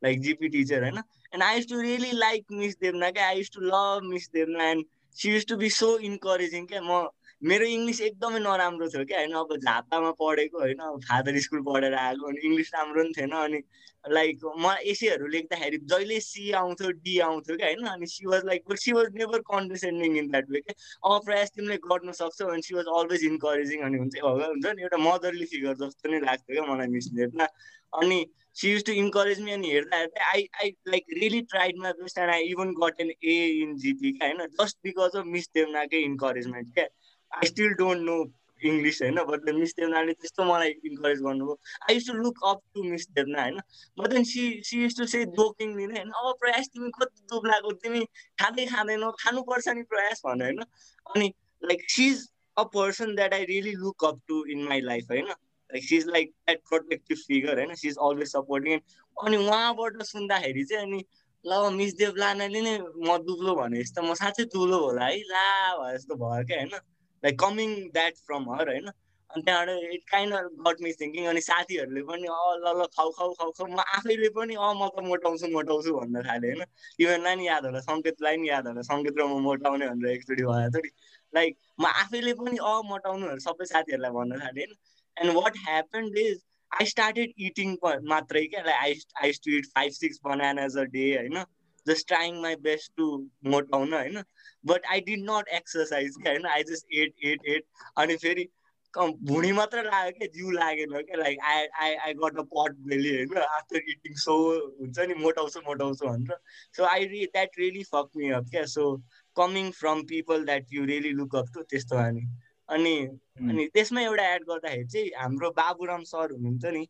C: लाइक जिपी टिचर होइन? And I used to really like Miss Devna क्या? I used to love Miss Devna and she used to be so encouraging क्या? म मेरो इङ्ग्लिस एकदमै नराम्रो थियो क्या होइन? अब झापामा पढेको होइन? फादर स्कुल पढेर आएको अनि इङ्ग्लिस राम्रो पनि थिएन अनि लाइक म एसेहरू लेख्दाखेरि जहिले सी आउँथ्यो डी आउँथ्यो क्या होइन? अनि she was like she was never condescending in that way क्या? अब प्रयास तिमीले गर्नु सक्छौ अनि सी वाज अलवेज इन्करेजिङ अनि हुन्छ हुन्छ नि? एउटा मदरली फिगर जस्तो नै लाग्थ्यो क्या मलाई मिस हेर्दा अनि she used to encourage me अनि हेर्दा हेर्दा I I like really tried my best and I even got an A in GP क्या? होइन? जस्ट बिकज अफ मिस देवनाकै इन्करेजमेन्ट क्या? I still don't know English होइन बट मिस देवनाले त्यस्तो मलाई इन्करेज गर्नुभयो। I used to look up to Miss Devna होइन but then she she used to say joking होइन अब प्रयास तिमी कति दुब्लाएको तिमी खाँदै खाँदैनौ खानुपर्छ नि प्रयास भने होइन अनि like she is a person that I really look up to in my life होइन like she is like that protective figure होइन सी इज अलवेज सपोर्टिङ अनि उहाँबाट सुन्दाखेरि चाहिँ अनि ल मिस देवलानाले नै म दुब्लो भने जस्तो म साँच्चै दुब्लो होला है ला जस्तो भयो क्या होइन like coming that from her होइन अनि त्यहाँबाट it kind got me thinking अनि साथीहरूले पनि अ ल ल खाउ खाउ खाउ खाउ म आफैले पनि अँ म त मोटाउँछु मोटाउँछु भन्न थालेँ होइन। इभनलाई नि याद होला सङ्केतलाई नि याद होला सङ्केत र म मोटाउने भनेर एकचोटि थोरै लाइक म आफैले पनि अँ मोटाउनु सबै साथीहरूलाई भन्न थालेँ। होइन and what happened is I started eating मात्रै क्या like I I to eat five six bananas a day होइन। Just trying my best to Motown होइन but I did not exercise क्या होइन I just ate ate ate अनि फेरि भुँडी मात्र लाग्यो क्या जिउ लागेन क्या like I I I got a pot belly होइन आफ्टर इटिङ सो हुन्छ नि मोटाउँछु मोटाउँछु भनेर सो आई रि that really fuck me up क्या so coming from people that you really look up to त्यस्तो अनि अनि अनि त्यसमा एउटा एड गर्दाखेरि चाहिँ हाम्रो बाबुराम सर हुनुहुन्थ्यो नि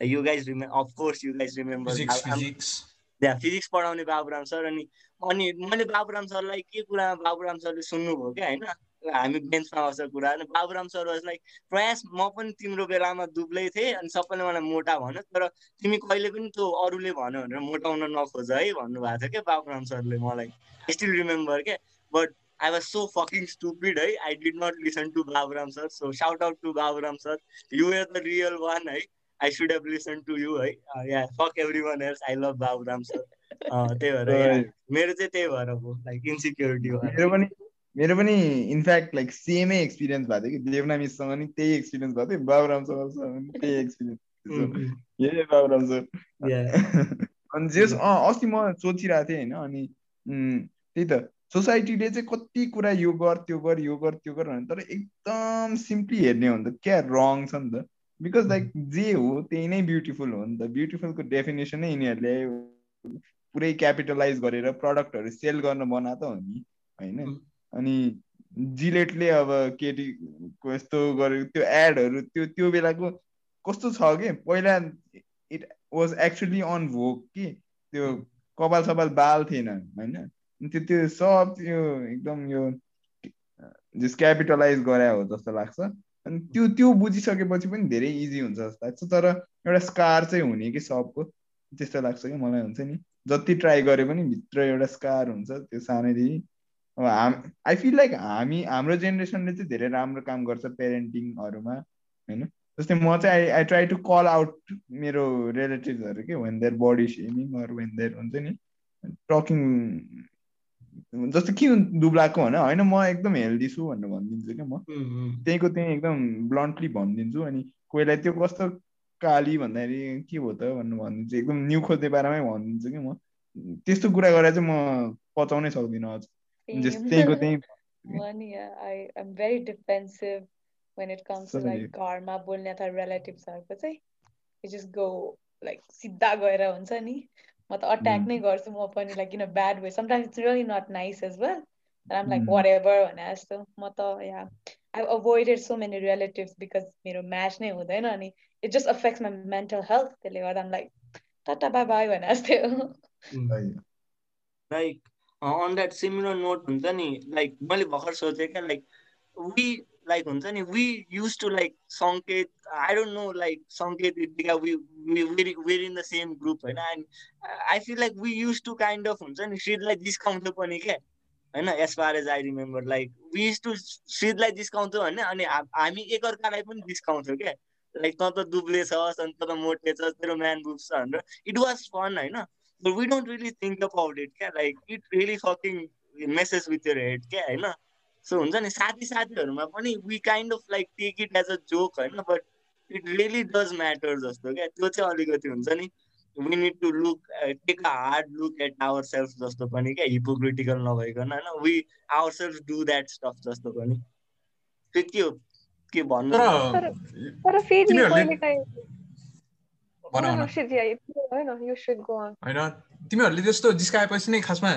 C: you guys remember of course you guys remember त्यहाँ फिजिक्स पढाउने बाबुराम सर अनि अनि मैले बाबुराम सरलाई के कुरा बाबुराम सरले सुन्नुभयो क्या होइन? हामी बेन्चमा आउँछ कुरा अनि बाबुराम सर लाइक प्रयास म पनि तिम्रो बेलामा दुब्लै थिएँ अनि सबैले मलाई मोटा भन्यो। तर तिमी कहिले पनि त्यो अरूले भन्यो भनेर मोटाउन नखोज है भन्नुभएको थियो क्या बाबुराम सरले मलाई। स्टिल रिमेम्बर क्या। But I was so fucking stupid है। I did not listen to Baburam sir so shout out to Baburam sir. You are the real one है। I should have listen to you है। Yeah fuck everyone else I love Baburam sir त्यही भएर मेरो चाहिँ त्यही भएर हो लाइक इन्सिक्योरिटी
E: मेरो पनि मेरो पनि इनफ्याक्ट लाइक सेमै एक्सपिरियन्स भएको थियो कि। देवना मिससँग नि त्यही एक्सपिरियन्स भएको थियो। बाबुरामसँग पनि त्यही एक्सपिरियन्स ए बाबुराम सर अनि जेस अस्ति म सोचिरहेको थिएँ होइन अनि त्यही त। सोसाइटीले चाहिँ कति कुरा यो गर त्यो गर यो गर त्यो गर भने तर एकदम सिम्पली हेर्ने हो भने त। क्या रङ छ नि त? बिकज लाइक जे हो त्यही नै ब्युटिफुल हो नि त ब्युटिफुलको डेफिनेसनै यिनीहरूले पुरै क्यापिटलाइज गरेर प्रडक्टहरू सेल गर्न बना त हो नि होइन? अनि जिलेटले अब केटीको यस्तो गरेको त्यो एडहरू त्यो त्यो बेलाको कस्तो छ कि? पहिला इट वाज एक्चुली अन भोक कि त्यो कपाल सपाल बाल थिएन होइन? त्यो त्यो सब त्यो एकदम यो जस क्यापिटलाइज गरे हो जस्तो लाग्छ। अनि त्यो त्यो बुझिसकेपछि पनि धेरै इजी हुन्छ जस्तो लाग्छ। तर एउटा स्कार चाहिँ हुने कि सबको? त्यस्तो लाग्छ कि मलाई हुन्छ नि। जति ट्राई गरे पनि भित्र एउटा स्कार हुन्छ त्यो सानैदेखि। अब हाम आई फिल लाइक हामी हाम्रो जेनेरेसनले चाहिँ धेरै राम्रो काम गर्छ पेरेन्टिङहरूमा होइन? जस्तै म चाहिँ I I try to call out मेरो रिलेटिभ्सहरू के वेन देयर बडी सेमिङ अरू वेन देयर हुन्छ नि टकिङ जस्तो के दुब्लाएको भने होइन म एकदम हेल्दी छु भनेर भनिदिन्छु क्या म। त्यहीँको त्यहीँ एकदम ब्लन्टली भनिदिन्छु अनि कोहीलाई त्यो कस्तो काली भन्दाखेरि के हो त भनेर भनिदिन्छु एकदम न्यु खोज्ने बारेमै भनिदिन्छु कि म। त्यस्तो कुरा गरेर चाहिँ म पचाउनै सक्दिनँ अझ त्यहीँको त्यहीँ
D: One, yeah, I am very defensive when it comes to like घरमा बोल्ने अथवा रिलेटिभ्सहरूको चाहिँ you just go like सिधा गएर हुन्छ नि। म त अट्याक नै गर्छु म पनि like in a bad way sometimes it's really not nice as well and I'm like whatever भने जस्तो म त yeah I've avoided so many relatives because मेरो म्याच नै हुँदैन अनि it just affects my mental health त्यसले गर्दा I'm like Tata bye bye भने जस्तो
C: like on that similar note हुन्छ नि लाइक मैले भर्खर सोचेँ क्या लाइक वी लाइक हुन्छ नि we used to like Sanket I don't know like Sanket we were in the same group होइन and I feel like we used to kind of हुन्छ नि सिडलाई डिस्काउन्ट पनि क्या होइन as far as I remember like we used to सिडलाई discount भने अनि हामी एकअर्कालाई पनि डिस्काउँछौँ क्या लाइक त त दुब्ले छस् अनि त त मोटे छ तेरो म्यान बुक छ भनेर। इट वाज फन होइन but we don't really think about it क्या like it really fucking messes with your head क्या होइन। सो हुन्छ नि साथी साथीहरूमा पनि we kind of like take it as a joke होइन but it really does matter जस्तो क्या। त्यो चाहिँ अलिकति हुन्छ नि we need to look take a hard look at our self जस्तो पनि क्या हिपोक्रिटिकल नभइकन होइन we our self do that stuff जस्तो पनि। त्यो के हो? के भन्नु?
G: होइन तिमीहरूले त्यस्तो जिस्काएपछि नै खासमा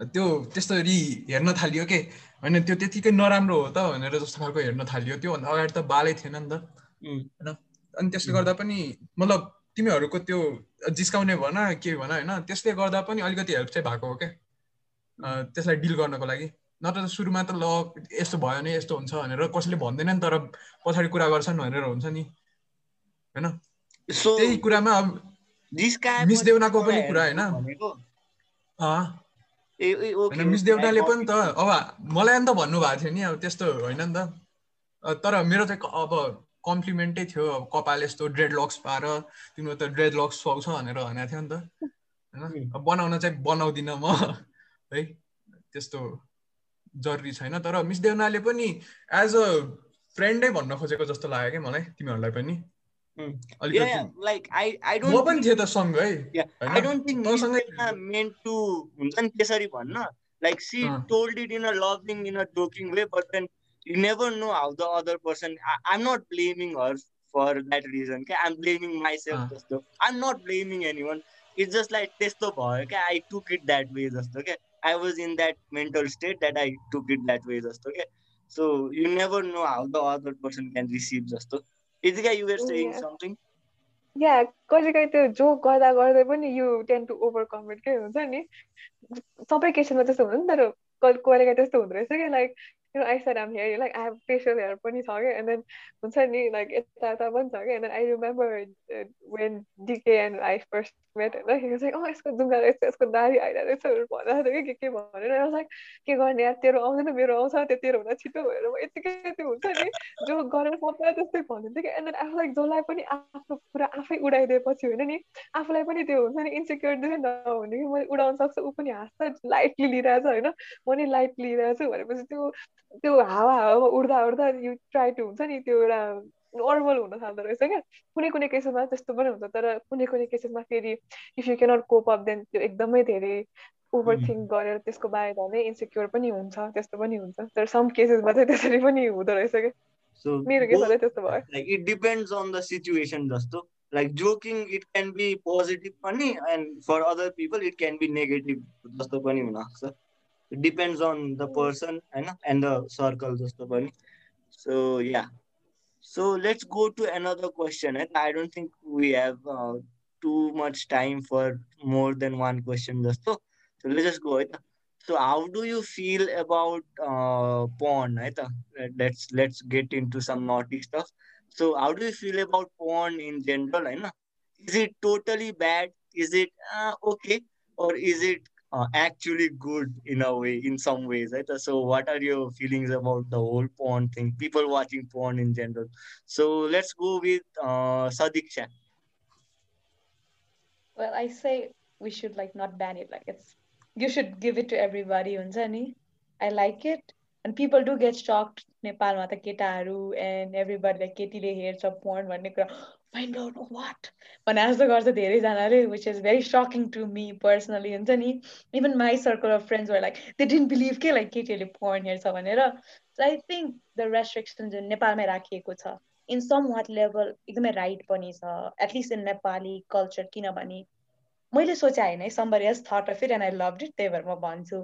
G: त्यो त्यस्तोरी हेर्न थालियो के? होइन त्यो त्यतिकै नराम्रो हो त भनेर जस्तो खालको हेर्न थालियो। त्योभन्दा अगाडि त बालै थिएन नि त। होइन अनि त्यसले गर्दा पनि मतलब तिमीहरूको त्यो जिस्काउने भन के भन होइन त्यसले गर्दा पनि अलिकति हेल्प चाहिँ भएको हो क्या त्यसलाई डिल गर्नको लागि। नत्र त सुरुमा त ल यस्तो भयो भने यस्तो हुन्छ भनेर कसैले भन्दैन नि तर पछाडि कुरा गर्छन् भनेर हुन्छ नि। होइन? त्यही कुरामा अब मिस देउनाको पनि कुरा होइन। मिस देउनाले पनि त अब मलाई नि त भन्नुभएको थियो नि अब त्यस्तो होइन नि त। तर मेरो चाहिँ अब कम्प्लिमेन्टै थियो अब कपाल यस्तो ड्रेड लक्स पाएर तिम्रो त ड्रेड लक्स पाउँछ भनेर भनेको थियो नि त। होइन? बनाउन चाहिँ बनाउँदिनँ म है? त्यस्तो जरुरी छैन। तर मिस देउनाले पनि एज अ फ्रेन्डै भन्न खोजेको जस्तो लाग्यो क्या मलाई तिमीहरूलाई पनि।
C: लाइक आई आई
G: म पनि थिएँ त सँगै
C: I don't think meant to हुन्छ नि त्यसरी भन्न। Like she told it in a loving in a joking way but then you never know how the other person I am not blaming her for that reason क्या आइम ब्लेमिङ माइ सेल्फ जस्तो। I am not blaming any one it's just like त्यस्तो भयो क्या I took it that way जस्तो क्या I was in that mental state that I took it that way जस्तो क्या so you never know how the other person can receive जस्तो। Itika, you were saying yeah. something?
F: Yeah, कहिले काहीँ त्यो जोक गर्दा गर्दै पनि you tend to overcome it के हुन्छ नि सबै केसमा त्यस्तो हुँदैन तर कहिले काहीँ त्यस्तो हुँदो रहेछ कि like you know, I said I'm here, like I have facial hair पनि छ क्या and then हुन्छ नि like यता यता पनि छ क्या and then I remember uh, when DK and I he was like oh यसको दुङ्गा रहेछ यसको दारी आइरहेको रहेछ भनेर थियो कि के के भनेर के गर्ने यार तेरो आउँदैन मेरो आउँछ त्यो तेरो हुँदा छिटो भएर म यतिकै त्यो हुन्छ नि जो गरेर सबैलाई त्यस्तै भनिन्थ्यो कि was like जसलाई पनि आफ्नो कुरा आफै उडाइदिएपछि होइन नि आफूलाई पनि त्यो हुन्छ नि इन्सेक्योर चाहिँ नहुने कि मैले उडाउन सक्छु ऊ पनि हाँस्छ लाइटली लिइरहेछ होइन म नि लाइट लिइरहेछु भनेपछि त्यो त्यो हावा हावामा उड्दा उड्दा यु ट्राई टु हुन्छ नि त्यो एउटा नर्मल हुन थाल्दो रहेछ क्या कुनै कुनै केसेसमा त्यस्तो पनि हुन्छ तर कुनै कुनै केसेसमा फेरि if you cannot cope up then त्यो एकदमै धेरै ओभर थिङ्क गरेर त्यसको बारेमा नै इन्सेक्योर पनि हुन्छ त्यस्तो पनि हुन्छ तर सम केसेसमा चाहिँ त्यसरी पनि हुँदो रहेछ क्या मेरो केसमा त्यस्तो भयो
C: like it depends on the situation जस्तो like joking it can be positive पनि and for other people it can be negative जस्तो पनि हुनसक्छ it depends on the person and the circle so yeah so let's go to another question i don't think we have uh, too much time for more than one question just so, so let's just go so how do you feel about uh, porn let's let's get into some naughty stuff. So how do you feel about porn in general is it totally bad? Is it uh, okay? Or is it uh, actually good in a way in some ways right so what are your feelings about the whole porn thing people watching porn in general so let's go with uh, sadiksha
D: Well, I say we should like not ban it. Like it's you should give it to everybody, हुन्छ नि. I like it. And people do get shocked नेपालमा त केटाहरू and everybody like केटीले हेर्छ porn भन्ने कुरा find out what भने जस्तो गर्छ धेरैजनाले which is very shocking to me personally हुन्छ नि even my circle of friends were like they didn't believe के like केटीहरूले porn हेर्छ भनेर so I think the restrictions जुन नेपालमै राखिएको छ in somewhat level एकदमै right पनि छ at least in Nepali culture किनभने मैले सोचे होइन है somebody else thought of it and I loved it त्यही भएर म भन्छु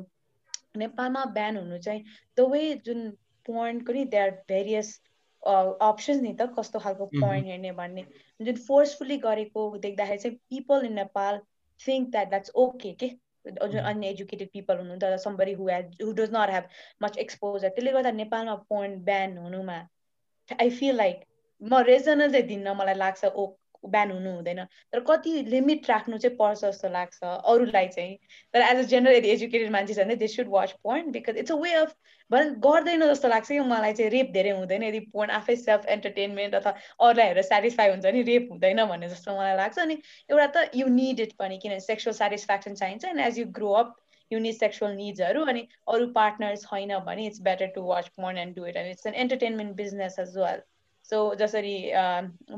D: नेपालमा ब्यान हुनु चाहिँ द वे जुन पोइन्टको नि दे आर भेरियस अप्सन्स नि त कस्तो खालको पोइन्ट हेर्ने भन्ने। जुन फोर्सफुल्ली गरेको देख्दाखेरि चाहिँ people in Nepal think that that's okay के? जुन अनएजुकेटेड पिपल हुनुहुन्छ somebody who has who does not have much exposure त्यसले गर्दा नेपालमा पोइन्ट ब्यान हुनुमा आई फिल लाइक म रेजनल चाहिँ दिन्न मलाई लाग्छ ओ ब्यान हुनु हुँदैन। तर कति लिमिट राख्नु चाहिँ पर्छ जस्तो लाग्छ अरूलाई चाहिँ। तर एज अ जेनरल एजुकेटेड मान्छे छ भने they should watch point because it's a way of भन गर्दैन जस्तो लाग्छ कि मलाई चाहिँ रेप धेरै हुँदैन। यदि पोइन्ट आफै सेल्फ एन्टरटेनमेन्ट अथवा अरूलाई हेरेर सेटिस्फाई हुन्छ नि रेप हुँदैन भन्ने जस्तो मलाई लाग्छ। अनि एउटा त यु निड इट पनि किनभने सेक्सुअल सेटिस्फ्याक्सन चाहिन्छ and as you grow up you need sexual निड्सहरू अनि अरू पार्टनर छैन भने it's better to watch point and do it and it's an entertainment business as well so जसरी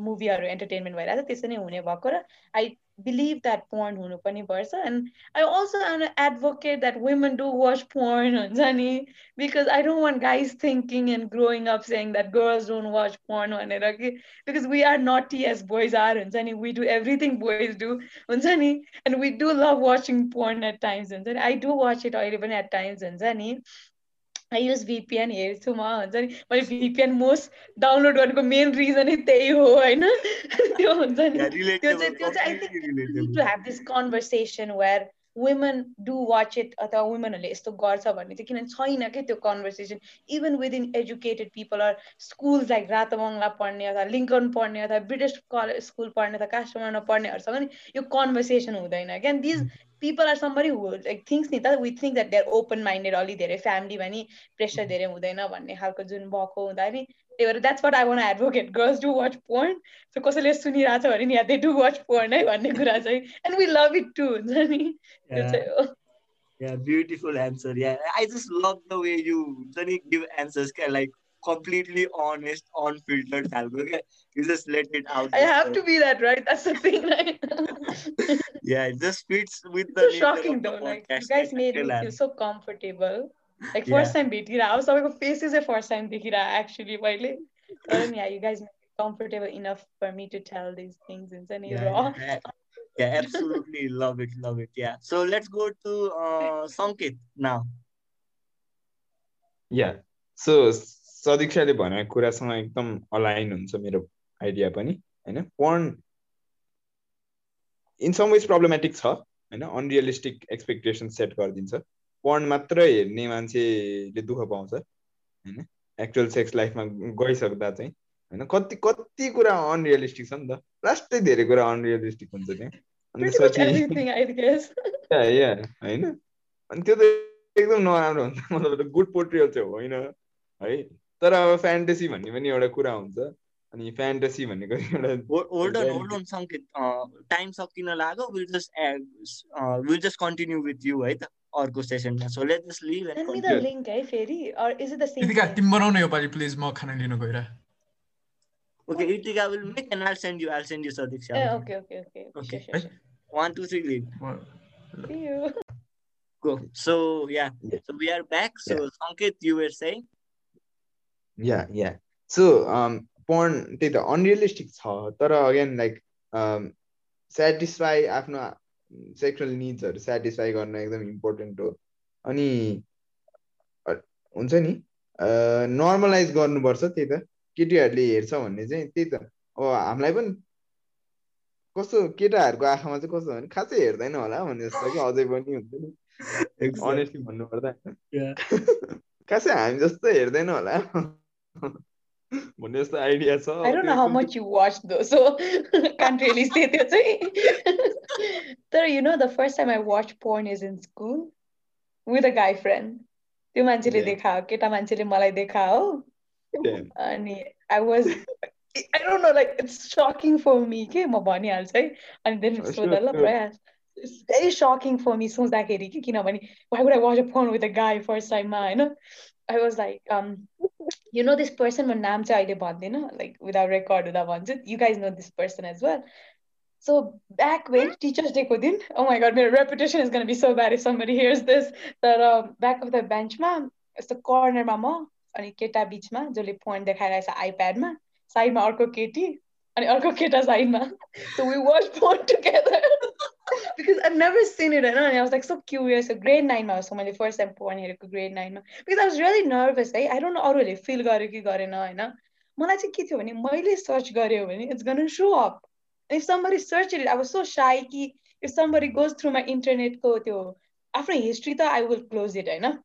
D: मुभीहरू एन्टरटेनमेन्ट भइरहेको छ त्यसरी नै हुने भएको र आई बिलिभ द्याट पोर्न हुनु पनि पर्छ and I also am advocate that women do watch porn हुन्छ नि because I don't want guys thinking and growing up saying that girls don't watch porn भनेर कि because we are not as boys are हुन्छ नि we do everything boys do हुन्छ नि and we do love watching porn at times हुन्छ नि आई डु वाच इट अहिले पनि एट टाइम्स हुन्छ नि आई युज भिपिएन हेर्छु म हुन्छ नि मैले भिपिएन मोस्ट डाउनलोड गर्नुको मेन रिजनै त्यही हो होइन त्यो हुन्छ नि त्यो चाहिँ त्यो चाहिँ I think to have this conversation where women do watch it अथवा वुमेनहरूले यस्तो गर्छ भन्ने चाहिँ किनभने छैन कि त्यो conversation even within educated people are school like Rato Bangala पढ्ने अथवा लिङ्कन पढ्ने अथवा ब्रिटिस कलेज स्कुल पढ्ने अथवा कास्टमारमा पढ्नेहरूसँग नि यो कन्भर्सेसन हुँदैन क्या these people are somebody who like thinks नि त we think that they're open minded अलि धेरै फ्यामिली भने प्रेसर धेरै हुँदैन भन्ने खालको जुन भएको हुँदा नि त्यही भएर that's what I want advocate girls do watch porn so कसैले सुनिरहेको छ भने नि दे डु वाच पोर्न है भन्ने कुरा चाहिँ and we love it too हुन्छ नि त्यो चाहिँ हो
C: Yeah, beautiful answer. Yeah, I just love the way you give answers. Like completely honest, unfiltered Salvo. Okay? You just let it out.
D: I have to be that, right? That's the thing, right?
C: yeah, it just fits with the.
D: So shocking though, like you guys made me feel so comfortable. Like first yeah. time beat I was like, oh, face is a first time dekh here. actually. While yeah, you guys made it comfortable enough for me to tell these things in any
C: yeah,
D: raw.
C: Yeah, yeah absolutely love it, love it. Yeah. So let's go to uh, Sankit now.
E: Yeah. So सदीक्षाले भनेको कुरासँग एकदम अलाइन हुन्छ मेरो आइडिया पनि होइन? पढ् इन सम वेज प्रब्लमेटिक छ होइन? अनरियलिस्टिक एक्सपेक्टेसन सेट गरिदिन्छ। पढ्न मात्र हेर्ने मान्छेले दुःख पाउँछ होइन? एक्चुअल सेक्स लाइफमा गइसक्दा चाहिँ होइन? कति कति कुरा अनरियलिस्टिक छ नि त। लास्टै धेरै कुरा अनरियलिस्टिक हुन्छ
D: त्यहाँ।
E: होइन? अनि त्यो त एकदम नराम्रो हुन्छ मतलब गुड पोर्ट्रियल चाहिँ होइन है? तर अब फ्यान्टेसी भन्ने पनि एउटा कुरा हुन्छ अनि फ्यान्टेसी भनेको
C: टाइम सकिन लाग्यो will just will just continue with you है त अर्को सेसनमा so let just leave
D: and me the link है फेरि or is it the same
G: Itika team बनाउनु यो पाली प्लीज म खाना लिन गएर।
C: Okay Itika will make and I'll send you I'll send you Sardik
D: sir okay okay okay okay
C: 1 2 3 link
D: see you
C: go so yeah so we are back so Sanket you were saying
E: yeah yeah so पढ्न त्यही त अनरियलिस्टिक छ तर अगेन लाइक सेटिस्फाई आफ्नो सेक्सुअल निड्सहरू सेटिस्फाई गर्न एकदम इम्पोर्टेन्ट हो। अनि हुन्छ नि? नर्मलाइज गर्नुपर्छ त्यही त। केटीहरूले हेर्छ भन्ने चाहिँ त्यही त। अब हामीलाई पनि कस्तो केटाहरूको आँखामा चाहिँ कस्तो भने खासै हेर्दैन होला भन्ने जस्तो कि अझै पनि हुन्छ नि। अनेस्टली भन्नुपर्दा। खासै हामी जस्तो हेर्दैन होला। भन्ने जस्तो आइडिया छ
D: I don't know how much you watched though, so can't really say त्यो चाहिँ. तर you know the first time I watched porn is in school with a guy friend. त्यो मान्छेले
E: Yeah.
D: देखायो केटा मान्छेले मलाई देखायो
E: Damn.
D: अनि I was I don't know like it's shocking for me के म भनिहाल्छु है अनि then
E: Sure,
D: सोध ल
E: sure.
D: प्रयास It's very shocking for me सोच्दाखेरि कि किनभने why would I watch a porn with a guy first time मा होइन I was like um you know this person म नाम चाहिँ अहिले भन्दिनँ like without record हुँदा भन्छु you guys know this person as well so back when Teachers Day को दिन oh my god my reputation is gonna be so bad if somebody hears this तर um, back of the bench मा यस्तो कर्नरमा म अनि केटा बिचमा जसले पोइन्ट देखाइरहेछ आइप्याडमा साइडमा अर्को केटी अनि अर्को केटा साइडमा so we watched porn together Because I've never seen it and I was like so curious so grade 9 मा so मैले first time porn हेरेको grade 9 मा because I was really nervous है I don't know अरूहरूले feel गर्यो कि गरेन होइन मलाई चाहिँ के थियो भने मैले सर्च गर्यो भने it's gonna show up and if somebody searched it I was so shy कि if somebody goes through my internet को त्यो आफ्नो हिस्ट्री त I will close it होइन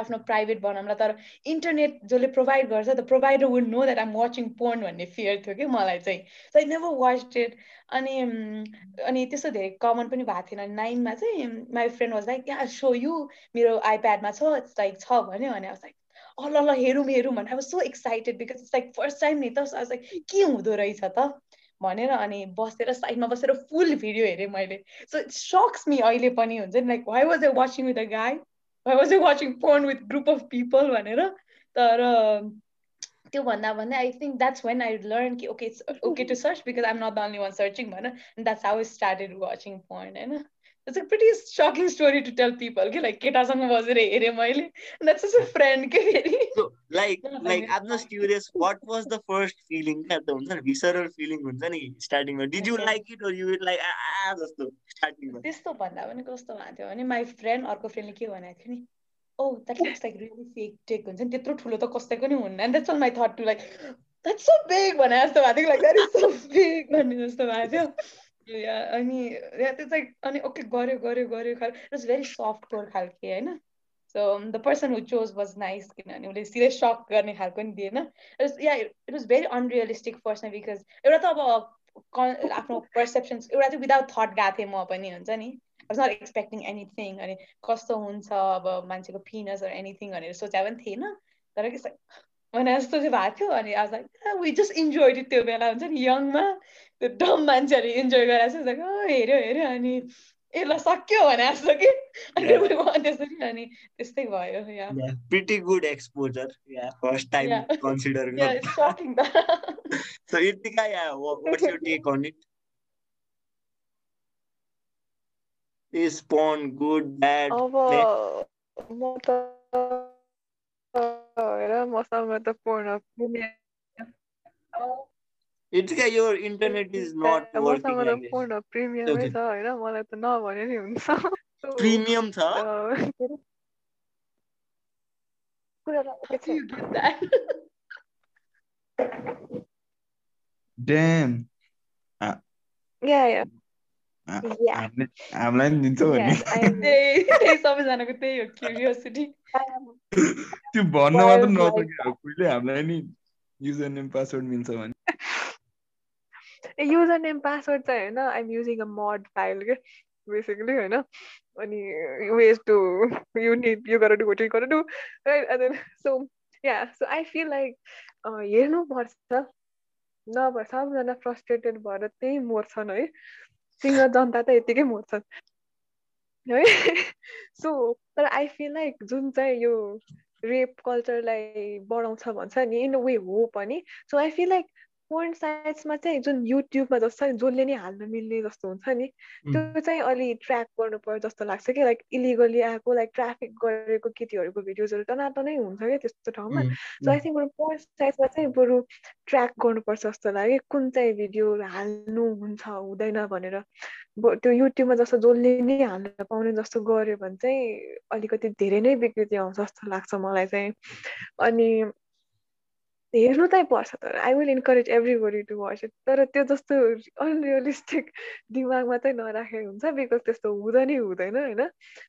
D: आफ्नो प्राइभेट बनाउँला तर इन्टरनेट जसले प्रोभाइड गर्छ the provider would know that I'm watching porn भन्ने फियर थियो कि मलाई चाहिँ. So I never watch it अनि अनि त्यस्तो धेरै कमन पनि भएको थिएन। अनि नाइनमा चाहिँ माई फ्रेन्ड वाज लाइक यहाँ सो यु मेरो आइप्याडमा छ इट्स लाइक छ भन्यो वाज लाइक अँ ल हेरौँ हेरौँ भने was so excited because it's like first time नि त लाइक के हुँदो रहेछ त? भनेर अनि बसेर साइडमा बसेर फुल भिडियो हेरेँ मैले। सो इट सक्स मी अहिले पनि हुन्छ नि। Like why was I watching with a guy I was watching porn with group of people भनेर तर त्योभन्दा भन्दै I think that's when I learned कि okay it's okay to search because I'm not the only one searching भनेर and that's how I started watching porn होइन It's a pretty shocking story to tell people कि like केटासँग बसेर हेरेँ मैले and that's just a friend के फेरि
C: So, like,
D: Yeah, I
C: like
D: mean-
C: I'm just curious, what was the first feeling? क्या त हुन्छ नि visceral feeling हुन्छ नि स्टार्टिङमा Did you
D: Okay.
C: like it or you were like आ जस्तो स्टार्टिङमा
D: त्यस्तो भन्दा पनि कस्तो भएको थियो भने माई फ्रेन्ड अर्को फ्रेन्डले के भनेको थियो नि oh that looks like really fake take हुन्छ नि त्यत्रो ठुलो त कसैको नि हुन्न and that's all my thought too like that's so big भने जस्तो भएको थियो like that is so big भन्ने जस्तो भएको थियो Yeah, अनि त्यो चाहिँ अनि ओके गऱ्यो गऱ्यो गऱ्यो खाल it was very soft core खालके होइन so the person who chose was nice किनभने उसले सिधै सक गर्ने खालको नि दिएन yeah it was very unrealistic फर्स्टमा बिकज एउटा त अब आफ्नो पर्सेप्सन्स एउटा चाहिँ विदाउट थट गएको थिएँ म पनि हुन्छ नि? Was not expecting anything अनि कस्तो हुन्छ अब मान्छेको फिनस एनिथिङ भनेर सोचे पनि थिएन। तर के भने जस्तो चाहिँ भएको थियो अनि आज लाइक वी जस्ट इन्जोय त्यो बेला हुन्छ नि यङमा त्यो डम मान्छेहरूले इन्जोय गरेर चाहिँ लाइक हेऱ्यो हेऱ्यो अनि ए ल सक्यो भने जस्तो कि अनि
C: Yeah.
D: we want त्यसरी अनि त्यस्तै भयो या
C: Yeah, pretty good exposure. Yeah, first time
D: Yeah.
C: consider.
D: Yeah, it's shocking त
C: So Irtika, yeah, wha- what's your take on it? Is porn good, bad?
F: अब
C: Like,
F: म त हेर मसँग त पूर्ण
C: Irtika, your internet is not working.
F: मसँग
C: I
F: त
C: guess.
F: पूर्ण प्रिमियमै
C: Okay.
F: छ होइन मलाई त नभने नि हुन्छ So,
C: Premium छ?
F: अ, के अरे? कुरा त के
D: you
F: छ?
D: get that
E: damn
F: Yeah, yeah.
E: हामीलाई पनि दिन्छौ भने
D: सबैजनाको त्यही हो क्युरियोसिटी
E: त्यो भन्न मात्र. नसक्यो कोहीले हामीलाई नि युजर नेम पासवर्ड मिल्छ भने
F: युजर नेम पासवर्ड चाहिँ होइन I'm using a mod file के बेसिकली होइन अनि ways to you need you gotta do what you gotta do right and then so yeah so I feel like हेर्नुपर्छ नभए सबजना फ्रस्ट्रेटेड भएर त्यही मर्छन् है सिङ्गर जनता त यतिकै मर्छन् है सो तर आई फिल लाइक जुन चाहिँ यो रेप कल्चरलाई बढाउँछ भन्छ नि इन अ वे हो पनि so I feel like porn साइट्समा चाहिँ जुन युट्युबमा जस्तो नि जसले नि हाल्न मिल्ने जस्तो हुन्छ नि त्यो चाहिँ अलि ट्र्याक गर्नुपर्छ जस्तो लाग्छ कि लाइक इलिगली आएको लाइक ट्राफिक गरेको केटीहरूको भिडियोजहरू टनाटनै हुन्छ क्या त्यस्तो ठाउँमा। सो आई थिङ्क बरु पोर्न साइट्समा चाहिँ बरु ट्र्याक गर्नुपर्छ जस्तो लाग्यो कुन चाहिँ भिडियो हाल्नु हुन्छ हुँदैन भनेर। त्यो युट्युबमा जस्तो जसले नै हाल्न पाउने जस्तो गऱ्यो भने चाहिँ अलिकति धेरै नै विकृति आउँछ जस्तो लाग्छ मलाई चाहिँ। अनि हेर्नु चाहिँ पर्छ तर I will encourage everybody to watch it तर त्यो जस्तो अनरियलिस्टिक दिमागमा चाहिँ नराखेको हुन्छ बिकज त्यस्तो हुँदा नै हुँदैन होइन?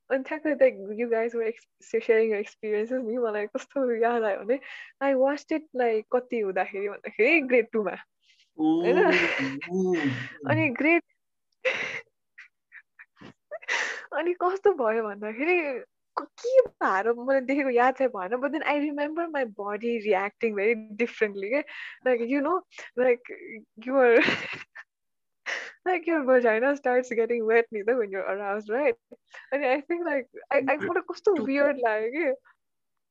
F: अनि ठ्याक्कै त्यही you guys were sharing experiences नि मलाई कस्तो याद आयो भने आई वाच इट लाइक कति हुँदाखेरि भन्दाखेरि ग्रेड टूमा होइन? अनि ग्रेड अनि कस्तो भयो भन्दाखेरि के भएर मैले देखेको याद चाहिँ भएन but then I remember my body reacting very differently के like you know like your like your vagina starts getting wet neither when you're aroused, right? And I think like I, I got a so weird like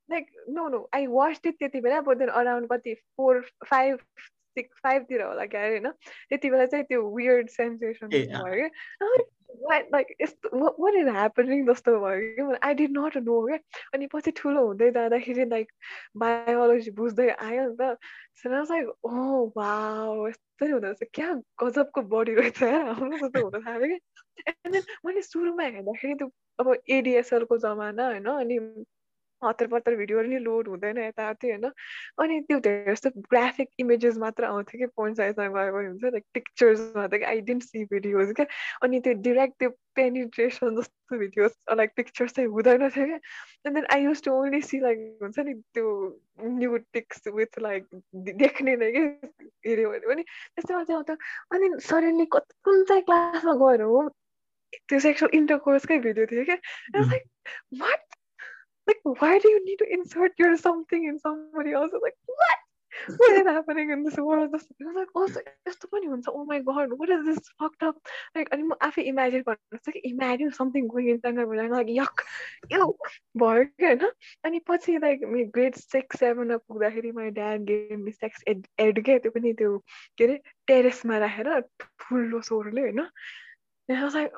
F: like no no I watched it त्यति बेला but then around कति four five six five तिर होला क्या होइन त्यति बेला चाहिँ त्यो weird sensation भयो क्या What like it's what, what is happening जस्तो भयो कि आई डिड नट नो क्या अनि पछि ठुलो हुँदै जाँदाखेरि लाइक बायोलोजी बुझ्दै आयो नि त सो लाइक ओ वाउ यस्तै हुँदो रहेछ क्या गजबको बडी रहेछ हाम्रो जस्तो हुन थाल्यो कि एन्ड देन मैले सुरुमा हेर्दाखेरि त्यो अब एडिएसएलको जमाना होइन अनि हतार पत्तर भिडियोहरू नि लोड हुँदैन यताउति होइन अनि त्यो धेरै जस्तो ग्राफिक इमेजेस मात्र आउँथ्यो कि फोन साइजमा गएको हुन्छ लाइक पिक्चर्समा त आई डेन्ट सी भिडियोज क्या अनि त्यो डिरेक्ट त्यो पेनिट्रेसन जस्तो भिडियोज लाइक पिक्चर्स चाहिँ हुँदैन थियो क्या and then I used to only see like हुन्छ नि त्यो न्यु टिक्स विथ लाइक देख्ने नै कि हेऱ्यो भने पनि त्यस्तै चाहिँ आउँथ्यो अनि सडनली कुन चाहिँ क्लासमा गएर हो त्यो सेक्सुअल इन्टरकोर्सकै भिडियो थियो क्या like what like why do you need to insert your something in somebody else like what what is happening in this world I was like also यस्तो पनि हुन्छ oh my god what is this fucked up like अनि म आफै इमेजिन गर्नु कि imagine something going inside my vagina like yuck ew भयो कि होइन अनि पछि लाइक ग्रेड सिक्स सेभेनमा पुग्दाखेरि my dad gave me sex ed ed के त्यो पनि त्यो के अरे टेरेसमा राखेर ठुलो स्वरले होइन like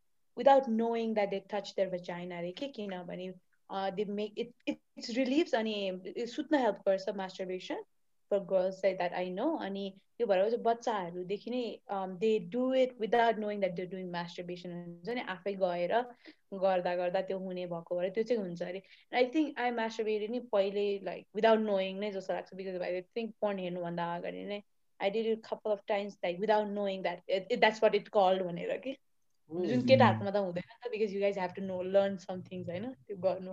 D: without knowing that they touch their vagina. अरे के किनभने they make it it relieves अनि सुत्न हेल्प गर्छ masturbation. For girls like that I know अनि त्यो भएर चाहिँ बच्चाहरूदेखि नै they do it without knowing that they doing masturbation हुन्छ नि आफै गएर गर्दा गर्दा त्यो हुने भएको भएर त्यो चाहिँ हुन्छ अरे। आई थिङ्क आई मास्टरबेटेड नि पहिले लाइक विदाउट नोइङ नै जस्तो लाग्छ बिकज आई थिङ्क पर्न हेर्नुभन्दा अगाडि नै I did it couple of times like without knowing that that's what it called भनेर कि। जुन केटाहरूकोमा त हुँदैन नि त because you guys have to know learn some things होइन? त्यो गर्नु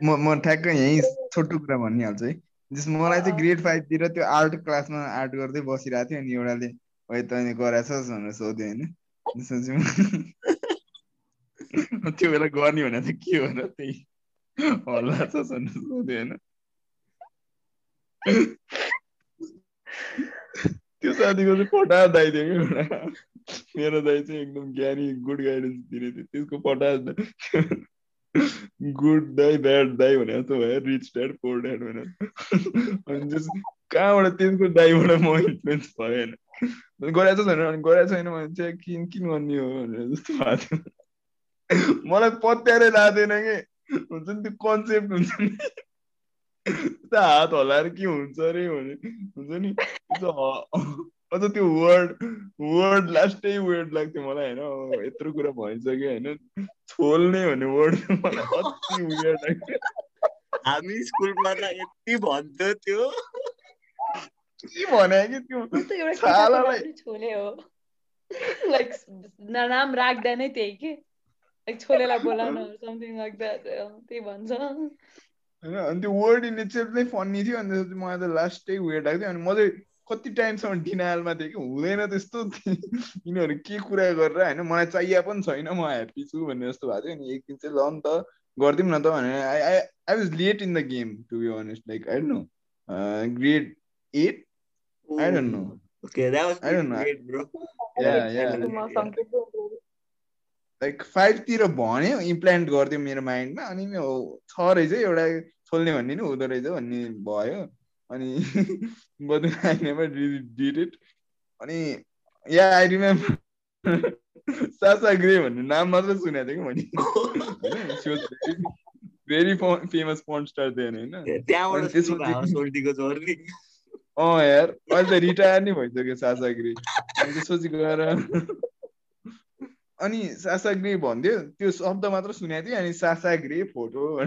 E: म म ठ्याक्कै यहीँ छोटो कुरा भनिहाल्छु है। जस मलाई चाहिँ ग्रेड फाइभतिर त्यो आर्ट क्लासमा आर्ट गर्दै बसिरहेको थियो अनि एउटाले है तैँले गराएछस् भनेर सोध्यो होइन? त्यसपछि त्यो बेला गर्ने भने त के हो र त्यही? हल्ला छ भनेर सोध्यो होइन? त्यो साथीको चाहिँ पटा दाइदियो कि एउटा। मेरो दाइ चाहिँ एकदम ज्ञानी गुड गाइडेन्स दिने थियो त्यसको पटा गुड दाई ब्याड दाई भने जस्तो भयो रिच ड्याड पोर ड्याड भने अनि त्यस कहाँबाट त्यसको दाईबाट म इन्फ्लुएन्स भयो होइन गराएको छ भनेर अनि गराएको छैन भने चाहिँ किन किन गर्ने हो भनेर जस्तो भएको थियो मलाई पत्यारै लाँदैन कि हुन्छ नि त्यो कन्सेप्ट हुन्छ नि हात हल्लाएर के हुन्छ अरे भने हुन्छ नि अझ त्यो वर्ड वर्ड लास्टै वर्ड लाग्थ्यो मलाई होइन? यत्रो कुरा भइसक्यो होइन? छोल्ने भन्ने वर्ड मलाई अति उयो लाग्थ्यो।
C: हामी स्कुलमा त यति भन्थ्यो त्यो।
E: के भने कि त्यो छालालाई
D: छोले हो। लाइक नाम राख्दा नै त्यही कि? लाइक छोलेलाई बोलाउन समथिङ लाइक द्याट त्यही भन्छ।
E: होइन अनि त्यो वर्ड इन इट्सेल्फ नै फन्नी थियो अनि त्यसपछि मलाई त लास्टै वेट लाग्थ्यो। अनि म चाहिँ कति टाइमसम्म डिनायलमा थिएँ कि हुँदैन त्यस्तो। यिनीहरू के कुरा गरेर होइन मलाई चाहिए पनि छैन म ह्याप्पी छु भन्ने जस्तो भएको थियो। अनि एक दिन चाहिँ ल नि त गरिदिउँ न त भनेर। I I I was late in the game to be honest like I don't know grade eight I don't know
C: Okay, that was
E: I don't know.
C: great, bro.
E: Yeah, yeah. Like फाइभतिर भन्यो इम्प्लान्ट गरिदियो मेरो माइन्डमा। अनि छ रहेछ एउटा खोल्ने भन्ने नि हुँदो रहेछ भन्ने भयो। अनि I never really did it. अनि yeah, I remember. Sasa Grey भन्ने नाम मात्र सुनेको थिएँ कि मैले। Very famous porn star then होइन। अँ यार अहिले त रिटायर नै भइसक्यो सासा ग्रे। अनि त्यसपछि गएर अनि सासा ग्रे भन्थ्यो त्यो शब्द मात्र सुनेको थिएँ अनि Sasha Grey photo.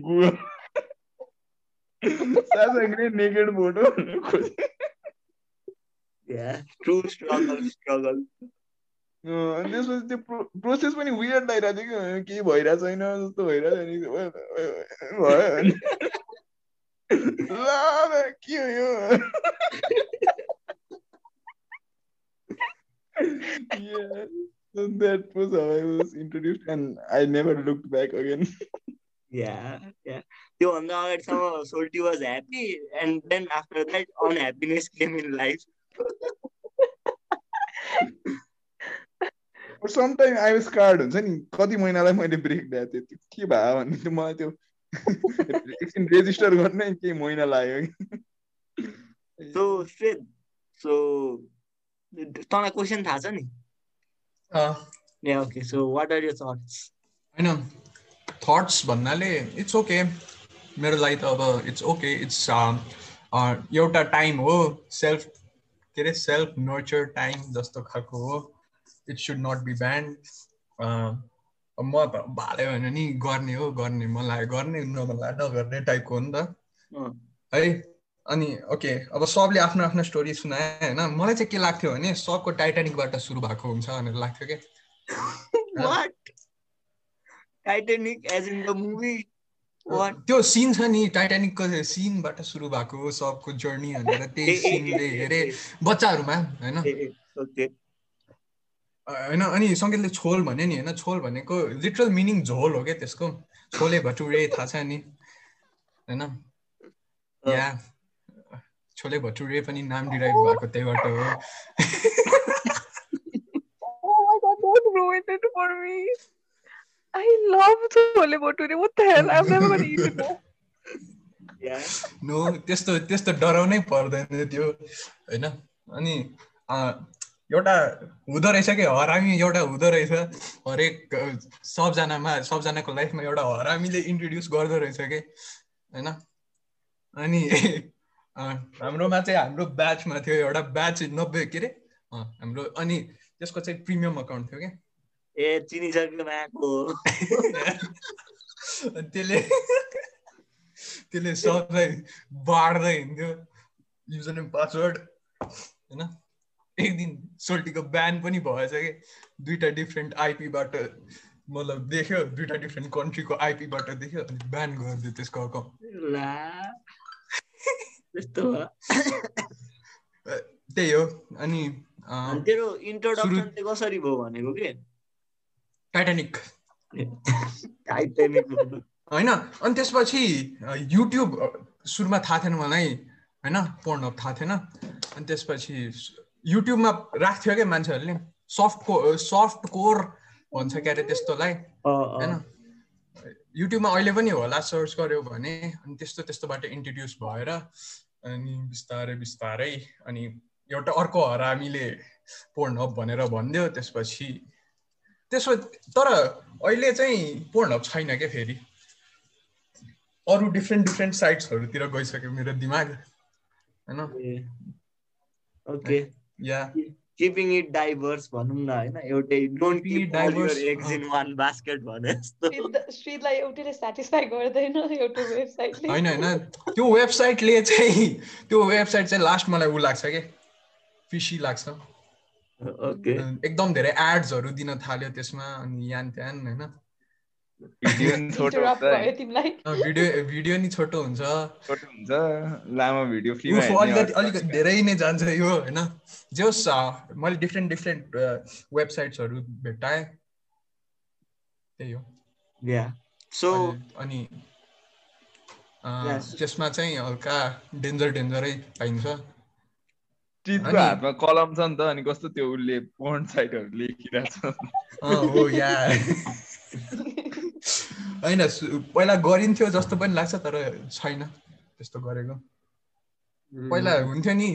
E: Google सासा ग्रे नेकेड फोटो खोजेँ
C: ट्रु स्ट्रगल स्ट्रगल
E: अँ, अनि त्यसपछि त्यो प्रोसेस पनि वियर्ड लागिरहेको थियो कि केही भइरहेको छैन जस्तो भइरहेको थियो अनि भयो अनि ला ला, के हो यो yeah, so that was how I was introduced, and I never looked back again.
C: Yeah, yeah. त्योभन्दा अगाडिसम्म सोल्टी was happy and then after that unhappiness came in
E: life sometimes I was scarred हुन्छ नि कति महिनालाई मैले ब्रेक दिएको थिएँ त्यो के भयो भन्ने त्यो मलाई त्यो एकछिन रेजिस्टर गर्नै केही महिना लाग्यो कि
C: सो श्वेत सो तँलाई क्वेसन थाहा छ नि
G: अँ,
C: ए okay so what are your thoughts
G: होइन थट्स भन्नाले इट्स ओके मेरो लागि त अब इट्स ओके इट्स एउटा टाइम हो सेल्फ के अरे सेल्फ नर्चर टाइम जस्तो खालको हो। It should not be banned म त भाल्यो भने नि गर्ने हो गर्ने लाग्यो गर्ने नमन लाग्यो नगर्ने टाइपको हो नि त। है अनि ओके अब सबले आफ्नो आफ्नो स्टोरी सुनाए होइन? मलाई चाहिँ के लाग्थ्यो भने सबको टाइटानिकबाट सुरु भएको हुन्छ भनेर लाग्थ्यो क्या।
C: Titanic as in the movie
G: त्यो सिन छ नि टाइटानिकको सिनबाट सुरु भएको सबको जर्नी भनेर त्यही सिनले हेरे बच्चाहरूमा होइन?
C: ओके
G: होइन अनि सङ्गीतले छोल भन्यो नि होइन? छोल भनेको लिटरल मिनिङ झोल हो क्या त्यसको। छोले भटुरे थाहा छ नि होइन? या छोले भटुरे पनि नाम डिराइभ भएको त्यहीबाट हो।
F: I love chole bhature. What the hell? I'm never gonna eat it
G: no त्यस्तो त्यस्तो डराउनै पर्दैन त्यो होइन? अनि एउटा हुँदो रहेछ कि? हरामी एउटा हुँदो रहेछ। हरेक सबजनामा सबजनाको लाइफमा एउटा हरामीले इन्ट्रोड्युस गर्दो रहेछ कि? होइन? अनि हाम्रोमा चाहिँ हाम्रो ब्याचमा थियो एउटा ब्याच नब्बे के अरे अँ, हाम्रो अनि त्यसको चाहिँ प्रिमियम अकाउन्ट थियो क्या
C: ए माको
G: अनि त्यसले त्यसले सबलाई बाँड्दै हिँड्थ्यो। युजर नेम पासवर्ड होइन? एक दिन सोल्टीको ब्यान पनि भएछ कि? दुइटा डिफ्रेन्ट आइपीबाट मतलब देख्यो दुइटा डिफ्रेन्ट कन्ट्रीको आइपीबाट देख्यो अनि ब्यान गरिदियो त्यसको अकाउन्ट त्यही हो अनि
C: तेरो इन्ट्रोडक्सन चाहिँ कसरी भयो भनेको के?
G: टाइटानिक
C: टाइटेनिक
G: होइन अनि त्यसपछि युट्युब सुरुमा थाहा थिएन मलाई होइन पोर्न थाहा थिएन अनि त्यसपछि युट्युबमा राख्थ्यो क्या मान्छेहरूले सफ्ट को सफ्ट कोर भन्छ क्या अरे त्यस्तोलाई होइन। युट्युबमा अहिले पनि होला सर्च गर्यो भने अनि त्यस्तो त्यस्तोबाट इन्ट्रोड्युस भएर अनि बिस्तारै बिस्तारै अनि एउटा अर्को हरामीले पोर्न हब भनेर भनिदियो त्यसपछि त्यसो तर अहिले चाहिँ पोर्न हब छैन क्या फेरि? अरू डिफ्रेन्ट डिफ्रेन्ट साइट्सहरूतिर गइसक्यो मेरो दिमाग होइन?
C: Okay.
G: Yeah.
C: Keeping it diverse भनौँ न होइन? एउटै don't
G: keep
C: your eggs in one basket भने जस्तो।
D: श्रीदलाई एउटैले सेटिस्फाई गर्दैन एउटा वेबसाइटले
G: होइन होइन। त्यो वेबसाइटले चाहिँ त्यो वेबसाइट चाहिँ लास्ट मलाई ऊ लाग्छ कि? फिसी लाग्छ। एकदम धेरै एड्सहरू दिन थाल्यो त्यसमा अनि यान त्यान होइन?
E: भिडियो
G: भिडियो भिडियो नि छोटो हुन्छ।
E: छोटो हुन्छ लामो भिडियो
G: अलिकति अलिकति धेरै नै जान्छ यो होइन? जे होस् मैले डिफ्रेन्ट डिफ्रेन्ट वेबसाइट्सहरू भेट्टाएँ। त्यही हो।
C: सो
G: अनि-. त्यसमा चाहिँ हल्का डेन्जर डेन्जरै पाइन्छ। अनि-
E: हातमा कलम छ नि त अनि कस्तो त्यो उसले पोर्न साइटहरू लेखिरहेको छ
G: होइन पहिला गरिन्थ्यो जस्तो पनि लाग्छ तर छैन त्यस्तो गरेको। पहिला हुन्थ्यो नि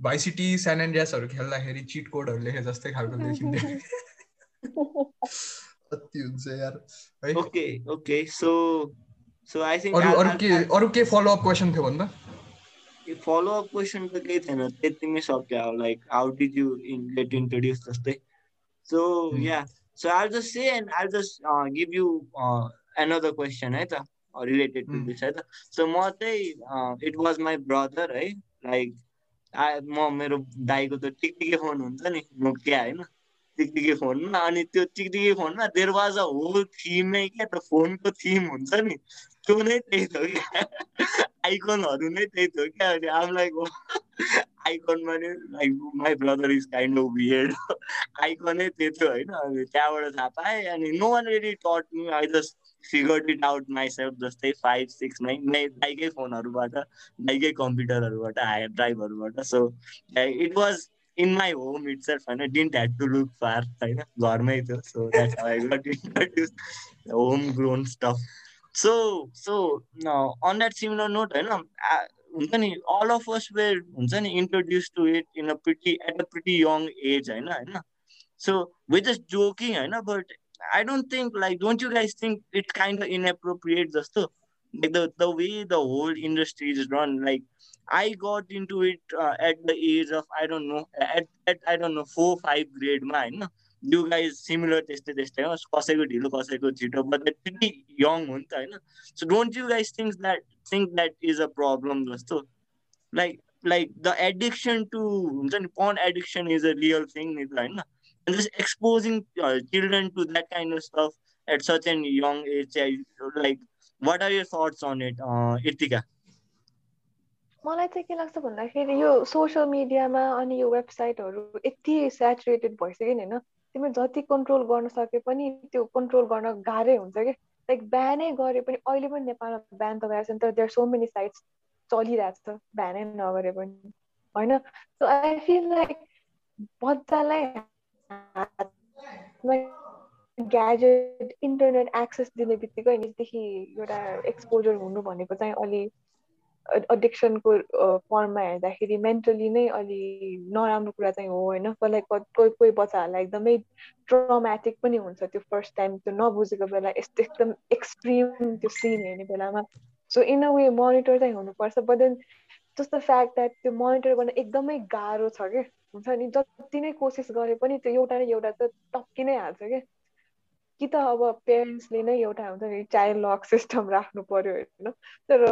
G: भाइसिटी स्यान एन्ड्रियासहरू खेल्दाखेरि चिट कोडहरू लेखे जस्तै खालको देखिन्थ्यो। कति हुन्छ यार
C: okay okay so so I think
G: अरू अरू के अरू के फलोअप क्वेसन थियो भन्दा
C: फलो अप क्वेसन त केही थिएन त्यतिमै सक्यो like how did you in get introduce जस्तै।
G: So.
C: Yeah so I just say and I just give you another question है त रिलेटेड टु. दिस है त सो म चाहिँ इट वाज माई ब्रदर है लाइक म मेरो दाईको त टिकटिके फोन हुन्छ नि नोकिया होइन? टिकटिके फोनमा अनि त्यो टिकटिके फोनमा देयर वाज अ होल थिमै क्या? त फोनको थिम हुन्छ नि। त्यो नै त्यही थियो क्या आइकनहरू नै त्यही थियो क्या अनि आम लाइक आइकनमा नि like my brother is kind of weird आइकनै त्यो थियो होइन अनि त्यहाँबाट थाहा पाएँ अनि no one ready taught me I just figured it out myself जस्तै फाइभ सिक्समै नै दाइकै फोनहरूबाट दाइकै कम्प्युटरहरूबाट हायर ड्राइभहरूबाट so it was in my home itself होइन didn't had to look far होइन घरमै थियो so that's how I got introduce home grown stuff so so on that similar note होइन आ- हुन्छ नि अल अफ अस वेयर हुन्छ नि introduce to it in a pretty at a pretty young age होइन होइन सो वी जस्ट जोकिङ होइन but I don't think like don't you guys think it's kind of inappropriate जस्तो like the the way the whole industry is run like I got into it uh, at the age of I don't know at, at I don't know four five grade मा होइन you guys similar त्यस्तै त्यस्तै हो कसैको ढिलो कसैको छिटो they're pretty young हो नि त होइन so don't you guys think that think that is a problem जस्तो like like the addiction to हुन्छ नि porn addiction is a real thing नि त होइन uh, children to that kind of stuff at such an young age I- like what are your thoughts on it uh, Itika
F: मलाई चाहिँ के लाग्छ भन्दाखेरि यो सोसियल मिडियामा अनि यो वेबसाइटहरू यति सेचुरेटेड भइसक्यो नि होइन तिमीले जति कन्ट्रोल गर्न सके पनि त्यो कन्ट्रोल गर्न गाह्रै हुन्छ कि? लाइक बिहानै गरे पनि अहिले पनि नेपालमा बिहान त गएको छ तर देयर सो मेनी साइट्स चलिरहेको छ बिहानै नगरे पनि होइन? सो आई फिल लाइक बच्चालाई ग्याजेट इन्टरनेट एक्सेस दिने बित्तिकै निदेखि एउटा एक्सपोजर हुनु भनेको चाहिँ अलि एडिक्सनको फर्ममा हेर्दाखेरि मेन्टली नै अलि नराम्रो कुरा चाहिँ हो होइन? कसलाई कोही कोही बच्चाहरूलाई एकदमै ट्रमेटिक पनि हुन्छ त्यो फर्स्ट टाइम त्यो नबुझेको बेला यस्तो एकदम एक्सट्रिम त्यो सिन हेर्ने बेलामा। So in a way monitor चाहिँ हुनुपर्छ but then just the fact that त्यो मोनिटर गर्न एकदमै गाह्रो छ कि? हुन्छ नि? जति नै कोसिस गरे पनि त्यो एउटा न एउटा त टक्की नै हाल्छ कि? कि त अब पेरेन्ट्सले नै एउटा हुन्छ नि चाइल्ड लक सिस्टम राख्नु पर्यो होइन? तर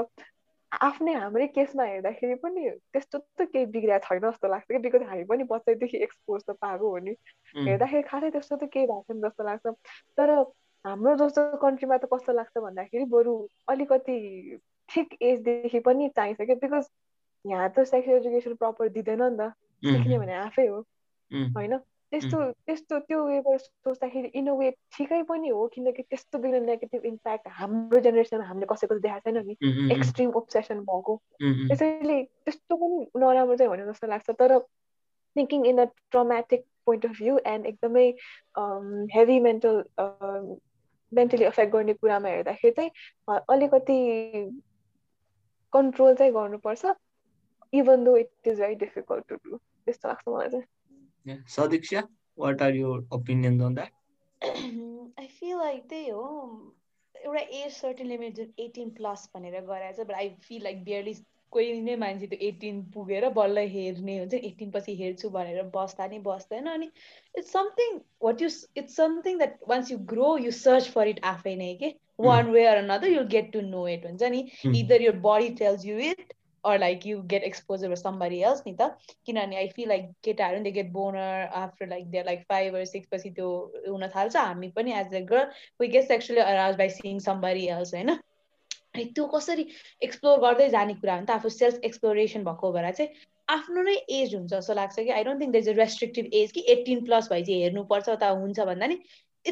F: आफ्नै हाम्रै केसमा हेर्दाखेरि पनि त्यस्तो त केही बिग्रिएको छैन जस्तो लाग्छ कि बिकज हामी पनि बच्चैदेखि एक्सपोज त पाएको हो नि। हेर्दाखेरि खासै त्यस्तो त केही भएको छैन जस्तो लाग्छ। तर हाम्रो जस्तो कन्ट्रीमा त कस्तो लाग्छ भन्दाखेरि बरु अलिकति ठिक एजदेखि पनि चाहिन्छ क्या बिकज यहाँ त सेक्स एजुकेसन प्रपर दिँदैन नि त। सिक्ने भने आफै हो। होइन? त्यस्तो त्यस्तो त्यो वेबाट सोच्दाखेरि इन अ वे ठिकै पनि हो किनकि त्यस्तो बिग्र नेगेटिभ इम्प्याक्ट हाम्रो जेनेरेसनमा हामीले कसैको देखाएको छैन नि एक्सट्रिम ओब्सेसन भएको त्यसैले त्यस्तो पनि नराम्रो चाहिँ भने जस्तो लाग्छ तर thinking in a traumatic point of view and एकदमै हेभी मेन्टल मेन्टली एफेक्ट गर्ने कुरामा हेर्दाखेरि चाहिँ अलिकति कन्ट्रोल चाहिँ गर्नुपर्छ even though it is very difficult to do त्यस्तो लाग्छ मलाई चाहिँ
C: Yeah. Sadiksha, what are your opinions on that?
D: I feel like त्यही हो एउटा एज सर्टेन लिमिट जुन एटिन प्लस भनेर गराएछ but I feel like barely कोही नै मान्छे त्यो एटिन पुगेर बल्ल हेर्ने हुन्छ एटिन पछि हेर्छु भनेर बस्दा नि बस्दैन अनि it's something what you it's something that once you grow you search for it आफै नै के one way or another you'll get to know it हुन्छ नि either your body tells you it or like you get exposure with somebody else ni ta kinani i feel like केटाहरू they get boner after like they're like 5 or 6 पछि त्यो हुन थाल्छ हामी पनि as a girl we get sexually aroused by seeing somebody else हैन त्यो कसरी एक्सप्लोर गर्दै जाने कुरा हो नि त आफू सेल्फ एक्सप्लोरेसन भएको भएर चाहिँ आफ्नो नै एज हुन्छ जस्तो लाग्छ कि I don't think there's a restrictive age कि एटिन प्लस भए चाहिँ हेर्नुपर्छ त हुन्छ भन्दा नि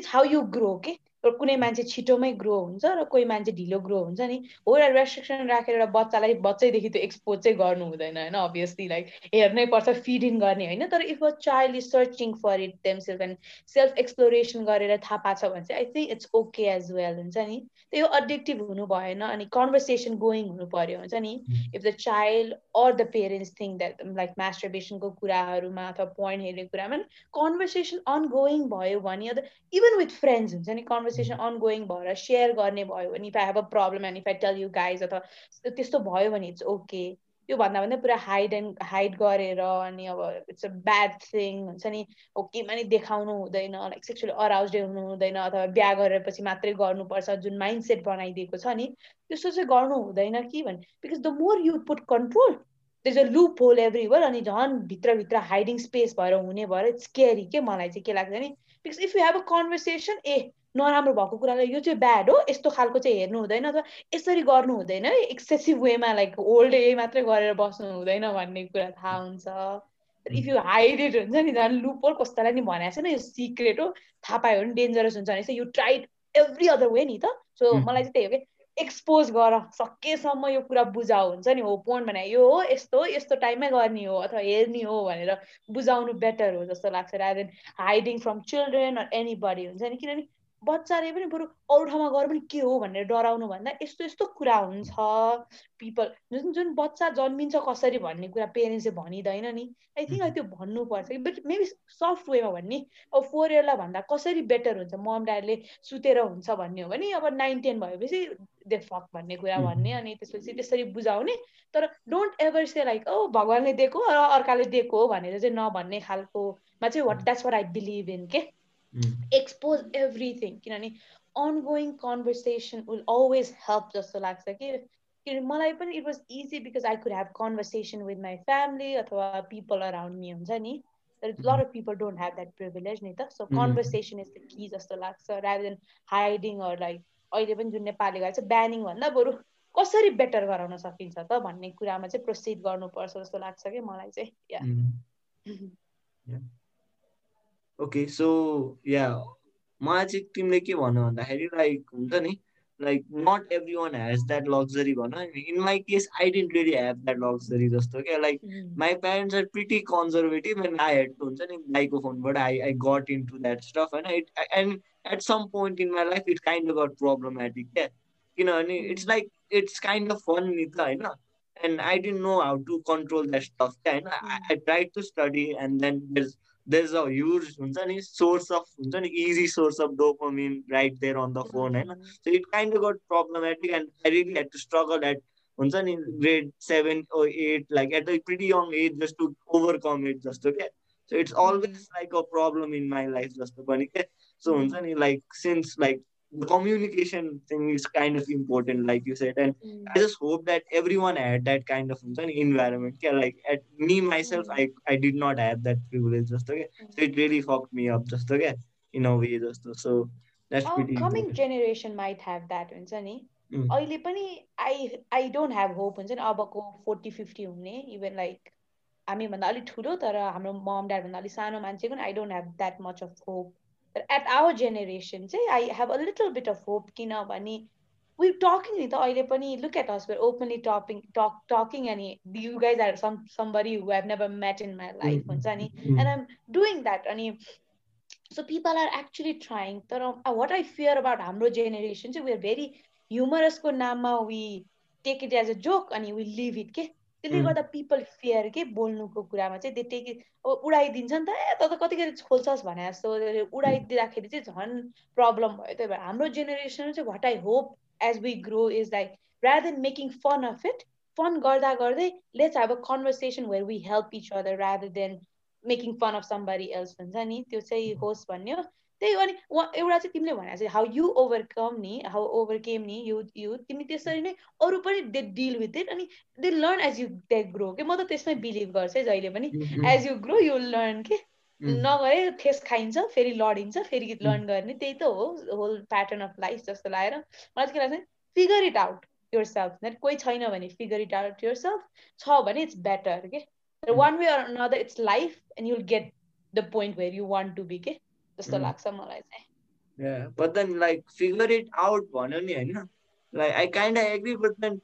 D: इट्स हाउ यु ग्रो के कुनै मान्छे छिटोमै ग्रो हुन्छ र कोही मान्छे ढिलो ग्रो हुन्छ नि हो एउटा रेस्ट्रिक्सन राखेर एउटा बच्चालाई बच्चैदेखि त्यो एक्सपोज चाहिँ गर्नु हुँदैन होइन? अभियसली लाइक हेर्नै पर्छ फिड इन गर्ने होइन? तर if a child is searching for it them self and self exploration गरेर थाहा पाएको छ भने चाहिँ I think it's okay as well हुन्छ नि? त्यो एडिक्टिभ हुनु भएन अनि कन्भर्सेसन गोइङ हुनु पर्यो हुन्छ नि? If the child or the parents think that like मास्टरबेसनको कुराहरूमा अथवा पोइन्ट हेर्ने कुरामा कन्भर्सेसन अनगोइङ भयो भने इभन विथ फ्रेन्ड्स हुन्छ नि कन्भर्सेसन कन्भर्सेसन अनगोइङ भएर सेयर गर्ने भयो भने if I have a problem and if I tell you guys अथवा त्यस्तो भयो भने इट्स ओके त्यो भन्दा भन्दा पुरा हाइड एन्ड हाइड गरेर अनि अब इट्स अ ब्याड थिङ हुन्छ नि। हो केमा नि देखाउनु हुँदैन लाइक सेक्सुअली अराउज हुनु हुँदैन अथवा बिहा गरेपछि मात्रै गर्नुपर्छ जुन माइन्ड सेट बनाइदिएको छ नि त्यस्तो चाहिँ गर्नु हुँदैन कि भने because the more you put control there's a loophole everywhere अनि झन् भित्रभित्र हाइडिङ स्पेस भएर हुने भएर इट्स केयरी के मलाई चाहिँ के लाग्छ नि। Because if you have a conversation ए नराम्रो भएको कुरालाई यो चाहिँ ब्याड हो यस्तो खालको चाहिँ हेर्नु हुँदैन अथवा यसरी गर्नु हुँदैन है एक्सेसिभ वेमा लाइक ओल्ड ए मात्रै गरेर बस्नु हुँदैन भन्ने कुरा थाहा हुन्छ। इफ यु हाइड इट हुन्छ नि झन् लुपोल कस्तोलाई नि भनेको छैन यो सिक्रेट हो थाहा पायो भने डेन्जरस हुन्छ भने you tried every other way नि त। सो मलाई चाहिँ त्यही हो कि एक्सपोज गर सकेसम्म यो कुरा बुझाउ हुन्छ नि हो पोइन्ट भने यो हो यस्तो हो यस्तो टाइममै गर्ने हो अथवा हेर्ने हो भनेर बुझाउनु बेटर हो जस्तो लाग्छ। Rather than hiding from children or anybody हुन्छ नि किनभने बच्चाले पनि बरु अरू ठाउँमा गएर पनि के हो भनेर डराउनु भन्दा यस्तो यस्तो कुरा हुन्छ। पिपल जुन जुन बच्चा जन्मिन्छ कसरी भन्ने कुरा पेरेन्ट्सले भनिँदैन नि। आई थिङ्क त्यो भन्नुपर्छ। कि बट मेबी सफ्ट वेमा भन्ने। अब फोर इयरलाई भन्दा कसरी बेटर हुन्छ? मम ड्याडले सुतेर हुन्छ भन्ने हो भने अब नाइन टेन भएपछि दे फक भन्ने कुरा भन्ने अनि त्यसपछि त्यसरी बुझाउने। तर don't ever say like oh भगवान्ले दिएको र अर्काले दिएको हो भनेर चाहिँ नभन्ने खालकोमा चाहिँ what that's what I believe in के एक्सपोज एभ्रिथिङ किनभने ongoing conversation will always help जस्तो लाग्छ कि किनभने मलाई पनि it was easy because I could have conversation with my family अथवा पिपल अराउन्ड मी हुन्छ नि तर lot of people don't have that privilege नि त सो कन्भर्सेसन इज द कि जस्तो लाग्छ रादर देन हाइडिङ लाइक अहिले पनि जुन नेपालले गर्छ ब्यानिङ भन्दा बरु कसरी बेटर गराउन सकिन्छ त भन्ने कुरामा चाहिँ प्रोसिड गर्नुपर्छ जस्तो लाग्छ कि मलाई चाहिँ?
C: ओके सो या मलाई चाहिँ तिमीले के भन्नु भन्दाखेरि लाइक हुन्छ नि like not everyone has that luxury भन in my case I didn't really have that luxury जस्तो क्या like my parents are pretty conservative and I had हुन्छ नि माइको फोनबाट I I got into that stuff होइन it and at some point in my life it kind of got problematic क्या किनभने it's like it's kind of fun नि त होइन and I didn't know how to control that stuff क्या होइन I try to study and then there's a huge source of easy source of dopamine right there on the phone. Right? Mm-hmm. So it kind of got problematic and I really had to struggle at in grade seven or eight, like at a pretty young age, just to overcome it, just to get. So it's always mm-hmm. like a problem in my life, just to get. So mm-hmm. like since like the communication thing is kind of important, like you said. And mm. I just hope that everyone had that kind of environment. Yeah, like at me myself, mm. I, I did not have that privilege just okay. Mm. So it really fucked me up just okay in a way just so that's
D: oh,
C: pretty
D: coming
C: important.
D: generation might have that हुन्छ नि अहिले पनि I I don't have hope हुन्छ नि अबको फोर्टी फिफ्टी हुने इभन लाइक हामीभन्दा अलिक ठुलो तर हाम्रो मम ड्याडभन्दा अलिक सानो मान्छेको नि I don't have that much of hope at our generation चाहिँ I have a little bit of hope किनभने वी टकिङ नि त अहिले पनि look at us where openly topping talk talking अनि you guys are some somebody who have never met in my life हुन्छ नि? एन्ड आइम डुइङ द्याट अनि so people are actually trying तर वाट आई फियर अबाउट हाम्रो जेनेरेसन चाहिँ वी आर भेरी ह्युमरसको नाममा we take it as a joke अनि वी लिभ इट के त्यसले गर्दा पिपल फेयर के बोल्नुको कुरामा चाहिँ त्यो टेक उडाइदिन्छ नि त ए त त कतिखेर खोल्छस् भने जस्तो उडाइदिँदाखेरि चाहिँ झन् प्रब्लम भयो। त्यही भएर हाम्रो जेनेरेसन चाहिँ what I hope as we grow is like rather than making fun of it fun गर्दा गर्दै let's have a conversation where we help each other rather than making fun of somebody else हुन्छ नि। त्यो चाहिँ होस् भन्ने हो त्यही अनि एउटा चाहिँ तिमीले भने चाहिँ हाउ यु ओभरकम नि हाउ ओभरकेम नि यु यु तिमी त्यसरी नै अरू पनि दे डिल विथ इट अनि they learn as you they grow के? म त त्यसमै बिलिभ गर्छु है जहिले पनि। As you grow you learn के? नगरे ठेस खाइन्छ फेरि लडिन्छ फेरि लर्न गर्ने त्यही त हो होल प्याटर्न अफ लाइफ जस्तो लागेर। मलाई चाहिँ के लाग्छ figure it out yourself कोही छैन भने figure it out yourself छ भने इट्स बेटर के? One way or another it's life and you'll get the point where you want to be के? जस्तो लाग्छ मलाई चाहिँ
C: Yeah, but then like figure it out भन्यो नि होइन like I kind of agree but then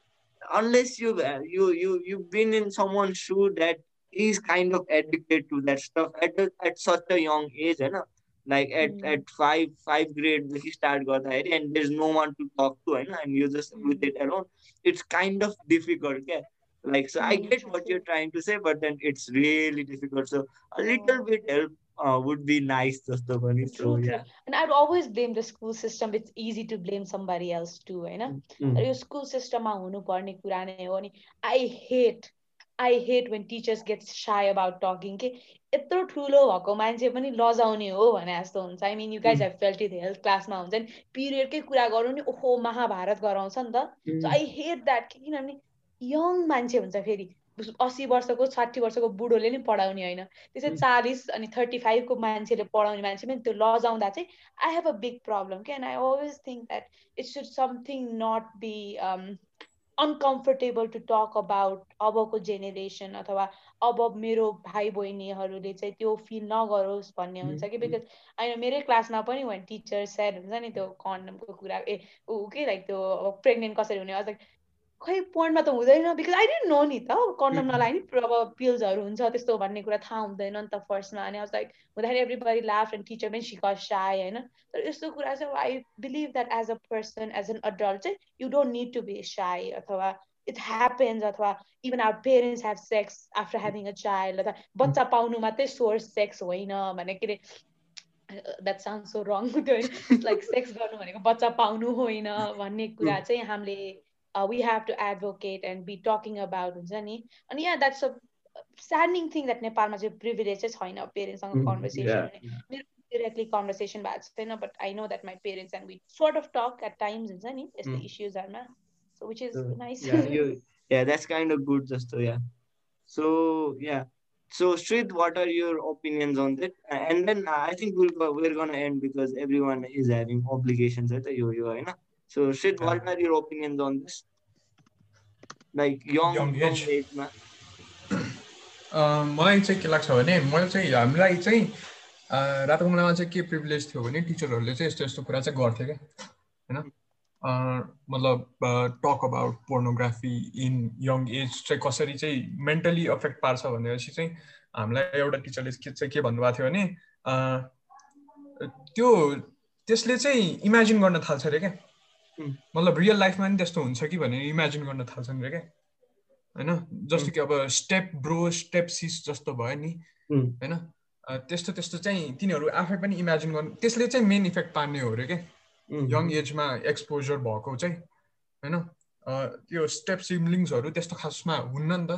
C: unless you you you you've been in someone's shoe that is kind of addicted to that stuff at a, at such a young age होइन like at
H: Mm.
C: at five five grade start गर्दाखेरि and there's no one to talk to होइन and you just with it alone it's kind of difficult क्या like so I
H: Mm,
C: get what you're trying to say but then it's really difficult so a little
H: Oh.
C: bit help uh, would be nice जस्तो पनि so yeah.
D: And I'd always blame the school system. It's easy to blame somebody else too,
C: Mm.
D: तर यो स्कुल सिस्टममा हुनुपर्ने कुरा नै हो नि I hate I hate when teachers get shy about talking के यत्रो ठुलो भएको मान्छे पनि लजाउने हो भने जस्तो हुन्छ I mean you guys have felt it health क्लासमा हुन्छ नि पिरियडकै कुरा गरौँ नि ओहो महाभारत गराउँछ नि त सो. आई हेट द्याट किनभने यङ मान्छे हुन्छ फेरि असी वर्षको साठी वर्षको बुढोले नि पढाउने होइन त्यसै. चालिस अनि थर्टी फाइभको मान्छेले पढाउने मान्छे पनि त्यो लजाउँदा चाहिँ I have a big problem क्या and I always think that should something not be um, uncomfortable to talk about अबको जेनेरेसन अथवा अब मेरो भाइ बहिनीहरूले चाहिँ त्यो फिल नगरोस् भन्ने हुन्छ कि. बिकज होइन मेरै क्लासमा पनि वान टिचर सेड हुन्छ नि त्यो कन्डमको कुरा ए ऊ के लाइक त्यो प्रेग्नेन्ट कसरी हुने अझ खै पोइन्टमा त हुँदैन बिकज आई डेन्ट नो नि त कन्डम. नलाइ नि अब पिल्सहरू हुन्छ त्यस्तो भन्ने कुरा थाहा हुँदैन नि त फर्स्टमा अनि लाइक हुँदाखेरि एभ्रीबडी लाफ एन्ड टिचर पनि सिक साय होइन। तर यस्तो कुरा चाहिँ I believe that as a person as an adult चाहिँ you don't need to be shy अथवा इट ह्यापन्स अथवा even our parents have sex after having a child अथवा बच्चा पाउनु मात्रै सोर्स सेक्स होइन भने के अरे that sound so wrong like sex गर्नु भनेको बच्चा पाउनु होइन भन्ने कुरा चाहिँ हामीले We have to advocate and be talking about हुन्छ नि अनि या that's a sanding thing that नेपालमा चाहिँ प्रिभिलेज चाहिँ छैन पेरेन्ट्ससँग
C: Mm,
D: कन्भर्सेसन
C: yeah,
D: हुने मेरो डिरेक्टली कन्भर्सेसन भएको छैन but I know that my parents and we sort of talk at times हुन्छ नि यस्तो
C: Mm.
D: इस्युजहरूमा so which is
C: So,
D: nice
C: yeah, you, yeah, that's kind of good, just yeah. So, yeah. So, Srid, what are your opinions on that? Uh, And then uh, I think we'll go, we're gonna end because everyone is having obligations at the yo-yo, you So, Srid, what are your opinions on this? Like young,
G: Young
C: young
G: age.
C: age,
G: मलाई चाहिँ के लाग्छ भने मैले चाहिँ हामीलाई चाहिँ रातो कमलामा चाहिँ के प्रिभिलेज थियो भने टिचरहरूले चाहिँ यस्तो यस्तो कुरा चाहिँ गर्थ्यो क्या होइन मतलब talk about pornography in young age चाहिँ कसरी चाहिँ मेन्टली अफेक्ट पार्छ भनेपछि चाहिँ हामीलाई एउटा टिचरले के चाहिँ के भन्नुभएको थियो भने त्यो त्यसले चाहिँ इमेजिन गर्न थाल्छ अरे क्या. मतलब रियल लाइफमा पनि त्यस्तो हुन्छ कि भनेर इमेजिन गर्न थाल्छन् अरे क्या। होइन? जस्तो कि अब स्टेप ब्रो स्टेप सिस जस्तो भयो नि. होइन? त्यस्तो त्यस्तो चाहिँ तिनीहरू आफै पनि इमेजिन गर्नु त्यसले चाहिँ मेन इफेक्ट पार्ने हो अरे क्या. यङ एजमा एक्सपोजर भएको चाहिँ। होइन? त्यो स्टेप सिब्लिङ्सहरू त्यस्तो खासमा हुन्न नि त.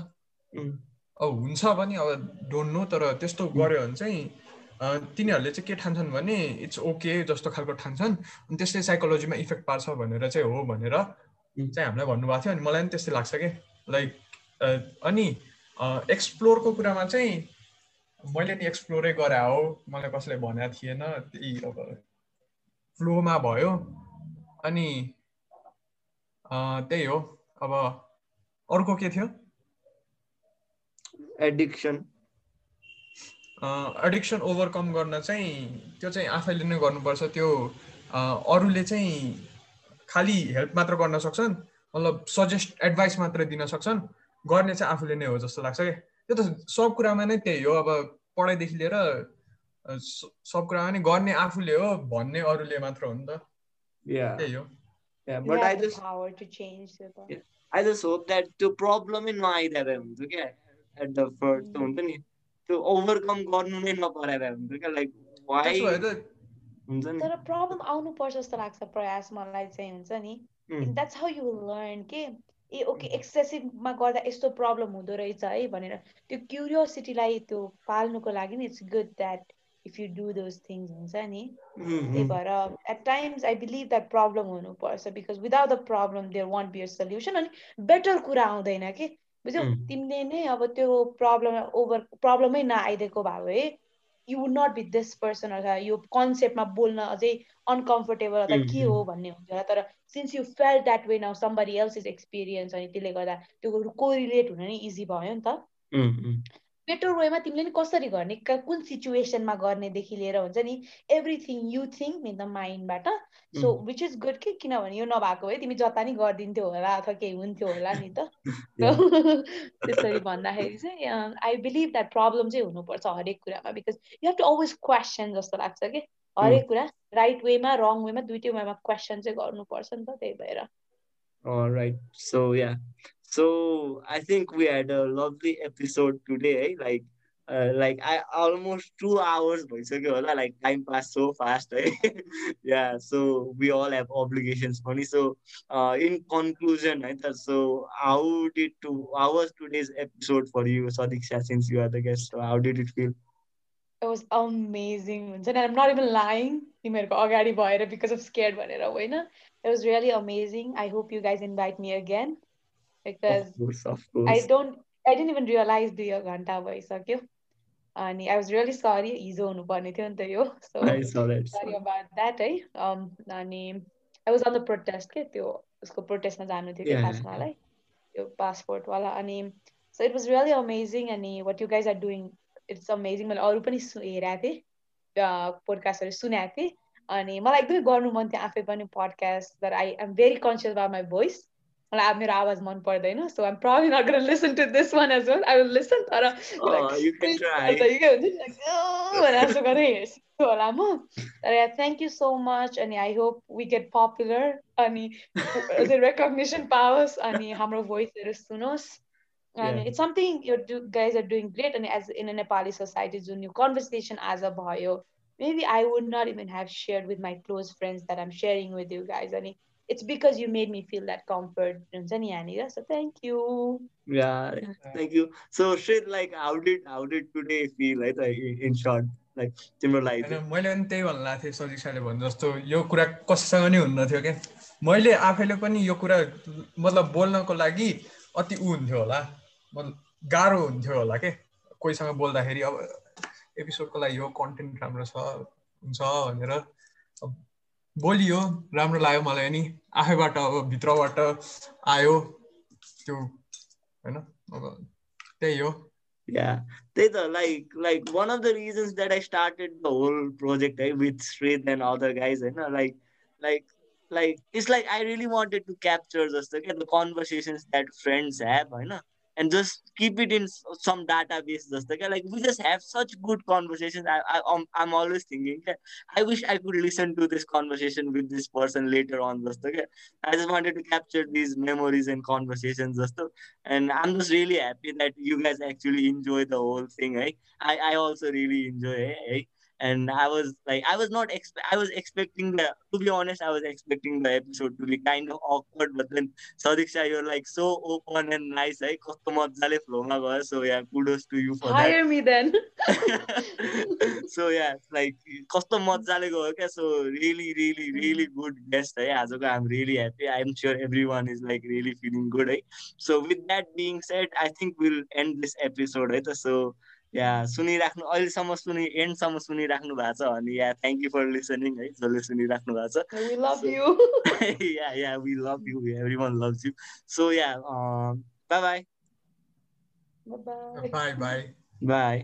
G: अब हुन्छ पनि अब डोन्ट नो तर त्यस्तो गऱ्यो भने चाहिँ तिनीहरूले चाहिँ के ठान्छन् भने इट्स ओके जस्तो खालको ठान्छन्। अनि त्यसले साइकोलोजीमा इफेक्ट पार्छ भनेर चाहिँ हो भनेर. चाहिँ हामीलाई भन्नुभएको थियो। अनि मलाई पनि त्यस्तै लाग्छ कि? लाइक अनि एक्सप्लोरको कुरामा चाहिँ मैले नि एक्सप्लोरै गरे हो। मलाई कसैले भनेको थिएन। त्यही अब फ्लोमा भयो। अनि त्यही हो। अब अर्को के थियो?
C: Addiction.
G: एडिक्सन ओभरकम गर्न चाहिँ त्यो चाहिँ आफैले नै गर्नुपर्छ त्यो अरूले चाहिँ खालि हेल्प मात्र गर्न सक्छन् मतलब सजेस्ट एडभाइस मात्र दिन सक्छन् गर्ने चाहिँ आफूले नै हो जस्तो लाग्छ क्या त्यो त सब कुरामा नै त्यही हो अब पढाइदेखि लिएर सब कुरामा नै गर्ने आफूले हो भन्ने अरूले मात्र हो नि त. त्यही हो
C: Yeah. But I just
D: power to change
C: Yeah. I just hope that
D: Mm.
C: त्यो ओभरकम गर्नु नै नपराइरहेको हुन्छ क्या लाइक वाइ
G: त्यसो भए त
C: हुन्छ नि
D: तर प्रब्लम आउनुपर्छ जस्तो लाग्छ प्रयास मलाई चाहिँ हुन्छ नि द्याट्स हाउ यु लर्न के ए ओके एक्सेसिभमा गर्दा यस्तो प्रब्लम हुँदो रहेछ है भनेर त्यो क्युरियोसिटीलाई त्यो पाल्नुको लागि नि it's good that if you do those things हुन्छ नि त्यही भएर at times I believe that problem हुनुपर्छ because without the problem there won't be a solution अनि बेटर कुरा आउँदैन कि बुझ्यौ. तिमीले नै अब त्यो प्रब्लम ओभर प्रब्लमै नआइदिएको भए भए you would not be this person अथवा यो कन्सेप्टमा बोल्न अझै अनकम्फर्टेबल अथवा के हो भन्ने हुन्छ होला तर since you feel that way now somebody else is experience अनि त्यसले गर्दा त्यो कोरिलेट हुन नै इजी भयो नि त. बेटर वेमा तिमीले नि कसरी गर्ने? कुन सिचुएसनमा गर्नेदेखि लिएर हुन्छ नि everything you think in the माइन्डबाट so which is good कि? किनभने यो नभएको भए तिमी जता नि गरिदिन्थ्यौ होला अथवा केही हुन्थ्यो होला नि त। त्यसरी भन्दाखेरि चाहिँ आई बिलिभ द्याट प्रब्लम चाहिँ हुनुपर्छ हरेक कुरामा because you have to always question जस्तो लाग्छ कि? हरेक कुरा राइट वेमा रङ वेमा दुइटै वेमा क्वेसन चाहिँ गर्नुपर्छ नि त त्यही भएर।
C: Right. So yeah. So I think we had a lovely episode today. Like uh, like I almost two hours like time passed so fast eh? yeah so we all have obligations money so uh, in conclusion right so how did to how was today's episode for you Sadiksha since you are the guest? So how did it feel?
D: It was amazing and I'm not even lying. Because I'm scared it was really amazing. I hope you guys invite me again because
C: of course, of course.
D: I don't I didn't even realize the घन्टा भइसक्यो अनि I was really sorry हिजो हुनुपर्ने थियो नि त यो so sorry about that है um, अनि I was on the protest के त्यो उसको प्रोटेस्टमा जानु थियो कि खास मलाई त्यो पासपोर्टवाला अनि so it was really amazing अनि what you guys are doing it's amazing मैले अरू पनि हेरेको थिएँ पोडकास्टहरू सुनेको थिएँ अनि मलाई एकदमै गर्नु मन थियो आफै पनि पडकास्ट तर I am very conscious by my voice मलाई मेरो आवाज मन पर्दैन so I'm probably not gonna listen to this one as well I will listen तर जस्तो गरेँ हेर्छु होला म तर थ्याङ्क यू सो मच अनि I hope we get popular अनि रेकग्नेसन पाओस् अनि हाम्रो भोइसहरू सुनोस् अनि it's something you guys are doing great अनि as in a Nepali society जुन यो कन्भर्सेसन आज भयो maybe I would not even have shared with my close friends that I'm sharing with guys. And it's because you made me feel that comfort. So thank you.
C: Yeah, thank you. So shit, like how did how did today feel right? Like in short. Like तिम्रो लागि
G: मैले पनि त्यही भन्नु लाग्थेँ सजिसाले भन्नु जस्तो यो कुरा कसैसँग नि हुन्न थियो क्या मैले आफैले पनि यो कुरा मतलब बोल्नको लागि अति ऊ हुन्थ्यो होला मतलब गाह्रो हुन्थ्यो होला के कोहीसँग बोल्दाखेरि अब एपिसोडको लागि यो कन्टेन्ट राम्रो छ हुन्छ भनेर बोलियो राम्रो लाग्यो मलाई अनि आफैबाट अब भित्रबाट आयो त्यो होइन? अब त्यही हो।
C: त्यही त like like one of the reasons that I started the whole project है विथ श्रेड एन्ड अदर गाइज होइन like like like it's like I really wanted to capture जस्तो क्या the conversations that friends have होइन and just keep it in some database just like, like we just have such good conversations I, I I'm, I'm always thinking i wish i could listen to this conversation with this person later on just okay i just wanted to capture these memories and conversations just and i'm just really happy that you guys actually enjoy the whole thing eh? i i also really enjoy eh? and I was like, I was not, expe- I was expecting the, to be honest, I was expecting the episode to be kind of awkward, but then Sadiksha, you're like so open and nice, right? So yeah, kudos to you for
D: Hire that. Hire me then.
C: so yeah, like कस्तो मजाले गयो क्या so really really really good guest है आजको I'm really happy I'm sure everyone is like really feeling good है so with that being said I think we'll end this episode है त so yeah सुनिराख्नु अहिलेसम्म सुनि एन्डसम्म सुनिराख्नु भएको छ भने yeah thank you for listening है जसले सुनिराख्नु भएको
D: छ।
C: Yeah yeah we love you everyone loves you so yeah bye
G: bye bye
C: bye